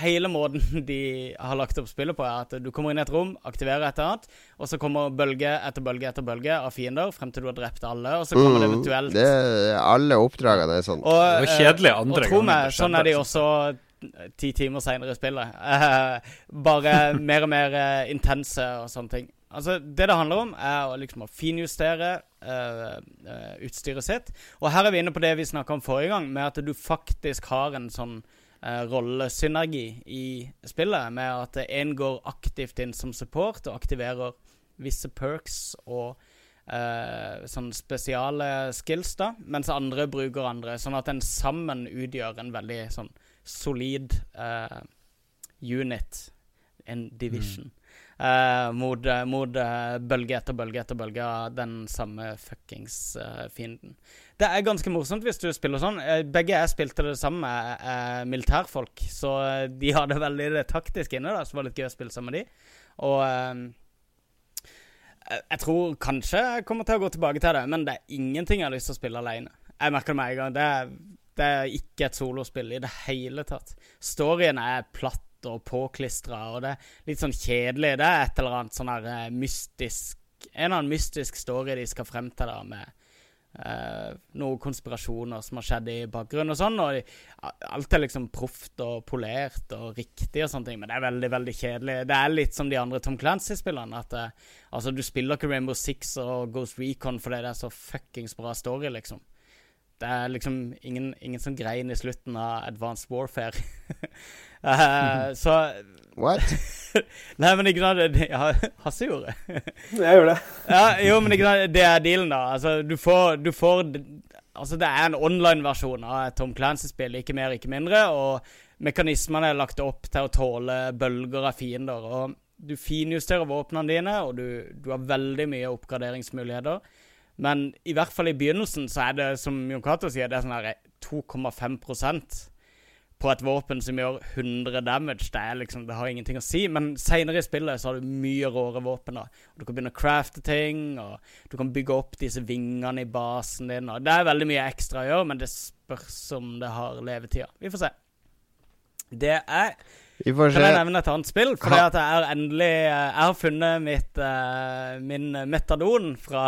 hele måten de har lagt opp spillet på, er at du kommer inn i et rom, aktiverer et eller annet, og så kommer bølge etter bølge etter bølge av fiender frem til du har drept alle, og så kommer det Mm, eventuelt det, alle oppdragene er sånn. og, Det var kjedelig andre Og tro meg, sånn er de også ti timer seinere i spillet. Eh, bare mer og mer eh, intense og sånne ting. Altså, Det det handler om, er å liksom finjustere eh, eh, utstyret sitt. Og her er vi inne på det vi snakka om forrige gang, med at du faktisk har en sånn eh, rollesynergi i spillet. Med at én går aktivt inn som support og aktiverer visse perks og Uh, sånn spesiale skills, da, mens andre bruker andre. Sånn at en sammen utgjør en veldig sånn solid uh, unit, en division. mot eh, mot uh, bølge etter bølge etter bølge av den samme fuckings fienden. Det er ganske morsomt hvis du spiller sånn. Begge jeg spilte det samme med militærfolk, så de hadde veldig det taktiske inne, da, så det var litt gøy å spille sammen med de. Og jeg tror kanskje jeg kommer til å gå tilbake til det, men det er ingenting jeg har lyst til å spille alene. Jeg merker det med en gang. Det er, det er ikke et solospill i det hele tatt. Storyen er platt og påklistra, og det er litt sånn kjedelig. Det er et eller annet sånn her eh, mystisk En eller annen mystisk story de skal frem til der med uh, noen konspirasjoner som har skjedd i bakgrunnen og sånn. Og de, alt er liksom proft og polert og riktig og sånne ting, men det er veldig, veldig kjedelig. Det er litt som de andre Tom Clancy-spillene. At uh, altså, du spiller ikke Rainbow Six og Ghost Recon fordi det er så fuckings bra story, liksom. Det er liksom ingen, ingen som grein i slutten av Advanced Warfare. uh, så What? Nei, men ikke sant Ja, Hasse gjorde det. Jeg gjorde det. Ja, jo, men ikke sant, det er dealen, da. Altså, du får, du får Altså, det er en online-versjon av Tom Clancy-spill, ikke mer, ikke mindre. Og mekanismene er lagt opp til å tåle bølger av fiender. Og du finjusterer våpnene dine, og du, du har veldig mye oppgraderingsmuligheter. Men i hvert fall i begynnelsen så er det, som Jon Cato sier, det er sånn her 2,5% på et våpen som gjør 100 damage. Det, liksom, det har ingenting å si. Men seinere i spillet så har du mye råere våpen. da. Du kan begynne å crafte ting, og du kan bygge opp disse vingene i basen din. og Det er veldig mye ekstra å gjøre, men det spørs om det har levetida. Vi får se. Det er Vi får Kan jeg se. nevne et annet spill? Fordi at jeg har endelig eh, Jeg har funnet mitt, uh, min metadon fra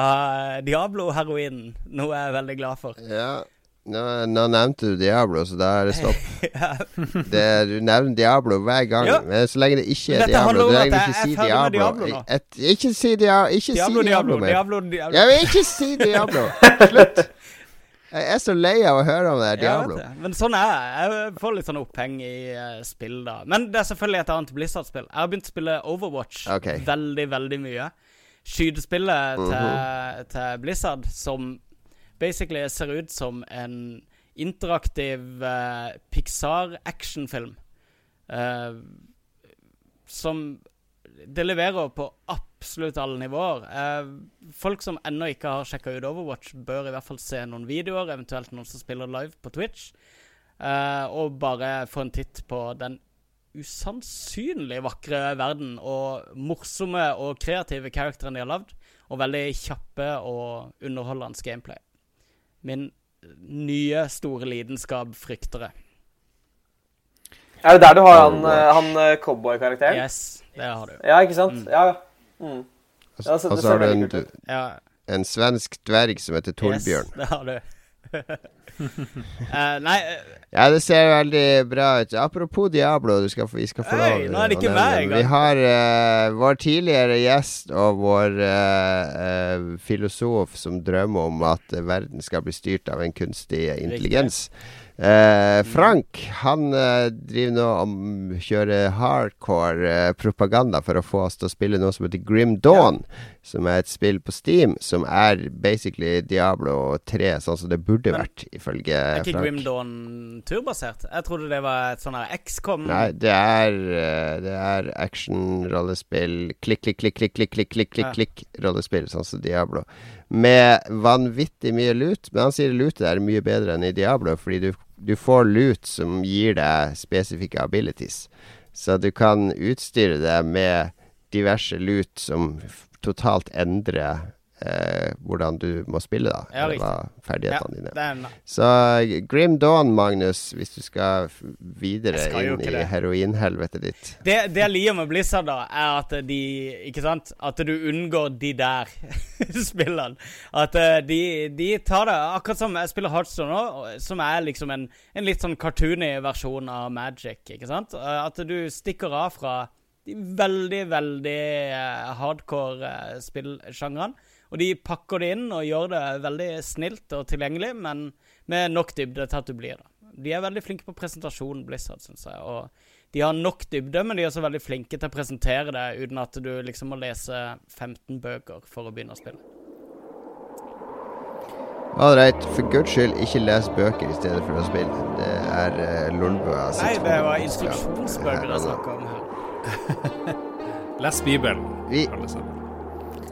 Diablo-heroinen. Noe jeg er veldig glad for. Ja. Nå, nå nevnte du Diablo, så da er det stopp. Ja. Det, du nevner Diablo hver gang, Ja. men så lenge det ikke er dette Diablo du trenger ikke med Diablo, Diablo nå. Et, Ikke si Diablo, ikke Diablo, si Diablo Diablo. Diablo, Diablo. Jeg vil ikke si Diablo! Slutt! Jeg er så lei av å høre om det der Diablo. Ja. Men sånn er jeg. Jeg får litt sånn oppheng i uh, spill, da. Men det er selvfølgelig et annet Blizzard-spill. Jeg har begynt å spille Overwatch okay. veldig, veldig mye. Skytespillet Mhm. til, til Blizzard som basically ser ut som en interaktiv uh, Pixar-actionfilm. Uh, som det leverer på absolutt alle nivåer. Eh, folk som ennå ikke har sjekka ut Overwatch, bør i hvert fall se noen videoer, eventuelt noen som spiller live på Twitch, eh, og bare få en titt på den usannsynlig vakre verden og morsomme og kreative karakterene de har lagd, og veldig kjappe og underholdende gameplay. Min nye store lidenskap, frykter jeg. Er det der du har han, eh, han cowboykarakteren? cowboy-karakteren? Yes, det har du. Ja, ikke sant? Ja, ja. Mm. Og Ja, så og det så ser har du en. Ja, en svensk dverg som heter Torbjørn. Yes, det har du. uh, nei, uh, Ja, det ser veldig bra ut. Apropos Diablo, du skal, få- vi skal få lov lov nå er det å ikke nevne meg det. engang. Vi har uh, vår tidligere gjest og vår eh, eh, filosof som drømmer om at eh, verden skal bli styrt av en kunstig intelligens. Eh, Frank han eh, driver nå og kjører hardcore eh, propaganda for å få oss til å spille noe som heter Grim Dawn. Som er et spill på Steam som er basically Diablo 3, sånn som det burde Men- vært, ifølge er ikke Frank. Grim Dawn turbasert? Jeg trodde det var et sånn XCOM Nei, det er, eh, det er action-rollespill Klikk, klikk, klikk, klikk, klikk, klikk, klikk, klikk, Ja. klikk rollespill, sånn som Diablo. Med vanvittig mye lut. Men han sier lutet er mye bedre enn i Diablo, fordi du, du får lut som gir deg spesifikke abilities. Så du kan utstyre det med diverse lut som totalt endrer eh, hvordan du må spille, da. Ja, eller hva ferdighetene dine. er Så Grim Dawn, Magnus, hvis du skal videre skal inn i heroinhelvetet ditt. det, det jeg liker med Blizzard, da, er at de Ikke sant? At du unngår de der spillene. At eh, de, de tar det Akkurat som jeg spiller Heartstone nå, som er liksom en, en litt sånn cartoony versjon av Magic. Ikke sant? Eh, At du stikker av fra de veldig, veldig eh, hardcore spillsjangrene. Og de pakker det inn og gjør det veldig snilt og tilgjengelig, men med nok dybde til at du blir det. De er veldig flinke på presentasjon, Blizzard, syns jeg. Og de har nok dybde, men de er også veldig flinke til å presentere det uten at du liksom må lese 15 bøker for å begynne å spille. Ålreit, for guds skyld, ikke les bøker i stedet for å spille. Det er uh, Lolbua sitt Nei, det var instruksjonsbøker jeg snakka om her. Les Bibelen, alle sammen.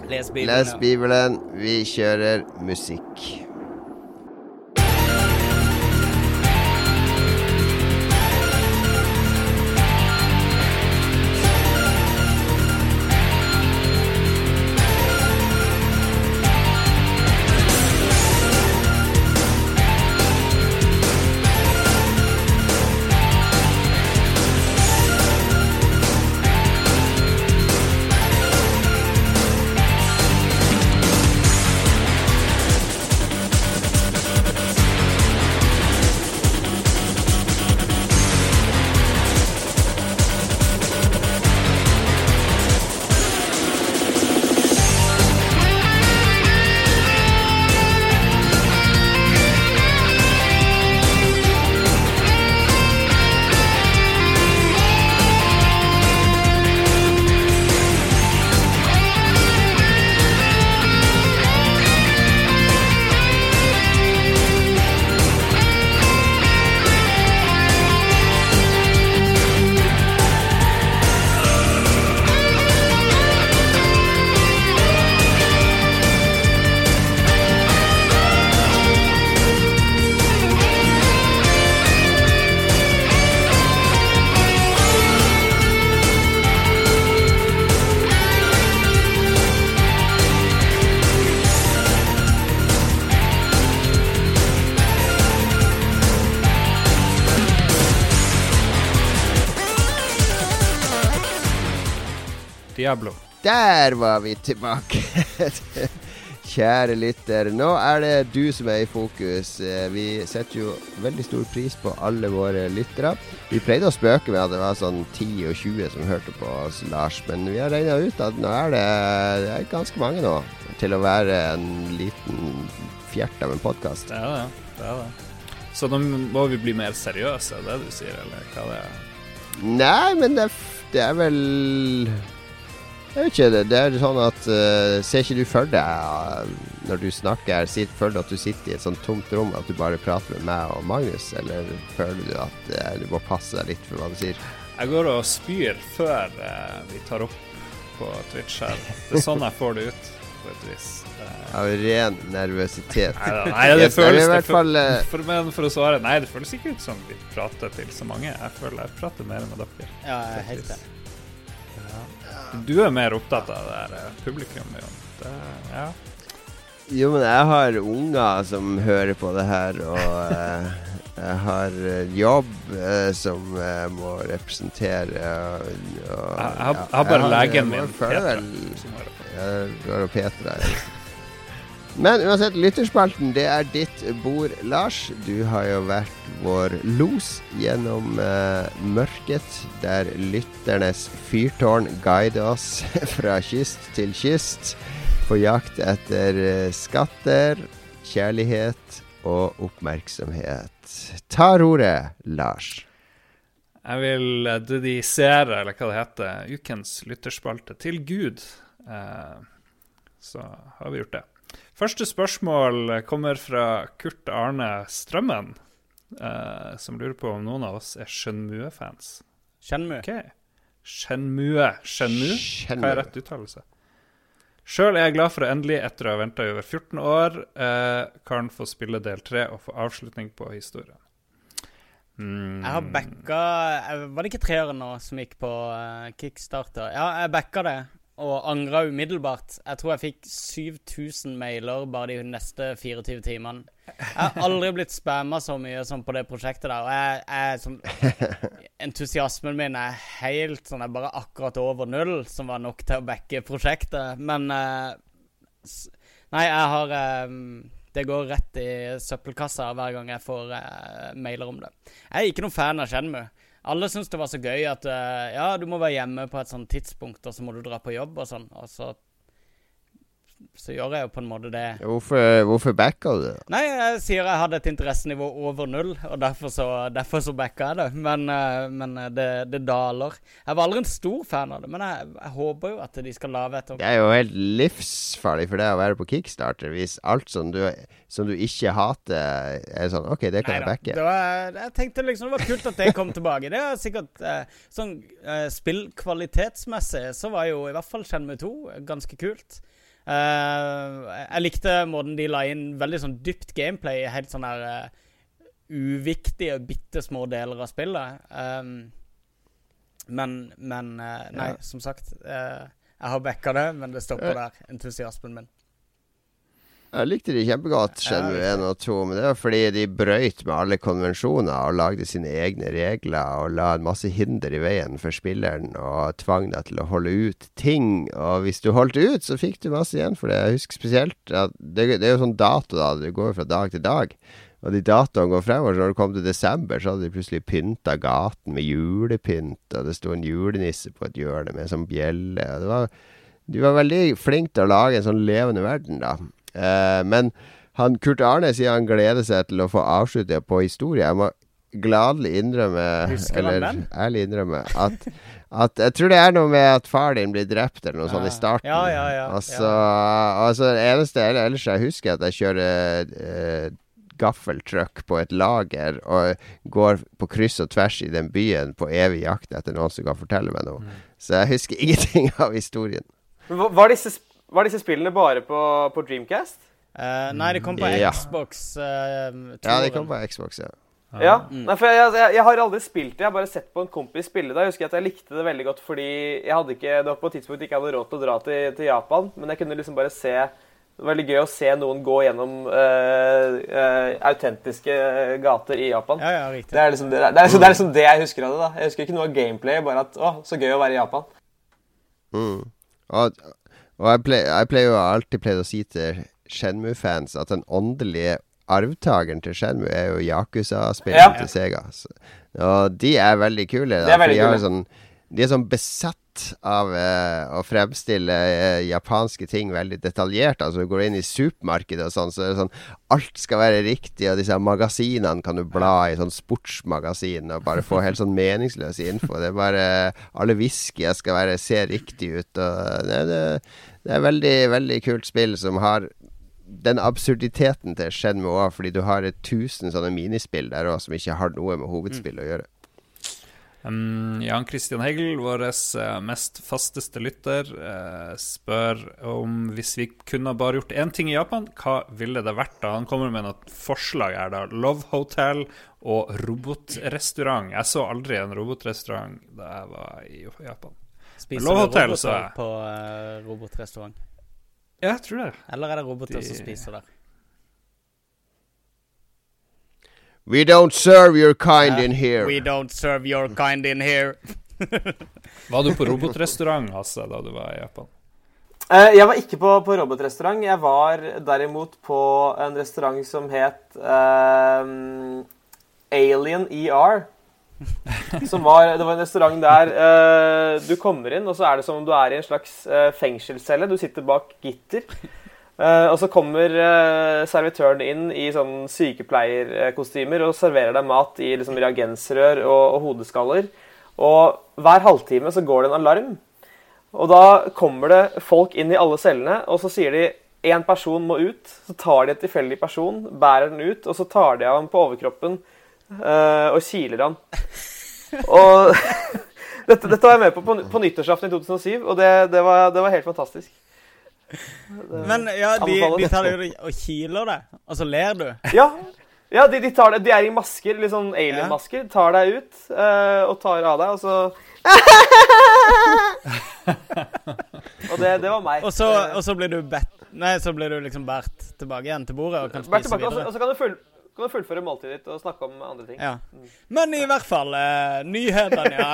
Les Bibelen. Les. Bibelen. Vi kjører musikk. Der var vi tilbake. Kjære lytter, nå er det du som er i fokus. Eh, Vi setter jo veldig stor pris på alle våre lyttere. Vi pleide å spøke med at det var sånn 10 og 20 som hørte på oss, Lars. Men vi har regna ut at nå er det, det er ganske mange nå til å være en liten fjert av en podkast. Det er det. det er det. Så nå må vi bli mer seriøse, er det du sier, eller hva det er? Nei, men det, det er vel Jeg vet ikke. Det, det er sånn at uh, Ser ikke du for deg eh, når du snakker, føler du at du sitter i et sånt tomt rom, at du bare prater med meg og Magnus? Eller føler du at uh, du må passe deg litt for hva du sier? Jeg går og spyr før uh, vi tar opp på Twitch her. Det er sånn jeg får det ut, på et vis. Av ren nervøsitet. Nei, da, nei, det føles det fall for, men for å svare Nei, det føles ikke ut som vi prater til så mange. Jeg føler jeg prater mer med dere. Ja, jeg er helt enig. Du er mer opptatt av det her eh, publikum, jo. Det, ja. Jo, men jeg har unger som hører på det her, og eh, jeg har eh, jobb eh, som jeg må representere. Og, og, Jeg, jeg, har, jeg har bare legen min, Petra, som hører på. Du har Petra. Ja. Men uansett, lytterspalten, det er ditt bord, Lars. Du har jo vært vår los gjennom uh, mørket, der lytternes fyrtårn guider oss fra kyst til kyst på jakt etter eh, skatter, kjærlighet og oppmerksomhet. Ta ordet, Lars. Jeg vil eh, dedisere, eller hva det heter, ukens lytterspalte til Gud. Uh, så har vi gjort det. Første spørsmål kommer fra Kurt Arne Strømmen, eh, som lurer på om noen av oss er Shenmue-fans. Shenmue. Okay. Shenmue. Shenmue? Hva er rett uttalelse? Sjøl er jeg glad for å endelig, etter å ha venta i over 14 år, eh, kan få spille del 3 og få avslutning på historien. Mm. Jeg har backa Var det ikke treeren nå som gikk på uh, kickstarter? Ja, jeg backa det. Og angra umiddelbart. Jeg tror jeg fikk 7000 mailer bare de neste 24 timene. Jeg har aldri blitt spamma så mye som på det prosjektet der. Og jeg, jeg sånn, Entusiasmen min er helt sånn jeg bare akkurat over null, som var nok til å backe prosjektet. Men eh, Nei, jeg har eh, Det går rett i søppelkassa hver gang jeg får eh, mailer om det. Jeg er ikke noen fan av Shenmue. Alle syntes det var så gøy at eh, ja, du må være hjemme på et sånt tidspunkt, og så må du dra på jobb og sånn. Og så, så gjør jeg jo på en måte det. Hvorfor, hvorfor backa du det? Nei, jeg sier jeg hadde et interessenivå over null, og derfor så, derfor så backa jeg det. Men, eh, men eh, det, det daler. Jeg var aldri en stor fan av det, men jeg, jeg håper jo at de skal lage et Det er jo helt livsfarlig for deg å være på kickstarter hvis alt som du, som du ikke hater, er sånn OK, det kan jeg Neida. backe. Det var, jeg tenkte liksom det var kult at det kom tilbake. Det er sikkert sånn Spillkvalitetsmessig så var jo i hvert fall Shenmue 2 ganske kult. Eh, jeg likte måten de la inn veldig sånn dypt gameplay i helt sånn der uh, uviktige, bitte små deler av spillet. Um, men men uh, nei, Ja. som sagt. jeg har backa det, men det stopper der. Entusiasmen min. Jeg likte de kjempegodt, Shenmue 1 og 2, men det var fordi de brøyt med alle konvensjoner og lagde sine egne regler og la en masse hinder i veien for spilleren og tvang deg til å holde ut ting. Og hvis du holdt ut, så fikk du masse igjen for det. Jeg husker spesielt at det, det er jo sånn dato, da. Det går fra dag til dag. Og de datoene går fremover. Så når det kom til desember, så hadde de plutselig pynta gaten med julepynt, og det sto en julenisse på et hjørne med en sånn bjelle. Og det var, de var veldig flinke til å lage en sånn levende verden, da. Eh, men han, Kurt Arne sier han gleder seg til å få avslutte på historie. Jeg må gladelig innrømme, eller ærlig innrømme, at, at jeg tror det er noe med at far din blir drept, eller noe sånt, i starten. Ja, ja, ja, Altså, altså det eneste el- ellers jeg husker, er at jeg kjører eh, gaffeltruck på et lager og går på kryss og tvers i den byen på evig jakt etter noen som kan fortelle meg noe. Mm. Så jeg husker ingenting av historien. Hva- Var disse, var disse spillene bare på, på Dreamcast? Uh, nei, det kom på Ja. Xbox. Uh, Ja, det kom på Xbox, ja. Ja. Nei, for jeg, jeg, jeg har aldri spilt det. Jeg har bare sett på en kompis spille det. Jeg husker at jeg likte det veldig godt fordi jeg hadde ikke, det var på et tidspunkt ikke hadde råd til å dra til, til Japan, men jeg kunne liksom bare se Det var veldig gøy å se noen gå gjennom uh, uh, autentiske gater i Japan. Ja, ja, riktig. Det er, liksom det, det, er, liksom- det er liksom det jeg husker av det. da. Jeg husker ikke noe av gameplay, bare at å, så gøy å være i Japan. Mm. Og, og jeg, ple, jeg pleier jo alltid pleid å si til Shenmue-fans at den åndelige arvtakeren til Shenmue er jo Yakuza-spilleren Ja. til Sega. Så, og de er veldig kule. Da, De er veldig de, har kule. sånn, de er sånn besatt av eh, å fremstille eh, japanske ting veldig detaljert. Altså Du går inn i supermarkedet og sånn, så er det sånn Alt skal være riktig, og disse magasinene kan du bla i, sånn sportsmagasin, og bare få helt sånn meningsløs info. Det er bare Alle whiskyer skal være, se riktig ut, og det, det, det er veldig, veldig kult spill som har den absurditeten til Shenmue òg, fordi du har tusen sånne minispill der òg som ikke har noe med hovedspill å gjøre. Um, Jan Christian Hegel, vår eh, mest fasteste lytter, uh, spør om hvis vi kunne bare gjort én ting i Japan, hva ville det vært da? Han kommer med noen forslag her, da. Love Hotel og robotrestaurant. Jeg så aldri en robotrestaurant da jeg var i Japan. Spiser Love Hotel, så jeg. på uh, robotrestaurant? Ja, jeg tror det. Eller er det roboter De- som spiser der? We don't serve your kind in here. We don't serve your kind in here. Var du på robotrestaurant, Hasse, da du var i Japan? Uh, Jeg var ikke på, på robotrestaurant. Jeg var derimot på en restaurant som het uh, Alien ER. Som var, det var en restaurant der uh, du kommer inn, og så er det som om du er i en slags fengselscelle. Du sitter bak gitter. Eh, og så kommer uh, servitøren inn i sånn sykepleierkostymer og serverer deg mat i liksom, reagensrør og, og hodeskaller. Og hver halvtime så går det en alarm. Og da kommer det folk inn i alle cellene, og så sier de én person må ut. Så tar de en tilfeldig person, bærer den ut, og så tar de av ham på overkroppen uh, og kiler han. Og dette, dette var jeg med på på, på nyttårsaften i 2007, og det, det, var, det var helt fantastisk. Men ja, de, de tar det og kiler det, og så ler du. Ja, ja de, de, tar det, de er i masker, litt sånn alien-masker. Tar deg ut uh, og tar av deg, og så Og det, det var meg. Og så, og så blir du bedt Nei, så blir du liksom båret tilbake igjen til bordet og kan spise tilbake, og så, og så kan, du full, kan du fullføre måltidet ditt og snakke om andre ting. Ja. Men i hvert fall uh, Nyhetene, ja.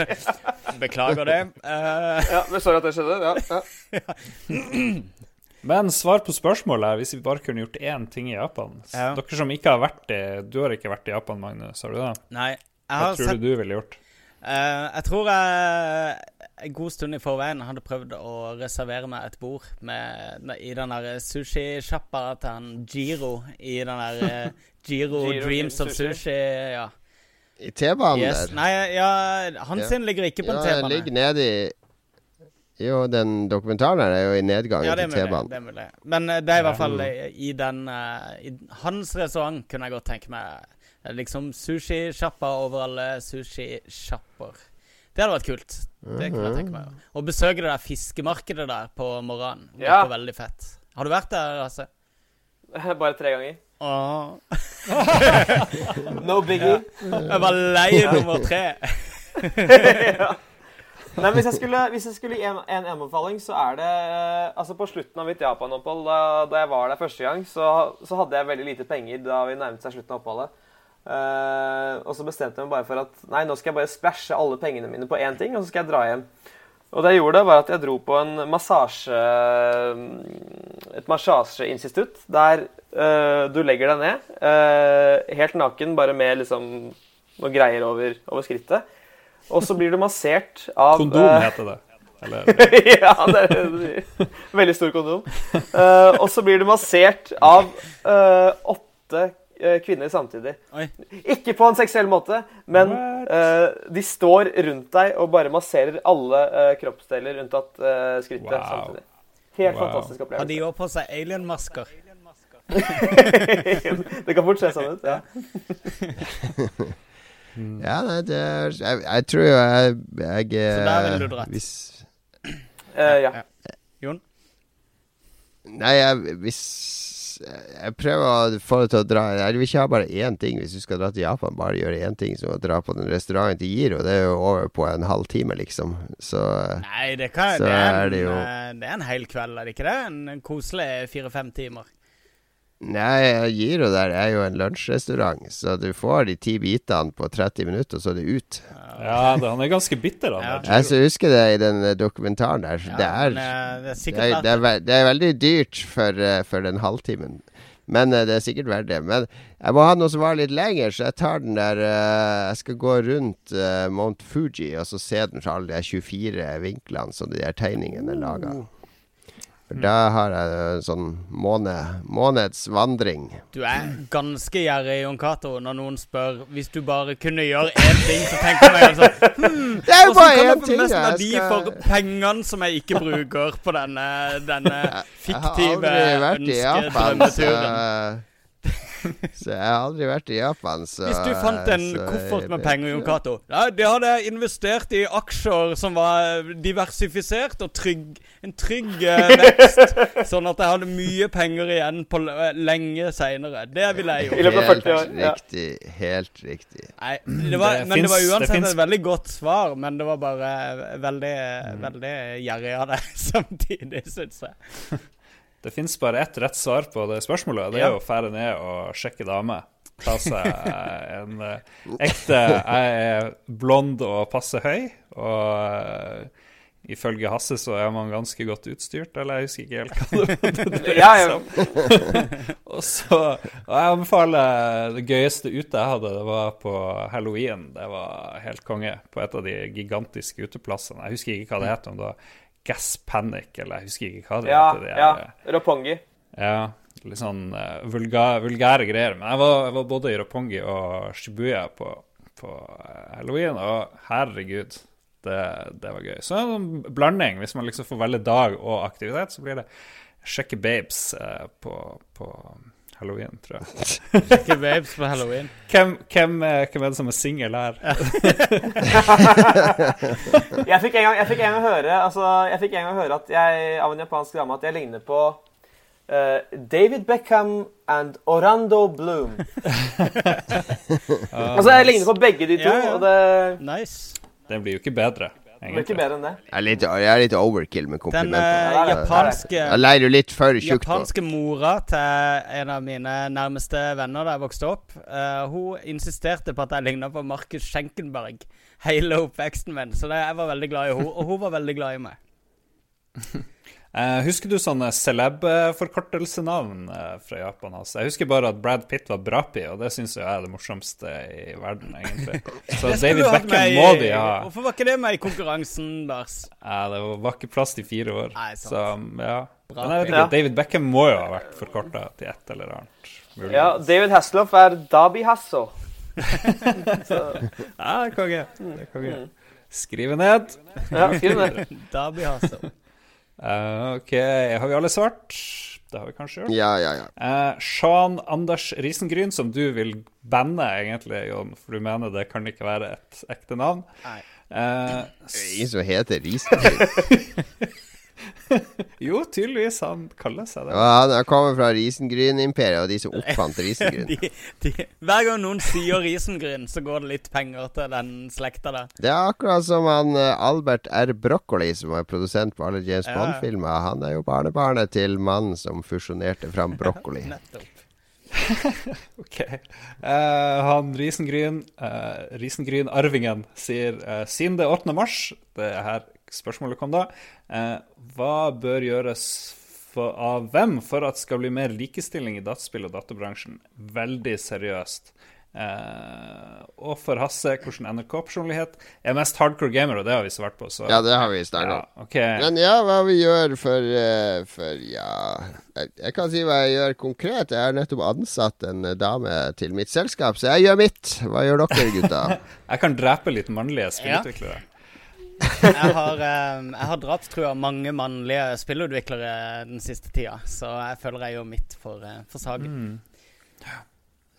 Beklager det. Uh, Ja, men Sorry at det skjedde. Ja, ja. Men svar på spørsmålet hvis vi bare kunne gjort én ting i Japan. Ja. Dere som ikke har vært i Du har ikke vært i Japan, Magnus, har du det? nei, jeg Hva tror sett du du ville gjort? Uh, jeg tror jeg en god stund i forveien hadde prøvd å reservere meg et bord med, i den der sushisjappa til han Giro i den der uh, Giro, Giro Dreams of Sushi. Sushi. Ja. I T-banen Yes. der. Nei, ja, han Ja. sin ligger ikke på en Ja, ligger T-bane. nede i Jo, den dokumentaren er jo i nedgangen Ja, til. T-banen. Det er mulig. Men eh, det er i hvert fall eh, i den uh, I hans restaurant kunne jeg godt tenke meg eh, liksom sushisjappa over alle sushisjapper. Det hadde vært kult. Det kunne jeg tenke meg. Å besøke det der fiskemarkedet der på morgenen Det Ja. veldig fett. Har du vært der, Hasse? Bare tre ganger. Åh. No biggie. Jeg var lei nummer tre. ja. Nei, hvis jeg skulle, hvis jeg skulle gi en, en anbefaling, så er det eh, Altså På slutten av mitt Japan-opphold, da, da jeg var der første gang, så, så hadde jeg veldig lite penger da vi nærmet seg slutten av oppholdet. Eh, og så bestemte jeg meg bare for at nei, nå skal jeg bare splæsje alle pengene mine på én ting, og så skal jeg dra hjem. Og det jeg gjorde, var at jeg dro på en massasje Et massasjeinstitutt der uh, du legger deg ned uh, helt naken, bare med liksom noe greier over, over skrittet. Og så blir du massert av Kondom heter det. Eller ja, det er en veldig stor kondom. Og så blir du massert av åtte kvinner samtidig. Oi. Ikke på en seksuell måte, men uh, de står rundt deg og bare masserer alle uh, kroppsdeler unntatt uh, skrittet Wow. samtidig. Helt Wow. fantastisk Har de opplevelse. òg på seg alien-masker? det kan fort se sånn ut. Ja. Ja, nei, det er Jeg, jeg tror jo jeg, jeg Så der ville eh, du dratt? Hvis ja. ja. Jon? Nei, jeg, hvis Jeg prøver å få det til å dra Jeg vil ikke ha bare én ting hvis du skal dra til Japan. Bare gjøre én ting, som å dra på den restauranten til Giro. Det er jo over på en halv time, liksom. Så Nei, det, kan, det, er er det jo- eh, det er en hel kveld, er det ikke det? En, en koselig fire-fem timer. Nei, Giro der er jo en lunsjrestaurant, så du får de ti bitene på 30 minutter, og så er det ut. Ja, det, han er ganske bitter, han Ja. der. Jeg så husker det i den eh, dokumentaren der. Ja, det, er, men, eh, det er det, er, det, er, det er veldig dyrt for, eh, for den halvtimen. Men det er sikkert verdt det. Men jeg må ha noe som varer litt lenger, så jeg tar den der Jeg skal gå rundt Mount Fuji og så se den fra alle de 24 vinklene som de der tegningene er laga. For da har jeg en sånn måned, måneds vandring. Du er ganske gjerrig, Jon Cato, når noen spør Hvis du bare kunne gjøre én ting, så tenker jeg sånn hmm, Det er jo Hvordan bare kan jeg én få ting! mest verdi skal- for pengene som jeg ikke bruker på denne, denne Jeg har aldri vært i Japan, så, ønskedrømmeturen? så jeg har aldri vært i Japan, så Hvis du fant en så- koffert med penger, Jon Cato ja, Det hadde jeg investert i aksjer som var diversifisert og trygg, en trygg eh, vekst. Sånn at jeg hadde mye penger igjen på l lenge seinere. Det ville jeg I gjort. løpet av 40 år, Helt ja. riktig. Helt riktig. Nei, det var, Det men det var uansett det et veldig godt svar. Men det var bare veldig, veldig gjerrig av deg samtidig, syns jeg. Det fins bare ett rett svar på det spørsmålet. Det er er å fære ned og sjekke dame. Ta seg en eh, ekte Jeg er blond og passe høy, og eh, ifølge Hasse så er man ganske godt utstyrt, eller jeg husker ikke helt hva det, dreier seg om. og så Og jeg anbefaler det gøyeste ute jeg hadde, det var på halloween. Det var helt konge. På et av de gigantiske uteplassene. Jeg husker ikke hva det het, om det var Gas Panic, eller jeg husker ikke hva det Ja, heter. ja. her, eh, ja, litt sånn uh, vulga, vulgære greier. Men jeg var, jeg var både i Roppongi og Shibuya på, på eh, halloween, og herregud, det, det var gøy. Så en blanding. Hvis man liksom får velge dag og aktivitet, så blir det sjekke babes uh, på, på halloween, tror jeg. Ikke babes på halloween. Hvem, hvem, eh, hvem er det som er singel her? Jeg fikk en gang, jeg fikk en gang høre altså, jeg fikk en gang høre at jeg, av en japansk dame at jeg ligner på uh, David Beckham and Orlando Bloom. altså, jeg ligner på begge de to, Ja, ja. og det Nice. Den blir jo ikke bedre, blir ikke mer enn det. Jeg er litt, jeg er litt overkill med komplimenter. Den ja. japanske Jeg leier jo litt for tjukt. Japanske mora til en av mine nærmeste venner da jeg vokste opp, uh, hun insisterte på at jeg ligna på Markus Schenkenberg hele oppveksten min. Så det, jeg var veldig glad i henne, og hun var veldig glad i meg. Eh, husker du sånne celeb-forkortelsenavn eh, fra Japan? Altså? Jeg husker bare at Brad Pitt var Brapi, og det syns jeg er det morsomste i verden, egentlig. Så David Beckham må de ha. Hvorfor var ikke det med i konkurransen, Lars? Ja, det var ikke plass til fire år. Nei, sant. så ja. Men jeg vet ikke, David Beckham må jo ha vært forkorta til et eller annet. mulig. Ja, David Hasselhoff er Dabi Hasso. Ja, det er konge. Det er konge. Skrive ned. Ja, skriv ned. Dabi Hasso. Eh, OK, har vi alle svart? Det har vi kanskje gjort. Ja, ja, ja. Eh, Sean Anders Risengryn, som du vil banne, egentlig, Jon, for du mener det kan ikke være et ekte navn. Nei. Eh, er Ingen som heter Risengryn. jo, tydeligvis. Han kaller seg det. Ja, han kommer fra Risengryn-imperiet, og de som oppfant Risengryn. De, de, hver gang noen sier Risengryn, så går det litt penger til den slekta der. Det er akkurat som han eh, Albert R. Broccoli, som er produsent på alle James Bond-filmer. Han er jo barnebarnet til mannen som fusjonerte fram broccoli. Nettopp. Ok. Uh, han Risengryn, uh, Risengryn-arvingen, sier uh, siden det er 8. mars, det er her spørsmålet kom da, eh, hva bør gjøres for, av hvem for at det skal bli mer likestilling i dataspill- og databransjen? Veldig seriøst. Eh, og for Hasse, hvordan NRK-personlighet er mest hardcore gamer, og det har vi svart på. Så, Ja, det har vi snakket ja, okay. Men ja, hva vi gjør for, eh, for ja jeg, jeg kan si hva jeg gjør konkret. Jeg har nettopp ansatt en dame til mitt selskap, så jeg gjør mitt. Hva gjør dere, gutta? Jeg kan drepe litt mannlige spillutviklere. Jeg har, eh, jeg har drapstrua mange mannlige spillutviklere den siste tida, så jeg føler jeg gjør mitt for, eh, for saken.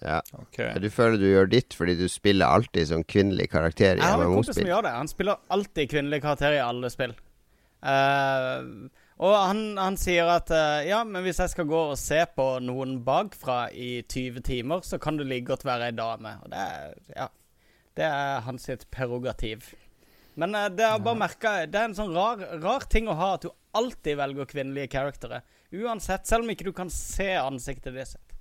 Ja. Okay. Du føler du gjør ditt fordi du spiller alltid som kvinnelig karakter i Jeg har en kompis som gjør det. Han spiller alltid kvinnelig karakter i alle spill. Uh, og han, han sier at uh, ja, men hvis jeg skal gå og se på noen bakfra i 20 timer, så kan det like godt være ei dame. Og det er, ja, det er hans sitt prerogativ. Men eh, det er bare merket, Det er en sånn rar, rar ting å ha at du alltid velger kvinnelige karaktere. Uansett, selv om ikke du kan se ansiktet ditt.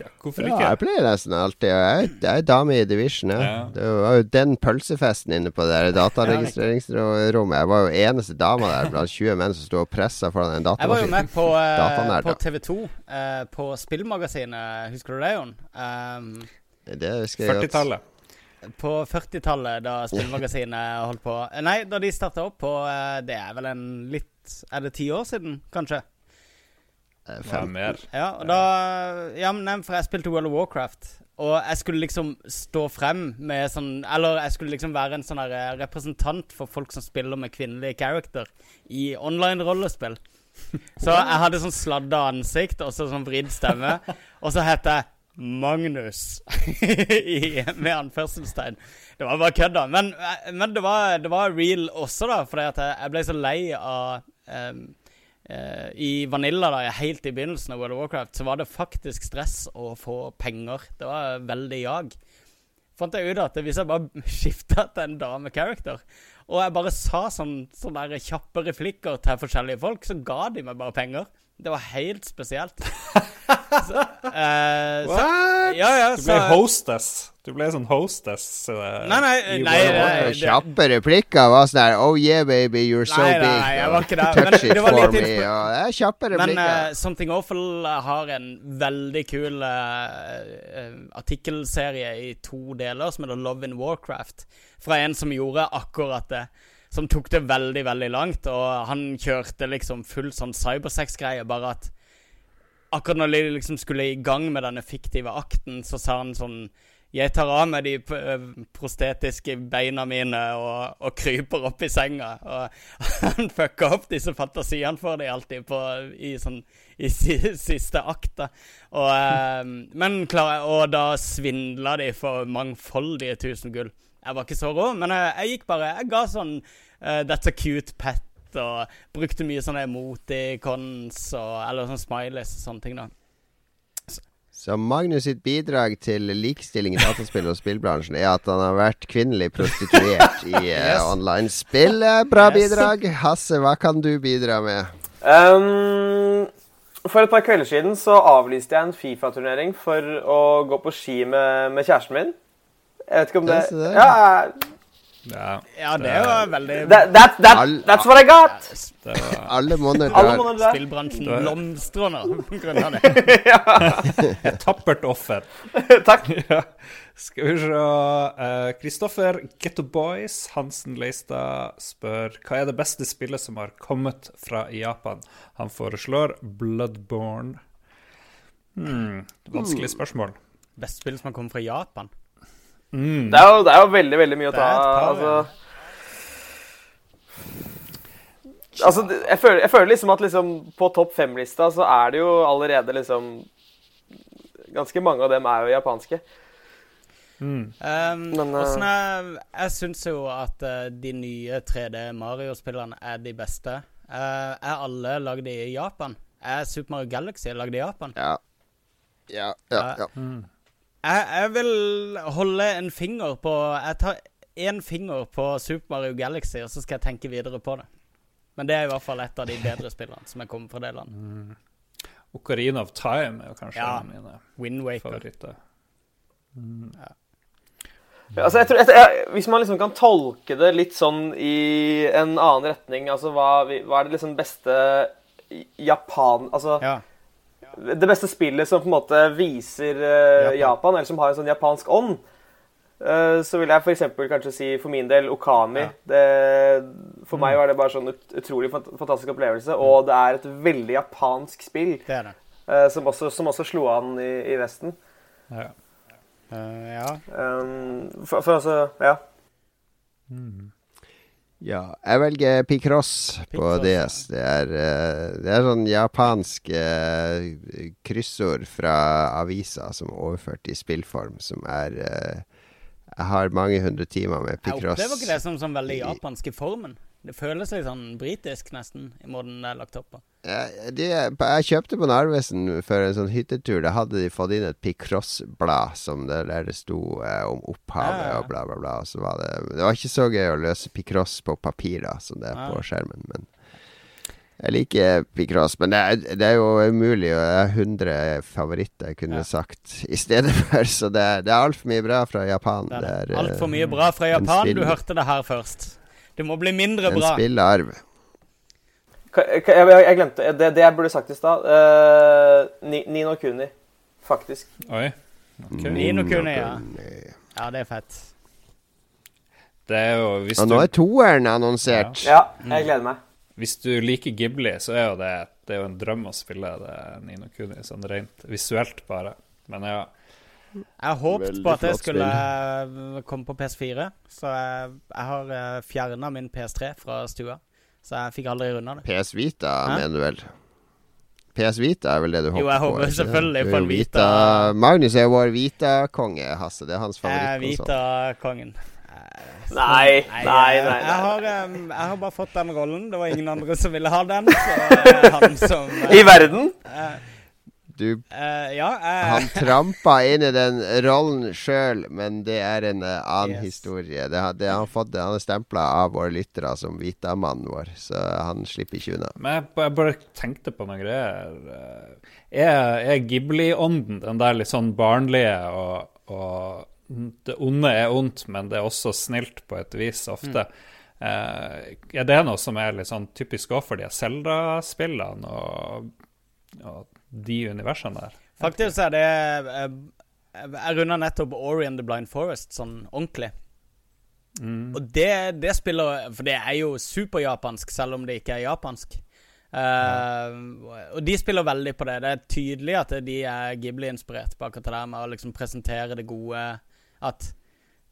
Ja, hvorfor Ja, ikke? jeg pleier nesten alltid. Jeg, jeg er dame i Division, ja. Ja. Det var jo den pølsefesten inne på det dataregistreringsrommet. Jeg var jo eneste dama der blant 20 menn som sto og pressa foran en Jeg var jo med på, uh, på. TV 2, uh, på Spillmagasinet. Husker du det, Jon? Um, Det husker jeg godt. 40-tallet. På 40-tallet, da Spillmagasinet holdt på Nei, da de starta opp på eh, Det er vel en litt Er det ti år siden, kanskje? Eh, fem. mer. Ja, og da Ja, men nei, for jeg spilte World of Warcraft. Og jeg skulle liksom stå frem med sånn Eller jeg skulle liksom være en sånn eh, representant for folk som spiller med kvinnelige character i online-rollespill. Så jeg hadde sånn sladda ansikt og så sånn vridd stemme. Og så het jeg Magnus I, med anførselstegn. Det var bare kødd, da. Men, eh, men det, var, det var real også, da. Jeg, jeg ble så lei av um, uh, I Vanilla, da, helt i begynnelsen av World of Warcraft, så var det faktisk stress å få penger. Det var veldig jag. Fant jeg ut at hvis jeg bare skifta til en dame-character, og jeg bare sa sånn, sånne kjappe replikker til forskjellige folk, så ga de meg bare penger. Det var helt spesielt. så, eh, så, What? ja, ja, Du ble så- hostess. Du ble sånn hostess. Uh, Nei, nei, nei, nei, det- Kjappe replikker var sånn der Oh yeah, baby, you're so big. nei, jeg var ikke der, Touch it for me. det er kjappe Men replikker. eh, Something Awful har en veldig kul uh, eh, artikkelserie i to deler som heter Love in Warcraft. Fra en som gjorde akkurat det. Som tok det veldig, veldig langt. Og han kjørte liksom full sånn cybersex-greie, bare at Akkurat når de liksom skulle i gang med denne fiktive akten, så sa han sånn Jeg tar av meg de prostetiske beina mine og, og kryper opp i senga. Og han fucka opp disse fantasiene for de alltid på, i sånn i siste akt. Og, eh, men og da svindla de for mangfoldige tusen gull. Jeg var ikke så rå, men jeg, jeg gikk bare Jeg ga sånn uh, That's a cute pet og brukte mye sånne emoticons og Eller sånn smileys og sånne ting, da. Så Magnus sitt bidrag til likestilling i dataspill og spillbransjen er at han har vært kvinnelig prostituert i eh, Yes. online-spill. Eh, Bra Yes. bidrag. Hasse, hva kan du bidra med? Um, for et par kvelder siden så avlyste jeg en Fifa-turnering for å gå på ski med, med kjæresten min. Jeg vet ikke om det Ja. Ja, Ja, det var veldig that, that, that, That's what I got! det var Alle måneder der. Spillbransjen blomstrer nå på grunn av det. et tappert offer. Takk. ja. Skal vi se Kristoffer Getto Boys Hansen Leistad spør hva er det beste spillet som har kommet fra Japan. Han foreslår Bloodborne. Hmm, vanskelig spørsmål. Beste spill som har kommet fra Japan. Det er, jo, det er jo veldig, veldig mye å ta altså, altså, jeg føler, jeg føler liksom at liksom på topp fem-lista så er det jo allerede liksom Ganske mange av dem er jo japanske. Um, Men, uh, er, jeg syns jo at uh, de nye 3D Mario-spillene er de beste. Uh, er alle lagd i Japan? Er Super Mario Galaxy lagd i Japan? Ja. Ja, ja, ja. Jeg, jeg vil holde en finger på Jeg tar én finger på Super Mario Galaxy, og så skal jeg tenke videre på det. Men det er i hvert fall et av de bedre spillene som er kommet fra det landet. Ocarina of Time er jo kanskje Ja. en av mine Mm. Ja. Altså, jeg tror, jeg, jeg, hvis man liksom kan tolke det litt sånn i en annen retning altså Hva, hva er det liksom beste Japan Altså Ja. Det beste spillet som på en måte viser eh, Japan. Japan. eller som har en sånn japansk ånd, eh, så vil jeg f.eks. kanskje si for min del Okami. Ja. Det, for meg var det bare sånn ut, utrolig fant- fantastisk opplevelse, og det er et veldig japansk spill Det det. eh, som, også, som også slo an i, i Vesten. Ja. Uh, ja. Um, for, for altså Ja. Ja, jeg velger Picross på DS. Det er, eh, det er sånn japansk eh, kryssord fra avisa som er overført i spillform, som er eh, Jeg har mange hundre timer med Jeg Det opplever ikke det som sånn veldig japanske formen. Det føles litt sånn britisk, nesten, i måten det er lagt opp på. Ja, de, jeg kjøpte på Narvesen for en sånn hyttetur. Da hadde de fått inn et Picross-blad som det, der det sto eh, om opphavet Ja, ja. og bla, bla, bla. Og så var det, det var ikke så gøy å løse Picross på papir da som det er ja. på skjermen, men Jeg liker Picross, men det er, det er jo umulig. Og det er 100 favoritter jeg kunne sagt i stedet for. Så det er, det er altfor mye bra fra Japan. Det er er, altfor eh, mye bra fra Japan. Du hørte det her først. Det må bli mindre bra. En ka- Jeg, jeg, jeg glemte det, det jeg burde sagt i stad. Uh, Nino Kuni, faktisk. Oi. Okay. Nino Kuni, ja. Ja, det er fett. Det er jo Hvis Og du, nå er toeren annonsert. Ja, jeg gleder meg. hvis du liker Ghibli, så er jo det, det er jo en drøm å spille det Nino Kuni, sånn rent visuelt bare. Men ja. Jeg håpet på at det skulle spill. komme på PS4, så jeg, jeg har fjerna min PS3 fra stua. Så jeg fikk aldri runda det. PS Vita, Hæ? mener du vel? PS Vita er vel det du håper på? Jo, jeg håper på, selvfølgelig på en Vita. Magnus er vår Vita-konge, Hasse. Det er hans Jeg er. Vita-kongen. Nei, nei, nei. Jeg, nei. har, um, jeg har bare fått den rollen. Det var ingen andre som ville ha den. Så jeg han som uh, I verden? eh, Du, uh, Ja, uh, han trampa inn i den rollen sjøl, men det er en uh, annen Yes. historie. Det, det han fått, han er stempla av våre lyttere som Vita-mannen vår, så han slipper ikke unna. Men jeg, jeg bare tenkte på noen greier. Er, er Ghibli-ånden den der litt sånn barnlige og, og Det onde er ondt, men det er også snilt på et vis ofte. Eh, er det noe som er litt sånn typisk òg for de Zelda-spillene og, og de universene der? Faktisk er det eh, Jeg runda nettopp Ori and the Blind Forest sånn ordentlig. Og det, det spiller For det er jo superjapansk, selv om det ikke er japansk. Eh, og de spiller veldig på det. Det er tydelig at de er Ghibli-inspirert på akkurat det der med å liksom presentere det gode At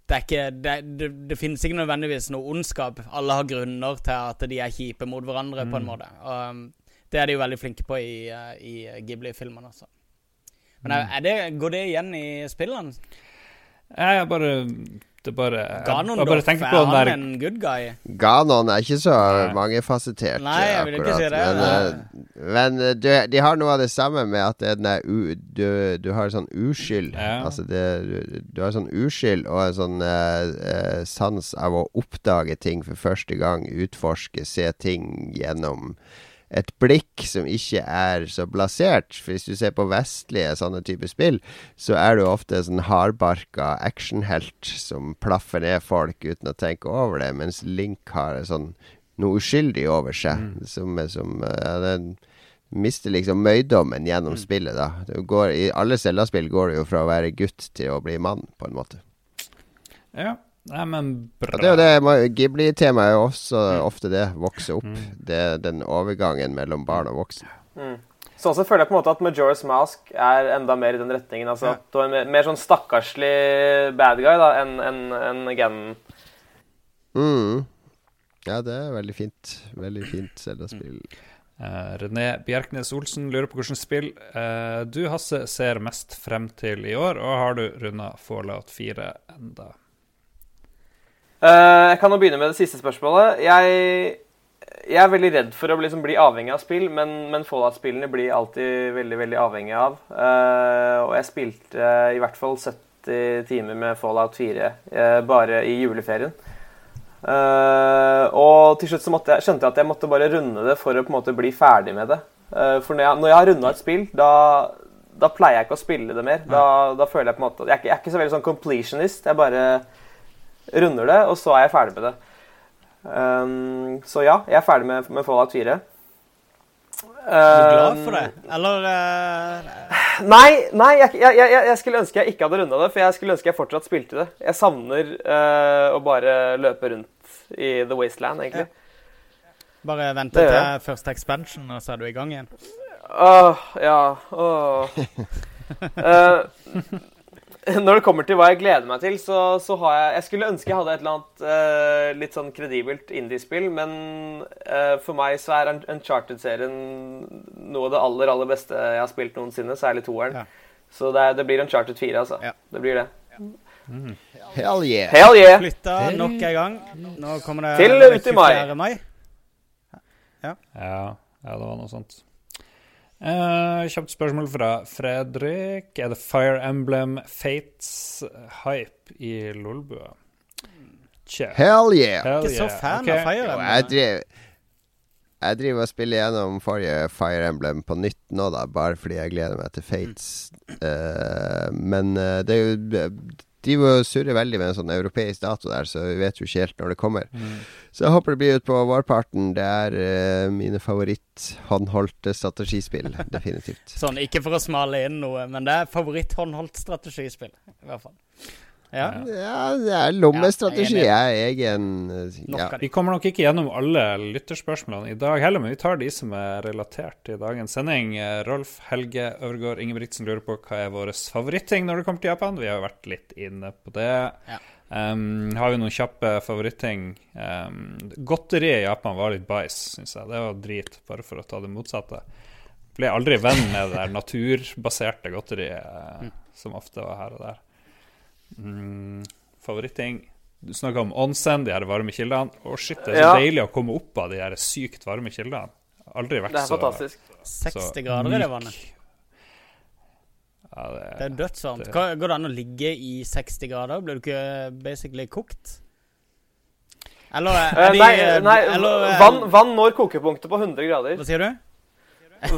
det er ikke Det, det, det finnes ikke nødvendigvis noe ondskap. Alle har grunner til at de er kjipe mot hverandre, på en måte. Og um, det er de jo veldig flinke på i, eh, i Ghibli-filmene. Altså. Men er, er det, går det igjen i spillene? Jeg bare Det bare Ganon, jeg bare tenker Er på den der en good guy? Ganon er ikke så mangefasettert, Nei, jeg vil ikke si det. Men, eh, men eh, du, de har noe av det samme med at det er u, du, du har sånn uskyld. Ja. Altså det, du, du har sånn uskyld og en sånn uh, sans av å oppdage ting for første gang, utforske, se ting gjennom et blikk som ikke er så blasert. For hvis du ser på vestlige sånne typer spill, så er du ofte en sånn hardbarka actionhelt som plaffer ned folk uten å tenke over det, mens Link har sånn noe uskyldig over seg. Som, som ja, den mister liksom møydommen gjennom spillet, da. Det går, I alle Zelda-spill går det jo fra å være gutt til å bli mann, på en måte. Ja. Nei, men bra. Ja, det er jo det ma- Ghibli-temaet er jo også ofte det. Vokse opp. Det er den overgangen mellom barn og voksne. Sånn sett føler jeg på en måte at Majora's Mask er enda mer i den retningen. Altså, at du er mer, mer sånn stakkarslig bad guy da, enn en, en Ganon. Mm. Ja, det er veldig fint. Veldig fint Zelda-spill. Uh, René Bjerknes Olsen lurer på hvilket spill uh, du, Hasse, ser mest frem til i år, og har du runda Fallout 4 enda? Eh, jeg kan jo begynne med det siste spørsmålet. Jeg, jeg er veldig redd for å liksom bli avhengig av spill, men, men Fallout-spillene blir alltid veldig veldig avhengig av. Uh, og jeg spilte uh, i hvert fall 70 timer med Fallout 4 eh, bare i juleferien. Og til slutt så jeg, skjønte jeg at jeg måtte bare runde det for å på en måte bli ferdig med det. For når jeg, når jeg har runda et spill, da, da pleier jeg ikke å spille det mer. Da, da føler jeg på en måte Jeg er ikke, jeg er ikke så veldig sånn completionist. Jeg bare runder det, og så er jeg ferdig med det. Um, så ja, jeg er ferdig med, med Fallout 4. Er du glad Um, for det? Eller uh... Nei, nei jeg, jeg, jeg, jeg skulle ønske jeg ikke hadde runda det, for jeg skulle ønske jeg fortsatt spilte det. Jeg savner uh, å bare løpe rundt i The Wasteland, egentlig. bare vente til første expansion, og så er du i gang igjen? Åh, ja åh. Når det kommer til hva jeg gleder meg til, så, så har jeg Jeg skulle ønske jeg hadde et eller annet eh, litt sånn kredibelt indiespill, men eh, for meg så er Uncharted-serien noe av det aller, aller beste jeg har spilt noensinne, særlig toeren. Ja. Så det, det blir Uncharted 4, altså. Ja. Det blir det. Hell yeah! Hell yeah! Flytta nok en gang. Nå kommer det Til ut i mai. 24. mai. Ja, ja, det var noe sånt. Eh, kjapt spørsmål fra Fredrik. Er det Fire Emblem Fates hype i Lolbua? Tja. Hell yeah! Hell Ikke så fan okay. av Fire Jo, Emblem. jeg driver, Jeg driver og spiller gjennom forrige Fire Emblem på nytt nå, da, bare fordi jeg gleder meg til Fates. Eh, men uh, det er jo driver og surrer veldig med en sånn europeisk dato der, så vi vet jo ikke helt når det kommer. Så jeg håper det blir ut på vårparten. Det er uh, mine favoritt-håndholdte strategispill, definitivt. Sånn, ikke for å smale inn noe, men det er favoritt-håndholdt strategispill. I hvert fall. Ja. Ja, det er lommestrategi. Ja, jeg er egen eh, ja. Vi kommer nok ikke gjennom alle lytterspørsmålene i dag heller, men vi tar de som er relatert til dagens sending. Eh, Rolf Helge Øvergård Ingebrigtsen lurer på hva er vår favoritting når det kommer til Japan. Vi har jo vært litt inne på det. Ja. Um, har vi noen kjappe favoritting? Um, godteri i Japan var litt bæsj, syns jeg. Det var drit, bare for å ta det motsatte. Ble aldri venn med det der naturbaserte godteriet mm. som ofte var her og der. Mm, favoritting Du snakka om onsen, de her varme kildene. Å, shit, det er så Ja. deilig å komme opp av de her sykt varme kildene. Aldri vært Det er så fantastisk. 60 grader er det vannet. Ja, det, Det er dødsvarmt. det- Går det an å ligge i 60 grader? Blir du ikke basically kokt? Eller Eh, er de nei, eh, nei eller, eh, vann, vann når kokepunktet på 100 grader. Hva sier du?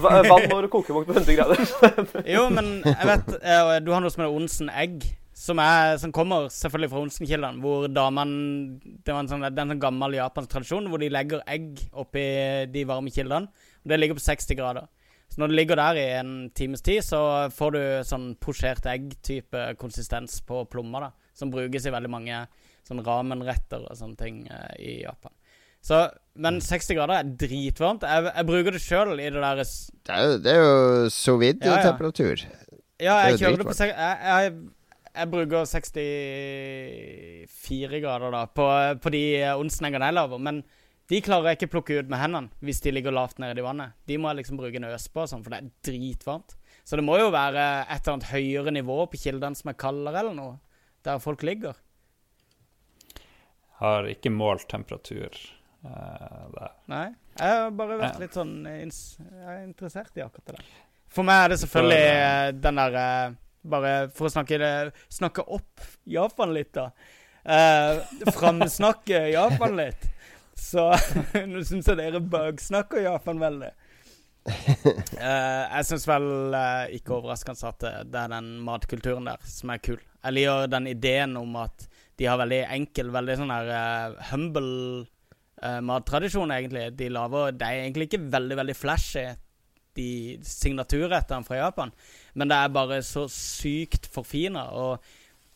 Vann når kokepunktet på 100 grader. Jo, men jeg vet eh, Du har noe som heter Onsen egg. Som, er, som kommer selvfølgelig fra Onsen-kildene. Hvor damene Det var en sånn, er sånn gammel japansk tradisjon hvor de legger egg oppi de varme kildene. Og det ligger på 60 grader. Så når det ligger der i en times tid, så får du sånn posjert egg-type konsistens på plommer. da Som brukes i veldig mange sånn ramenretter og sånne ting eh, i Japan. Så, men 60 grader er dritvarmt. Jeg, jeg bruker det sjøl i det der Det er jo, det er jo sous Ja, ja. vide-temperatur. Ja, jeg er kjører det på sek- jeg, jeg, jeg bruker 64 grader da på, på de eh, jeg lager. Men de klarer jeg ikke plukke ut med hendene hvis de ligger lavt nede i vannet. De må jeg liksom bruke en øs på, sånn, for det er dritvarmt. Så det må jo være et eller annet høyere nivå på kildene som er kaldere eller noe. Der folk ligger. har ikke målt temperatur uh, der. Nei. Jeg har bare vært litt sånn Jeg er interessert i akkurat det. For meg er det selvfølgelig eh, den der eh, Bare for å snakke, snakke opp Japan litt, da. Eh, Framsnakke Japan litt. Så nå syns jeg dere bugsnakker Japan veldig. Eh, jeg syns vel eh, ikke overraskende at det, er den matkulturen der som er kul. Jeg liker den ideen om at de har veldig enkel, veldig sånn her uh, humble uh, mattradisjon, egentlig. De lager Det er egentlig ikke veldig, veldig flashy, de signaturrettene fra Japan, men det er bare så sykt forfina. Og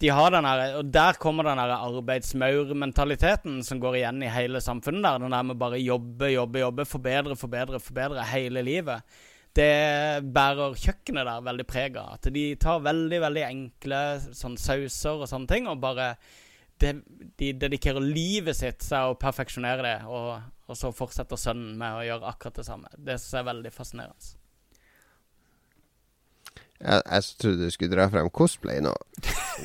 de har den her, og der kommer den arbeidsmaurmentaliteten som går igjen i hele samfunnet der. Den der med bare jobbe, jobbe, jobbe, forbedre, forbedre, forbedre hele livet. Det bærer kjøkkenet der veldig preg av. At de tar veldig, veldig enkle sånn sauser og sånne ting, og bare de, de dedikerer livet sitt til å perfeksjonere det, og, og så fortsetter sønnen med å gjøre akkurat det samme. Det synes jeg er veldig fascinerende. Jeg, jeg trodde du skulle dra frem cosplay nå.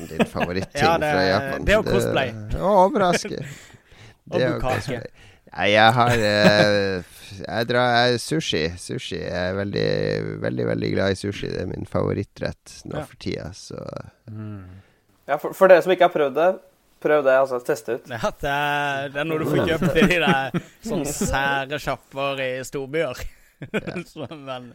Din favoritting Ja, det- fra Japan. det er jo cosplay. Å, overrasker. Det er jo cosplay. Nei, jeg har eh, Jeg drar jeg, sushi. Sushi. Jeg er veldig, veldig veldig glad i sushi. Det er min favorittrett nå Ja. for tida, så Ja, for, for dere som ikke har prøvd det, prøv det. altså Teste ut. Ja, det er, det er noe du får kjøpt i de der sånn sære sjapper i storbyer. Ja. men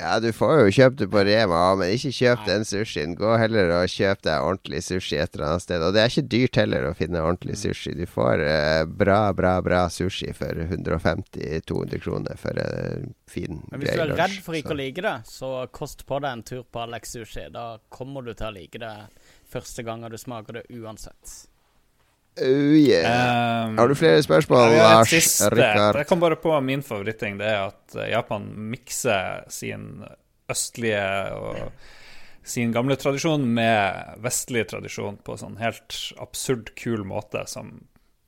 Ja, du får jo kjøpt det på Rema, men ikke kjøp den sushien. Gå heller og kjøp deg ordentlig sushi et eller annet sted. Og det er ikke dyrt heller å finne ordentlig sushi. Du får eh, bra, bra, bra sushi for 150-200 kroner for en fin, Men hvis du er redd for ikke Så- å like det, så kost på deg en tur på Alex Sushi. Da kommer du til å like det første gangen du smaker det uansett. Oh yeah. Um, Har du flere spørsmål, Lars. Rikard? Jeg kom bare på min favoritting. Det er at eh, Japan mikser sin østlige og sin gamle tradisjon med vestlig tradisjon på sånn helt absurd kul måte som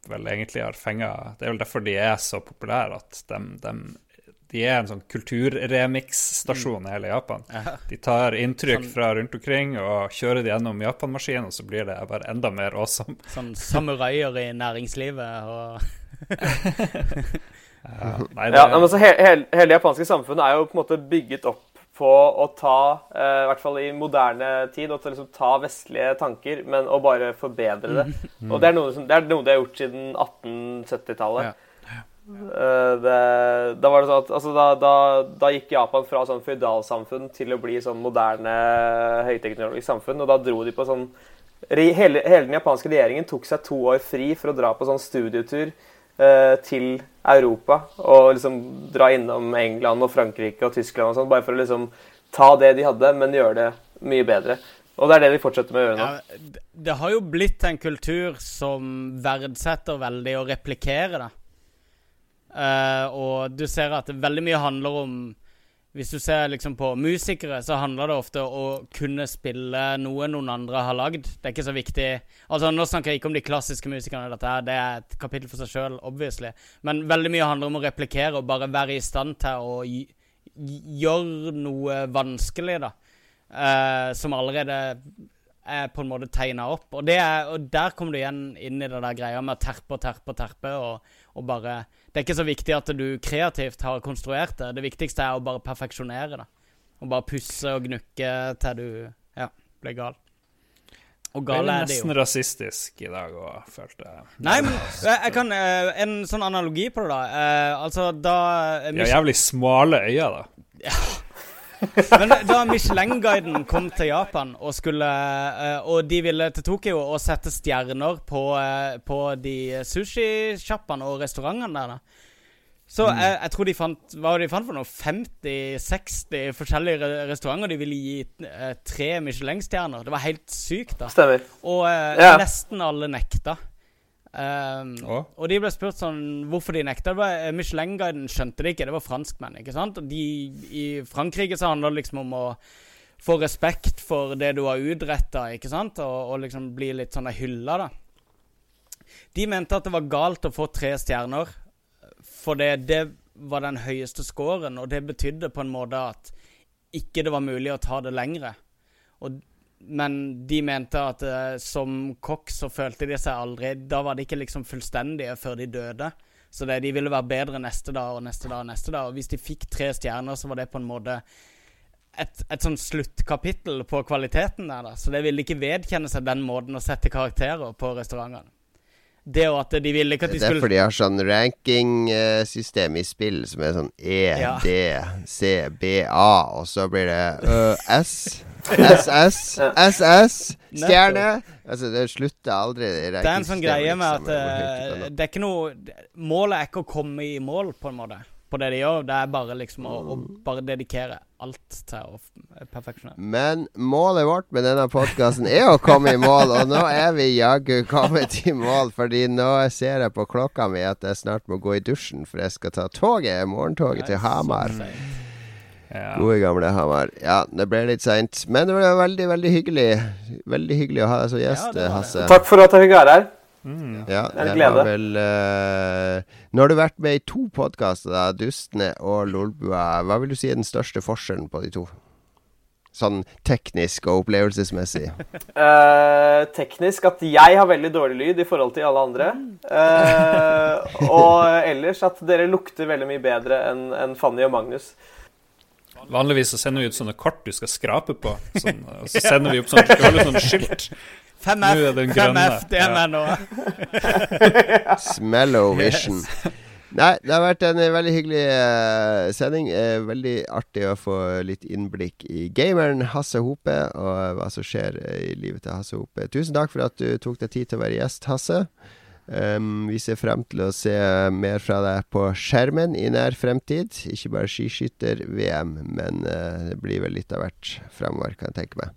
vel egentlig har fenga Det er vel derfor de er så populære, at de, de, de er en sånn kulturremix-stasjon i hele Japan. De tar inntrykk Sånn- fra rundt omkring og kjører det gjennom Japanmaskinen, og så blir det bare enda mer awesome. Sånn samuraier i næringslivet og Ja, nei, Ja, men altså, he hele, hele det japanske samfunnet er jo på en måte bygget opp på å ta, eh, i hvert fall i moderne tid, å ta, liksom, ta vestlige tanker, men å bare forbedre det. Og det er noe, som, det er noe de har gjort siden 1870-tallet. Ja. Eh, det, da det sånn at altså, da, da, da gikk Japan fra sånn føydalsamfunn til å bli sånn moderne, høyteknologisk samfunn. Og da dro de på sånn hele, hele den japanske regjeringen tok seg to år fri for å dra på sånn studietur eh, til Europa. Og liksom dra innom England og Frankrike og Tyskland og sånn, bare for å liksom ta det de hadde, men gjøre det mye bedre. Og det er det de fortsetter med å gjøre nå. Ja, det- har jo blitt en kultur som verdsetter veldig å replikere det. Eh, og du ser at veldig mye handler om Hvis du ser liksom på musikere, så handler det ofte om å kunne spille noe noen andre har lagd. Det er ikke så viktig Altså Nå snakker jeg ikke om de klassiske musikerne, dette her, det er et kapittel for seg sjøl, obviously. Men veldig mye handler om å replikere og bare være i stand til å gjøre noe vanskelig, da. Uh, som allerede er på en måte tegna opp. Og, er, og der kommer du igjen inn i det der greia med å terpe og terpe og terpe. Og, og bare Det er ikke så viktig at du kreativt har konstruert det. Det viktigste er å bare perfeksjonere det. Og bare pusse og gnukke til du ja, blir gal. Og gal er er det jo. nesten rasistisk i dag òg, følte jeg. Nei, men jeg, jeg kan eh, En sånn analogi på det, da. Eh, altså, da Ja, De jævlig smale øyne, da. Men da Michelin-guiden kom til Japan og skulle eh, Og de ville til Tokyo og sette stjerner på, eh, på de sushisjappene og restaurantene der, da. Så jeg, jeg tror de fant Hva de fant for noe? 50-60 forskjellige re restauranter de ville gi eh, tre Michelin-stjerner. Det var helt sykt, da. Stemmer. Og eh, Ja. nesten alle nekta. Um, oh. Og de ble spurt sånn hvorfor de nekta. Eh, Michelin-guiden skjønte det ikke, det var franskmenn. ikke sant? Og de, I Frankrike så handler det liksom om å få respekt for det du har utretta, ikke sant? Og, og liksom bli litt sånn hylla, da. De mente at det var galt å få tre stjerner, for det, det var den høyeste scoren, og det betydde på en måte at ikke det var mulig å ta det lengre. Og men de mente at uh, som kokk så følte de seg aldri Da var de ikke liksom fullstendige før de døde. Så det, de ville være bedre neste dag og neste dag og neste dag. Og hvis de fikk tre stjerner, så var det på en måte et, et sånn sluttkapittel på kvaliteten der. da Så det ville ikke vedkjenne seg den måten å sette karakterer på restaurantene. Det og at de ville ikke at de skulle Det er fordi de har sånn ranking-system i spill som er sånn E, Ja. D, C, B, A, og så blir det ø, S. SS, SS, stjerne. Altså, det slutter aldri. Det er en sånn greie med at liksom, du eh, det er ikke noe Målet er ikke å komme i mål, på en måte, på det de gjør. Det er bare liksom å, å bare dedikere alt til å perfeksjonere. Men målet vårt med denne podkasten er å komme i mål, og nå er vi jaggu kommet i mål. Fordi nå ser jeg på klokka mi at jeg snart må gå i dusjen, for jeg skal ta toget, morgentoget til Hamar. Ja. Gode, gamle Hamar. Ja, det ble litt seint. Men det var veldig, veldig hyggelig. Veldig hyggelig å ha deg som gjest, Ja, det det. Hasse. Takk for at jeg fikk være her. Ja, Det er en glede. har vel uh, Nå har du vært med i to podkaster, Dustne 'Dustene' og 'Lolbua'. Hva vil du si er den største forskjellen på de to? Sånn teknisk og opplevelsesmessig. uh, teknisk at jeg har veldig dårlig lyd i forhold til alle andre. Uh, og ellers at dere lukter veldig mye bedre enn en Fanny og Magnus. Vanligvis så sender vi ut sånne kort du skal skrape på. Sånn, og så sender vi opp sånn, sånn skilt. 5F, Nå er den grønne. 5F, det er Ja. nå. Smellow Vision. Nei, det har vært en veldig hyggelig uh, sending. Uh, veldig artig å få litt innblikk i gameren Hasse Hope, og hva som skjer eh, i livet til Hasse Hope. Tusen takk for at du tok deg tid til å være gjest, Hasse. Um, vi ser frem til å se mer fra deg på skjermen i nær fremtid. Ikke bare skiskytter-VM, men det blir vel litt av hvert fremover, kan jeg tenke meg.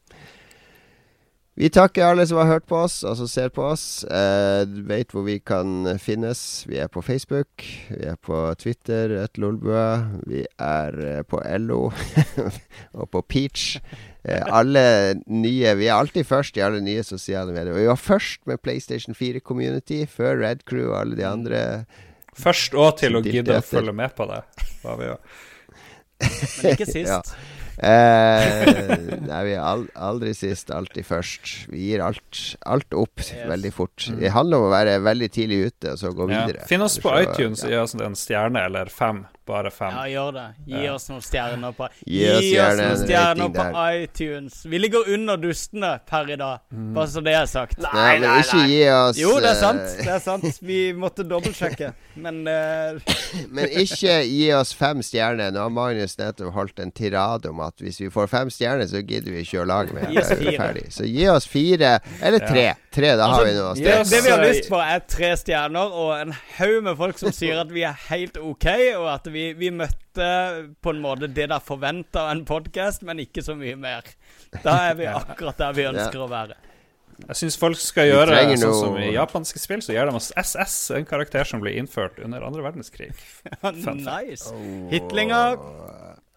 Vi takker alle som har hørt på oss, og som ser på oss. Eh, vet hvor vi kan finnes. Vi er på Facebook, vi er på Twitter, et lolbua. Vi er eh, på LO og på Peach. Eh, alle nye Vi er alltid først i alle nye sosiale medier. Og vi var først med PlayStation 4 Community, før Red Crew og alle de andre. Først og til å gidde å følge med på det. Var vi jo. Men ikke sist. Ja. Eh, nei, vi er aldri sist, alltid først. Vi gir alt, alt opp veldig fort. Det handler om å være veldig tidlig ute, og så gå videre. Finn oss på så- iTunes og gi oss en stjerne eller fem. Bare fem. Ja, gjør det. Gi Ja. oss noen stjerner på Gi oss gjerne noen stjerner på der. iTunes. Vi ligger under dustene per i dag, bare så det er sagt. Nei, nei, ikke gi oss Jo, det er eh, sant. Det er sant. Vi måtte dobbeltsjekke. Men uh... Men ikke gi oss fem stjerner. Nå har Magnus nettopp holdt en tirade om at hvis vi får fem stjerner, så gidder vi ikke å lage mer. Gi oss fire. Så gi oss fire, eller tre. Tre, da har vi noe å Gi oss- det vi har eh, lyst på, er tre stjerner og en haug med folk som sier at vi er helt OK, og at vi, vi møtte på en måte det der forventa av en podkast, men ikke så mye mer. Da er vi akkurat der vi ønsker å være. Jeg syns folk skal gjøre det sånn noe- som i japanske spill, så gjør de oss SS, en karakter som ble innført under andre verdenskrig. nice. Hitlinger,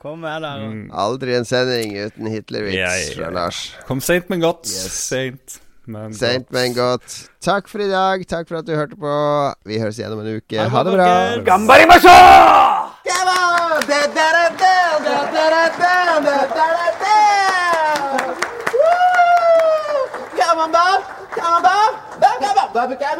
kom med der. Aldri en sending uten Hitler-vits ja, yeah, fra Lars. Kom seint, men godt. Yes. Seint, men Seint, godt. men godt. Takk for i dag. Takk for at du hørte på. Vi høres igjen om en uke. Ha det bra, bra. folkens. Gambarimasho! Come on! Da, da,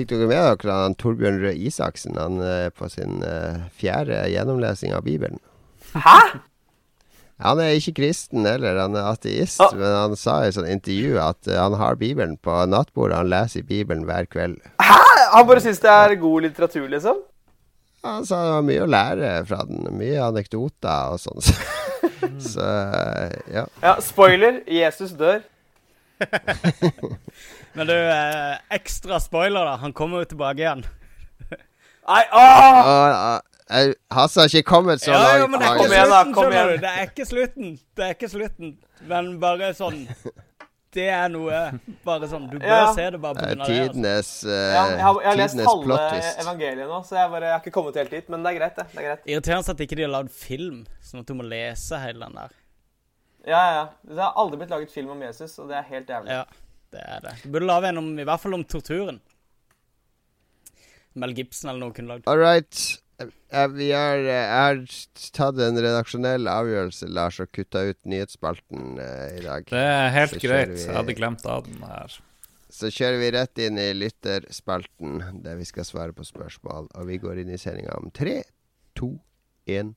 Fikk dere med dere han Torbjørn Røe Isaksen? Han er på sin eh, fjerde gjennomlesing av Bibelen. Hæ? Han er ikke kristen heller, han er ateist. Ah. Men han sa i et sånt intervju at eh, han har Bibelen på nattbordet. Han leser Bibelen hver kveld. Hæ? Han bare syns det er god litteratur, liksom? Han sa det var mye å lære fra den. Mye anekdoter og sånn. Så eh, ja. Ja, spoiler. Jesus dør. Men du, eh, ekstra spoiler, da. Han kommer jo tilbake igjen. Nei, åh! Hasse har ikke kommet så Ja, ja, men det er Kom ikke igjen, slutten, kom skjønner igjen. du. Det er ikke slutten. Det er ikke slutten. Men bare sånn Det er noe Bare sånn Du bør Ja. se det bare på Det grunn av det. Altså. tidenes, eh, Ja, jeg, har, jeg har lest halve evangeliet nå, så jeg, bare, jeg har ikke kommet helt dit. Men det er greit, det. det er greit. Irriterende at ikke de har lagd film, sånn at du må lese hele den der. Ja, ja, ja. Det har aldri blitt laget film om Jesus, og det er helt jævlig. Ja, det er det. Du burde lage en om, i hvert fall om torturen. Mel Gibson eller noe kunne lagd. All right. eh, vi har, eh, har tatt en redaksjonell avgjørelse, Lars, og kutta ut nyhetsspalten uh, i dag. Det er helt Så greit. vi- Jeg hadde glemt av den her. Så kjører vi rett inn i lytterspalten, der vi skal svare på spørsmål. Og vi går inn i sendinga om tre, to, én.